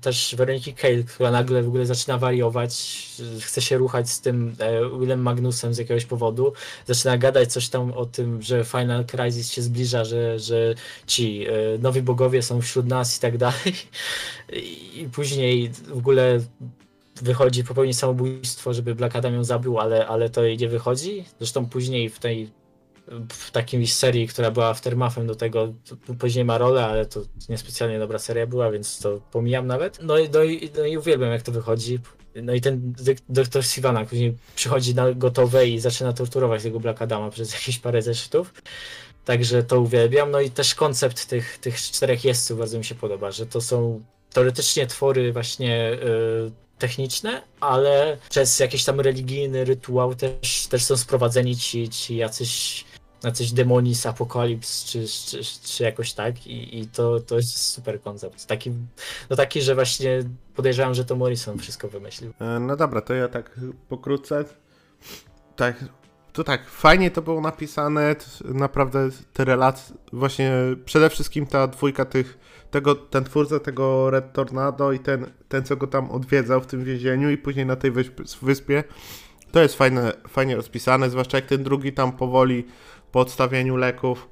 też Weroniki Cale, która nagle w ogóle zaczyna wariować, chce się ruchać z tym e, Willem Magnusem z jakiegoś powodu, zaczyna gadać coś tam o tym, że Final Crisis się zbliża, że, że ci e, nowi bogowie są wśród nas i tak dalej. I później w ogóle wychodzi popełnić samobójstwo, żeby Black Adam ją zabił, ale, ale to jej nie wychodzi. Zresztą później w tej w takiej serii, która była aftermathem do tego, później ma rolę, ale to niespecjalnie dobra seria była, więc to pomijam nawet. No i, no i, no i uwielbiam jak to wychodzi. No i ten doktor Sivana później przychodzi na gotowe i zaczyna torturować tego Black Adama przez jakieś parę zeszytów. Także to uwielbiam. No i też koncept tych, tych czterech jeźdźców bardzo mi się podoba, że to są teoretycznie twory właśnie yy, techniczne, ale przez jakiś tam religijny rytuał też, też są sprowadzeni ci, ci jacyś jacyś demoni z Apokalips, czy, czy, czy jakoś tak i, i to, to jest super koncept. Taki, no taki, że właśnie podejrzewam, że to Morrison wszystko wymyślił. E, no dobra, to ja tak pokrótce. Tak, to tak, fajnie to było napisane, naprawdę te relacje, właśnie przede wszystkim ta dwójka tych, tego, ten twórca tego Red Tornado i ten, ten co go tam odwiedzał w tym więzieniu i później na tej wyspie, to jest fajne, fajnie rozpisane, zwłaszcza jak ten drugi tam powoli po odstawieniu leków.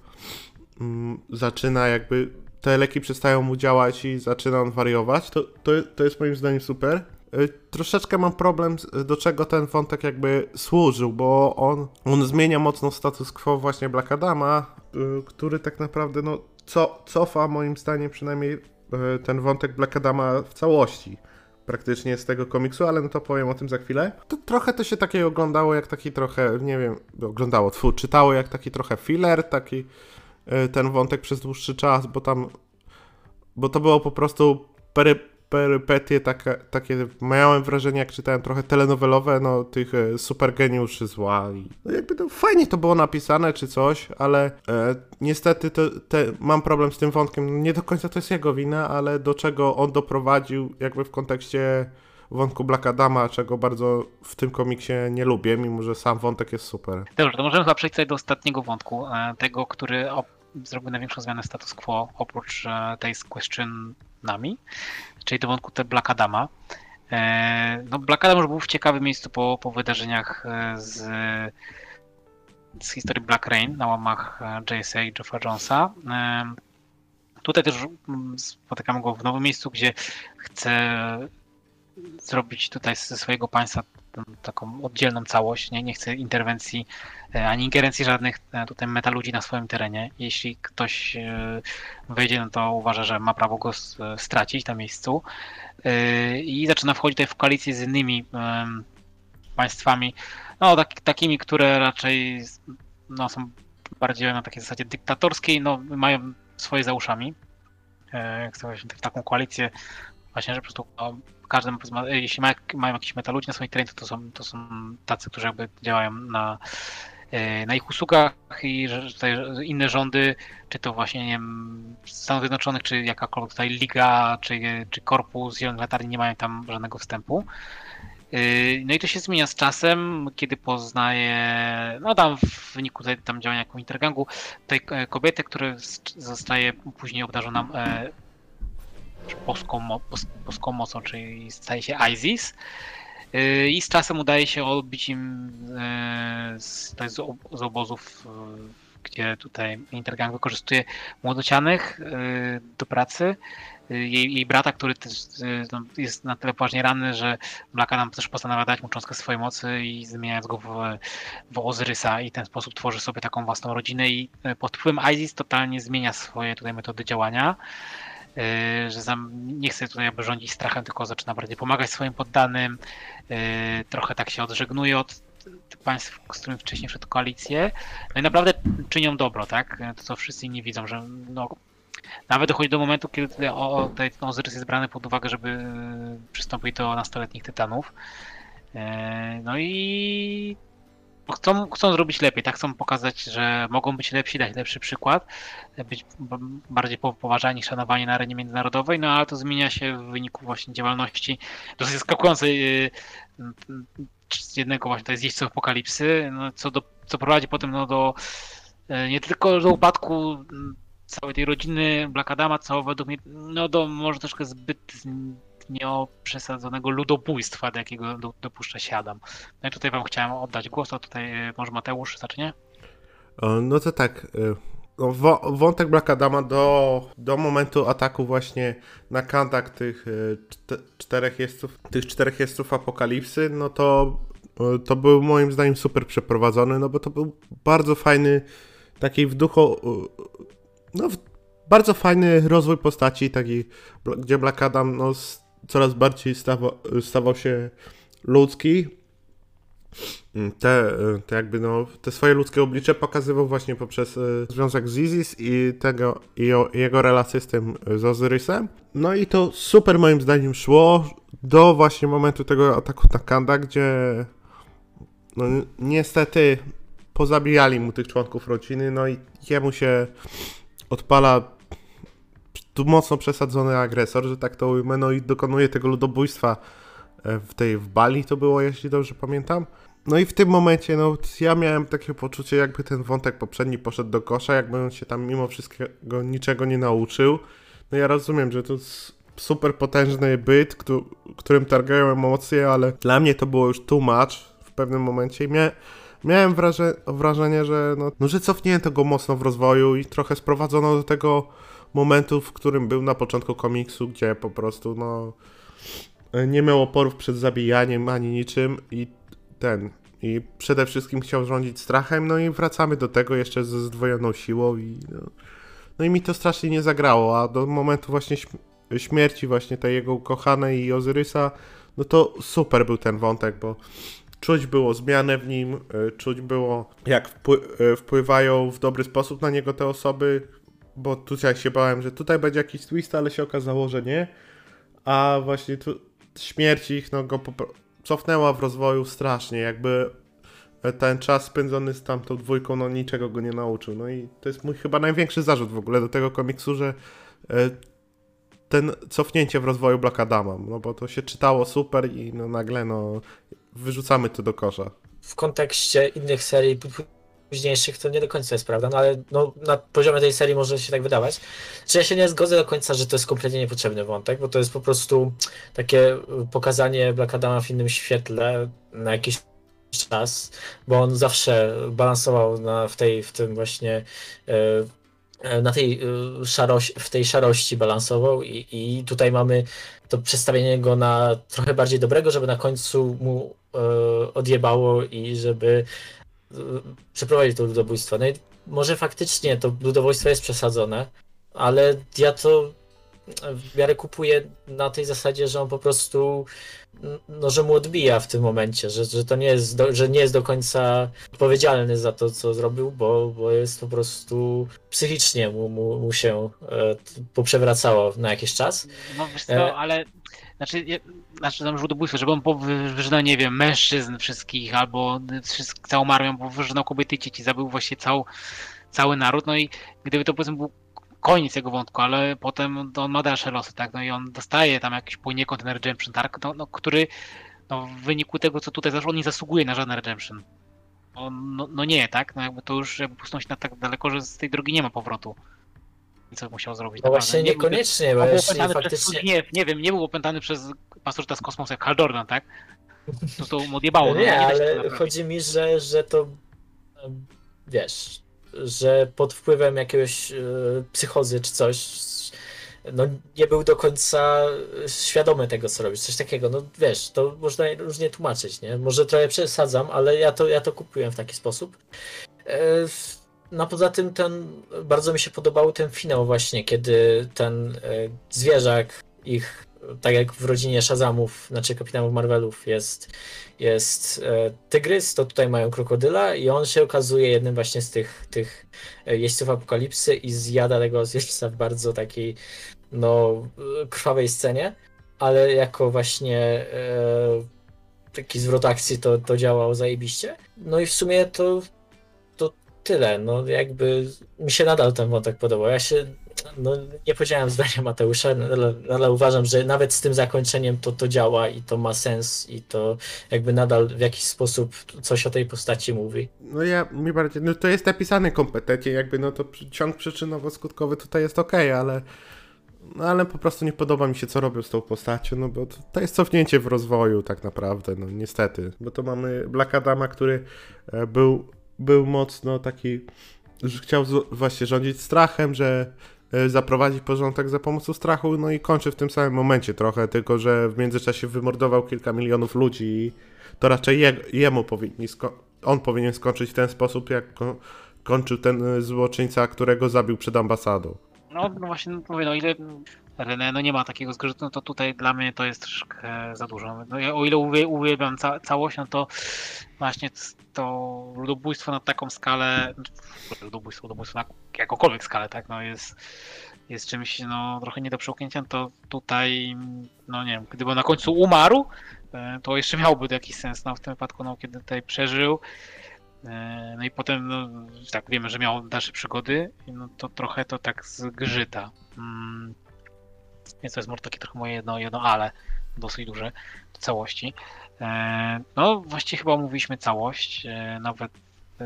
Mm, zaczyna jakby te leki przestają mu działać i zaczyna on wariować, to, to, to jest moim zdaniem super. Y, troszeczkę mam problem, do czego ten wątek jakby służył, bo on, on zmienia mocno status quo właśnie Black Adama, y, który tak naprawdę no, co, cofa moim zdaniem przynajmniej y, ten wątek Black Adama w całości praktycznie z tego komiksu, ale no to powiem o tym za chwilę. To trochę to się takie oglądało jak taki trochę, nie wiem, oglądało, tfu, czytało jak taki trochę filler, taki ten wątek przez dłuższy czas, bo tam, bo to było po prostu pery, perypetie takie, miałem wrażenie, jak czytałem trochę telenowelowe, no tych e, super geniuszy zła i no jakby to fajnie to było napisane czy coś, ale e, niestety to, te, mam problem z tym wątkiem, nie do końca to jest jego wina, ale do czego on doprowadził jakby w kontekście wątku Black Adama, czego bardzo w tym komiksie nie lubię, mimo że sam wątek jest super. Dobrze, to możemy chyba przejść do ostatniego wątku, e, tego, który zrobił największą zmianę status quo oprócz e, tej z questionami, czyli do wątku te Black Adama. E, No, Black Adam już był w ciekawym miejscu po, po wydarzeniach e, z, z historii Black Rain na łamach e, JSA i Joffa Jonesa. Tutaj też mm, spotykamy go w nowym miejscu, gdzie chce zrobić tutaj ze swojego państwa taką oddzielną całość, nie, nie chce interwencji e, ani ingerencji żadnych e, tutaj meta ludzi na swoim terenie. Jeśli ktoś e, wejdzie, no to uważa, że ma prawo go stracić na miejscu i zaczyna wchodzić tutaj w koalicję z innymi państwami, no tak, takimi, które raczej no, są bardziej na takiej zasadzie dyktatorskiej, no mają swoje za uszami. Chce właśnie w taką koalicję właśnie, że po prostu no, każdy, e, jeśli ma, mają jakiś meta na swoim terenie, to, są, to są tacy, którzy jakby działają na, e, na ich usługach i że inne rządy, czy to właśnie nie wiem, Stanów Zjednoczonych, czy jakakolwiek tutaj liga, czy, czy korpus Zielonych Latarni nie mają tam żadnego wstępu. Yy, No i to się zmienia z czasem, kiedy poznaje, no tam w wyniku tam działania jako intergangu, tej e, kobiety, która zostaje później obdarzona bos- boską mocą, czyli staje się Isis. Yy, I z czasem udaje się odbić im e, z, z, ob- z obozów, e, gdzie tutaj Intergang wykorzystuje młodocianych e, do pracy. E, Jej, jej brata, który no, jest na tyle poważnie ranny, że Black Adam też postanawia dać mu cząstkę swojej mocy i zmieniając go w, w Ozyrysa i ten sposób tworzy sobie taką własną rodzinę i pod wpływem Isis totalnie zmienia swoje tutaj metody działania. E, Że nie chce tutaj jakby rządzić strachem, tylko zaczyna bardziej pomagać swoim poddanym. e, Trochę tak się odżegnuje od państw, z którymi wcześniej wszedł koalicję. No i naprawdę czynią dobro, tak? To co wszyscy inni widzą, że no, nawet dochodzi do momentu, kiedy o, Ozyrys jest brany pod uwagę, żeby e, przystąpić do nastoletnich tytanów. E, No i chcą, chcą zrobić lepiej, tak? Chcą pokazać, że mogą być lepsi, dać lepszy przykład, być bardziej po- poważani, szanowani na arenie międzynarodowej, no ale to zmienia się w wyniku właśnie działalności dosyć zaskakującej z jednego właśnie tutaj z jeźdźców apokalipsy, no, co, do, co prowadzi potem no, do e, nie tylko do upadku m, całej tej rodziny Black Adama, co według mnie no, do może troszkę zbyt nieoprzesadzonego ludobójstwa, do jakiego do, dopuszcza się Adam. No i tutaj wam chciałem oddać głos, a tutaj e, może Mateusz zacznie? O, No to tak. y, No, wątek Black Adama do, do momentu ataku właśnie na kantak tych czte- czterech jeźdźców, tych czterech jeźdźców apokalipsy, no to to był moim zdaniem super przeprowadzony, no bo to był bardzo fajny taki w duchu no bardzo fajny rozwój postaci, taki gdzie Black Adam no, s- coraz bardziej stawał, stawał się ludzki, te, te jakby no, te swoje ludzkie oblicze pokazywał właśnie poprzez e, związek z Isis i tego i, o, jego relację z tym e, z Ozyrysem. No i to super moim zdaniem szło do właśnie momentu tego ataku na Kanda, gdzie no ni- niestety pozabijali mu tych członków rodziny, no i jemu się odpala tu mocno przesadzony agresor, że tak to ujmę, no i dokonuje tego ludobójstwa e, w tej w Bali to było, jeśli dobrze pamiętam. No i w tym momencie, no ja miałem takie poczucie, jakby ten wątek poprzedni poszedł do kosza, jakby on się tam mimo wszystkiego niczego nie nauczył. No ja rozumiem, że to super potężny byt, któ- którym targają emocje, ale dla mnie to było już too much w pewnym momencie i mia- miałem wraże- wrażenie, że no, no, że cofnięto go mocno w rozwoju i trochę sprowadzono do tego momentu, w którym był na początku komiksu, gdzie po prostu no nie miał oporów przed zabijaniem ani niczym i ten i przede wszystkim chciał rządzić strachem, no i wracamy do tego jeszcze ze zdwojoną siłą i no, no i mi to strasznie nie zagrało, a do momentu właśnie śm- śmierci właśnie tej jego ukochanej i Ozyrysa, no to super był ten wątek, bo czuć było zmianę w nim, y, czuć było jak y, wpływają w dobry sposób na niego te osoby, bo tutaj się bałem, że tutaj będzie jakiś twist, ale się okazało, że nie. a właśnie tu śmierć ich no, go cofnęła w rozwoju strasznie, jakby ten czas spędzony z tamtą dwójką, no niczego go nie nauczył. No i to jest mój chyba największy zarzut w ogóle do tego komiksu, że e, ten cofnięcie w rozwoju Black Adama, no bo to się czytało super i no nagle no wyrzucamy to do kosza. W kontekście innych serii późniejszych to nie do końca jest prawda, no ale no, na poziomie tej serii może się tak wydawać. Czy ja się nie zgodzę do końca, że to jest kompletnie niepotrzebny wątek, bo to jest po prostu takie pokazanie Black Adama w innym świetle na jakiś czas, bo on zawsze balansował na, w tej, w tym właśnie e, na tej szarości, w tej szarości balansował i, i tutaj mamy to przestawienie go na trochę bardziej dobrego, żeby na końcu mu odjebało i żeby przeprowadzić to ludobójstwo. No i może faktycznie to ludobójstwo jest przesadzone, ale ja to w miarę kupuję na tej zasadzie, że on po prostu no, że mu odbija w tym momencie, że, że to nie jest, do, że nie jest do końca odpowiedzialny za to, co zrobił, bo, bo jest po prostu psychicznie mu, mu, mu się e, poprzewracało na jakiś czas. No wiesz co, e... ale znaczy, znaczy tam ludobójstwo, żeby on wyżynał, nie wiem, mężczyzn wszystkich, albo wszystkich, całą armią, bo wyżynał kobiety i dzieci, zabił właśnie cał, cały naród, no i gdyby to powiedzmy był koniec jego wątku, ale potem on ma dalsze losy, tak, no i on dostaje tam jakiś poniekąd ten redemption, tak, no, no, który no, w wyniku tego, co tutaj zaszło, on nie zasługuje na żaden redemption. On, no, no, nie, tak, no jakby to już jakby posunąć na tak daleko, że z tej drogi nie ma powrotu. I co musiał zrobić? No właśnie nie niekoniecznie, bo jeśli faktycznie... Nie, nie wiem, nie był opętany przez pasurta z kosmosu jak Hal Jordan, tak? To to mu odjebało. No, nie, nie ale chodzi mi, że, że to wiesz, że pod wpływem jakiegoś e, psychozy czy coś, no nie był do końca świadomy tego, co robisz, coś takiego, no wiesz, to można różnie tłumaczyć, nie? Może trochę przesadzam, ale ja to, ja to kupuję w taki sposób. E, no poza tym ten, bardzo mi się podobał ten finał właśnie, kiedy ten e, zwierzak ich tak jak w rodzinie Shazamów, znaczy kapitanów Marvelów jest, jest e, tygrys, to tutaj mają krokodyla i on się okazuje jednym właśnie z tych, tych e, jeźdźców apokalipsy i zjada tego jeźdźca w bardzo takiej no, krwawej scenie, ale jako właśnie e, taki zwrot akcji to, to działał zajebiście. No i w sumie to tyle. No jakby mi się nadal ten wątek podobał. Ja się no, nie powiedziałem zdania Mateusza, ale, ale, uważam, że nawet z tym zakończeniem to, to działa i to ma sens i to jakby nadal w jakiś sposób coś o tej postaci mówi. No ja mi bardziej, no to jest napisane kompetentnie, jakby no to ciąg przyczynowo-skutkowy tutaj jest ok, ale no ale po prostu nie podoba mi się, co robią z tą postacią, no bo to, to, jest cofnięcie w rozwoju tak naprawdę, no niestety. Bo to mamy Black Adama, który e, był, był mocno taki, że chciał właśnie rządzić strachem, że E, zaprowadzić porządek za pomocą strachu, no i kończy w tym samym momencie trochę, tylko że w międzyczasie wymordował kilka milionów ludzi i to raczej je, jemu powinni, on powinien skończyć w ten sposób, jak ko kończył ten e, złoczyńca, którego zabił przed ambasadą. No, no właśnie, no, mówię, no ile René, no nie ma takiego zgrzytu, no to tutaj dla mnie to jest troszkę za dużo. No, ja, o ile uwielbiam ca całość, no to właśnie to ludobójstwo na taką skalę, ludobójstwo, ludobójstwo na jakąkolwiek skalę, tak, no jest, jest czymś no, trochę nie do przełknięcia, to tutaj, no nie wiem, gdyby na końcu umarł, e, to jeszcze miałby jakiś sens, no w tym wypadku, no kiedy tutaj przeżył, e, no i potem, no, tak, wiemy, że miał dalsze przygody, no to trochę to tak zgrzyta. Mm, więc to jest może takie trochę moje jedno, jedno ale dosyć duże do całości. E, no właściwie chyba omówiliśmy całość, e, nawet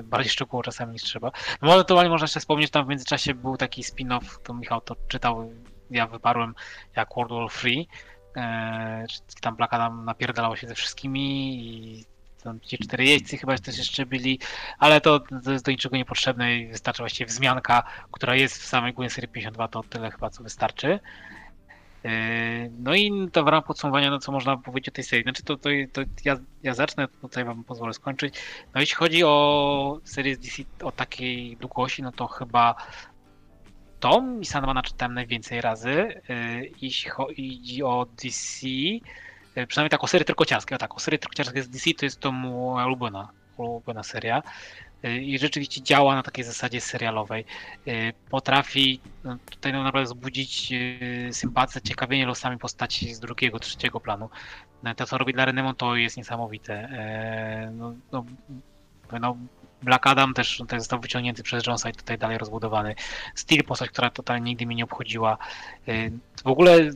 bardziej szczegółowo czasami niż trzeba. No ewentualnie można jeszcze wspomnieć, tam w międzyczasie był taki spin-off, to Michał to czytał, ja wyparłem, jak World War Free. E, tam Blaka nam napierdalało się ze wszystkimi i tam ci cztery jeźdźcy chyba też jeszcze byli, ale to, to jest do niczego niepotrzebne i wystarczy właściwie wzmianka, która jest w samej głównej serii 52, to tyle chyba co wystarczy. Yy, no i to w ramach podsumowania, no co można powiedzieć o tej serii. Znaczy to, to, to ja, ja zacznę, tutaj wam pozwolę skończyć. No jeśli chodzi o serię z DC o takiej długości, no to chyba Tom i Sandmana czytałem najwięcej razy. Yy, jeśli chodzi o DC, yy, przynajmniej tak o serię trykociarskie, o tak, o serię trykociarskie z DC to jest to moja ulubiona, ulubiona seria. I rzeczywiście działa na takiej zasadzie serialowej. Potrafi no, tutaj naprawdę wzbudzić sympatię, ciekawienie losami postaci z drugiego, trzeciego planu. To, co robi dla Renemon, to jest niesamowite. No, no, no, Black Adam też tutaj został wyciągnięty przez Jonesa i tutaj dalej rozbudowany. Steel postać, która totalnie nigdy mnie nie obchodziła. Y, w ogóle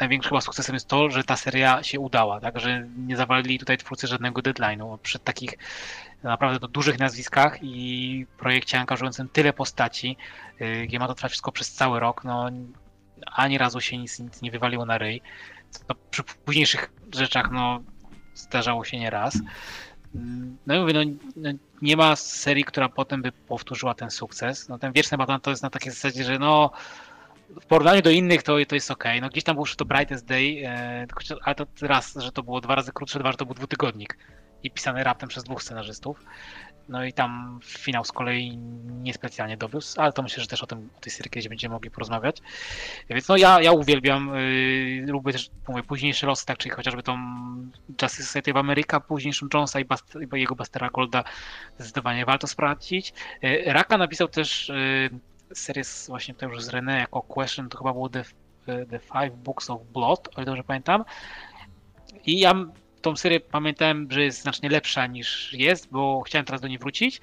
największym chyba sukcesem jest to, że ta seria się udała, tak, że nie zawalili tutaj twórcy żadnego deadline'u. Przy takich naprawdę to dużych nazwiskach i projekcie angażującym tyle postaci, y, gdzie ma to trwać wszystko przez cały rok, no ani razu się nic, nic nie wywaliło na ryj. To przy późniejszych rzeczach no zdarzało się nie raz. No i mówię, no, no, nie ma serii, która potem by powtórzyła ten sukces. No ten Wieczny Batman to jest na takiej zasadzie, że no w porównaniu do innych to, to jest ok. No gdzieś tam był już to Brightest Day, e, ale to raz, że to było dwa razy krótsze, dwa, że to był dwutygodnik i pisany raptem przez dwóch scenarzystów. No i tam finał z kolei niespecjalnie dowiózł, ale to myślę, że też o tym o tej serii kiedyś będziemy mogli porozmawiać. Więc no ja, ja uwielbiam, yy, lubię też mówię, późniejsze losy, tak, czyli chociażby tą Justice Society of America, późniejszą Jonesa i, Bast i jego Bastera Golda zdecydowanie warto sprawdzić. Yy, Raka napisał też yy, serię z, właśnie to już z René jako Question, to chyba było The, The Five Books of Blood, o ile dobrze pamiętam. I ja tą serię pamiętałem, że jest znacznie lepsza niż jest, bo chciałem teraz do niej wrócić.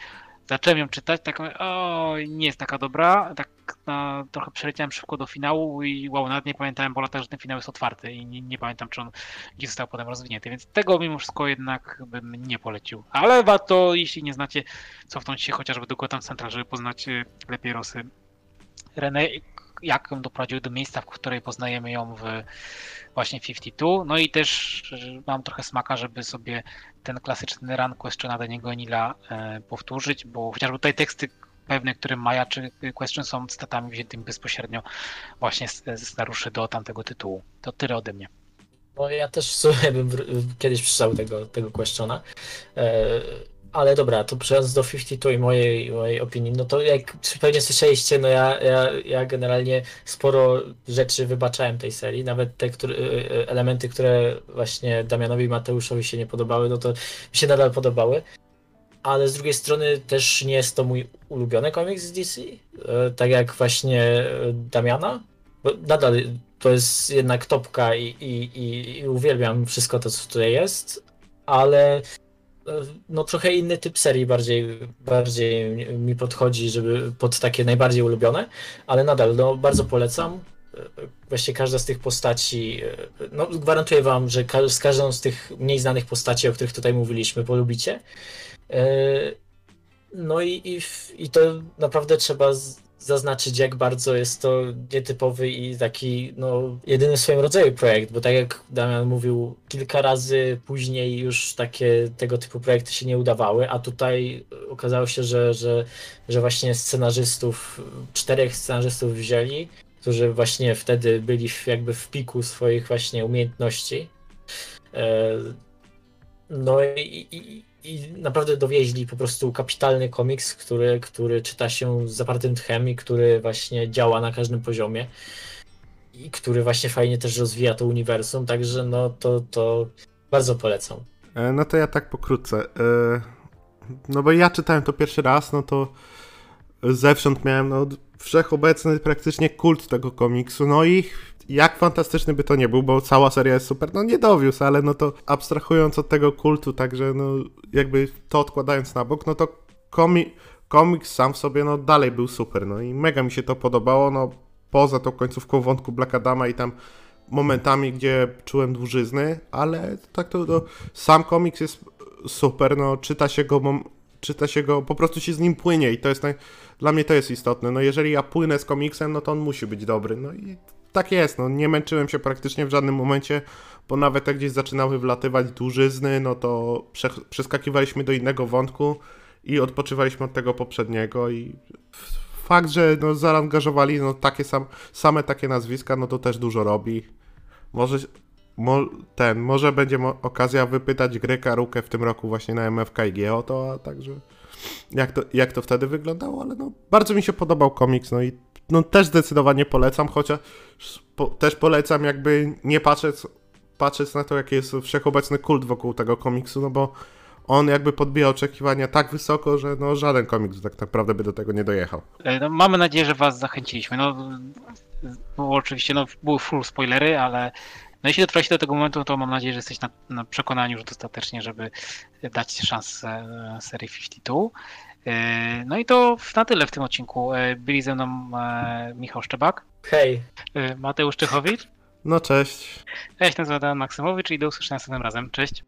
Zacząłem ją czytać, tak o, nie jest taka dobra, tak na, trochę przeleciałem szybko do finału i wow, nawet nie pamiętałem po latach, że ten finał jest otwarty i nie, nie pamiętam, czy on gdzie został potem rozwinięty, więc tego mimo wszystko jednak bym nie polecił. Ale warto, jeśli nie znacie, cofnąć się chociażby do Gotham Central, żeby poznać e, lepiej Rosy René, jak ją doprowadził do miejsca, w której poznajemy ją w właśnie 52. No i też mam trochę smaka, żeby sobie ten klasyczny run questiona Daniego Nila e, powtórzyć, bo chociażby tutaj teksty pewne, które Maja czy Question są cytatami wziętymi bezpośrednio właśnie ze scenariuszy do tamtego tytułu. To tyle ode mnie. No ja też sobie bym kiedyś przeczytał tego, tego questiona. E, ale dobra, to przechodząc do 52 i mojej, mojej opinii, no to jak pewnie słyszeliście, no ja, ja, ja generalnie sporo rzeczy wybaczałem tej serii, nawet te które, y, y, elementy, które właśnie Damianowi i Mateuszowi się nie podobały, no to mi się nadal podobały. Ale z drugiej strony też nie jest to mój ulubiony komiks z DC, y, tak jak właśnie Damiana, bo nadal to jest jednak topka i, i, i uwielbiam wszystko to, co tutaj jest, ale no trochę inny typ serii bardziej, bardziej mi podchodzi, żeby pod takie najbardziej ulubione, ale nadal no, bardzo polecam. Właściwie każda z tych postaci, no gwarantuję wam, że z każdą z tych mniej znanych postaci, o których tutaj mówiliśmy, polubicie. E, no i, i, i to naprawdę trzeba zaznaczyć, jak bardzo jest to nietypowy i taki no, jedyny w swoim rodzaju projekt, bo tak jak Damian mówił, kilka razy później już takie tego typu projekty się nie udawały, a tutaj okazało się, że, że, że właśnie scenarzystów, czterech scenarzystów wzięli, którzy właśnie wtedy byli jakby w piku swoich właśnie umiejętności. E, no i, i i naprawdę dowieźli po prostu kapitalny komiks, który, który czyta się z zapartym tchem i który właśnie działa na każdym poziomie i który właśnie fajnie też rozwija to uniwersum, także no to, to bardzo polecam. E, no to ja tak pokrótce. E, no bo ja czytałem to pierwszy raz, no to zewsząd miałem no, wszechobecny praktycznie kult tego komiksu, no i jak fantastyczny by to nie był, bo cała seria jest super, no nie dowiózł, ale no to abstrahując od tego kultu, także no jakby to odkładając na bok, no to komi komiks sam w sobie no dalej był super, no i mega mi się to podobało, no poza tą końcówką wątku Black Adama i tam momentami, gdzie czułem dłużyzny, ale tak to, to sam komiks jest super, no czyta się go, czyta się go, po prostu się z nim płynie i to jest, dla mnie to jest istotne, no jeżeli ja płynę z komiksem, no to on musi być dobry, no i tak jest, no nie męczyłem się praktycznie w żadnym momencie, bo nawet jak gdzieś zaczynały wlatywać dłużyzny, no to prze, przeskakiwaliśmy do innego wątku i odpoczywaliśmy od tego poprzedniego i fakt, że no, zaangażowali no, takie sam, same takie nazwiska, no to też dużo robi. Może mo, ten, może będzie mo, okazja wypytać Greka Rukę w tym roku właśnie na MFK i o to, a także jak to, jak to wtedy wyglądało, ale no bardzo mi się podobał komiks, no i no też zdecydowanie polecam, chociaż po, też polecam jakby nie patrzeć, patrzeć na to, jaki jest wszechobecny kult wokół tego komiksu, no bo on jakby podbija oczekiwania tak wysoko, że no żaden komiks tak naprawdę by do tego nie dojechał. E, No, mamy nadzieję, że was zachęciliśmy. No, było oczywiście, no, były full spoilery, ale no, jeśli dotrwaliście do tego momentu, to mam nadzieję, że jesteś na, na przekonaniu już dostatecznie, żeby dać szansę e, serii 52. E, No i to na tyle w tym odcinku. E, Byli ze mną e, Michał Szczebak, Hej, Mateusz Czychowicz, No cześć. ja się nazywam Dan Maksymowicz i do usłyszenia następnym razem. Cześć!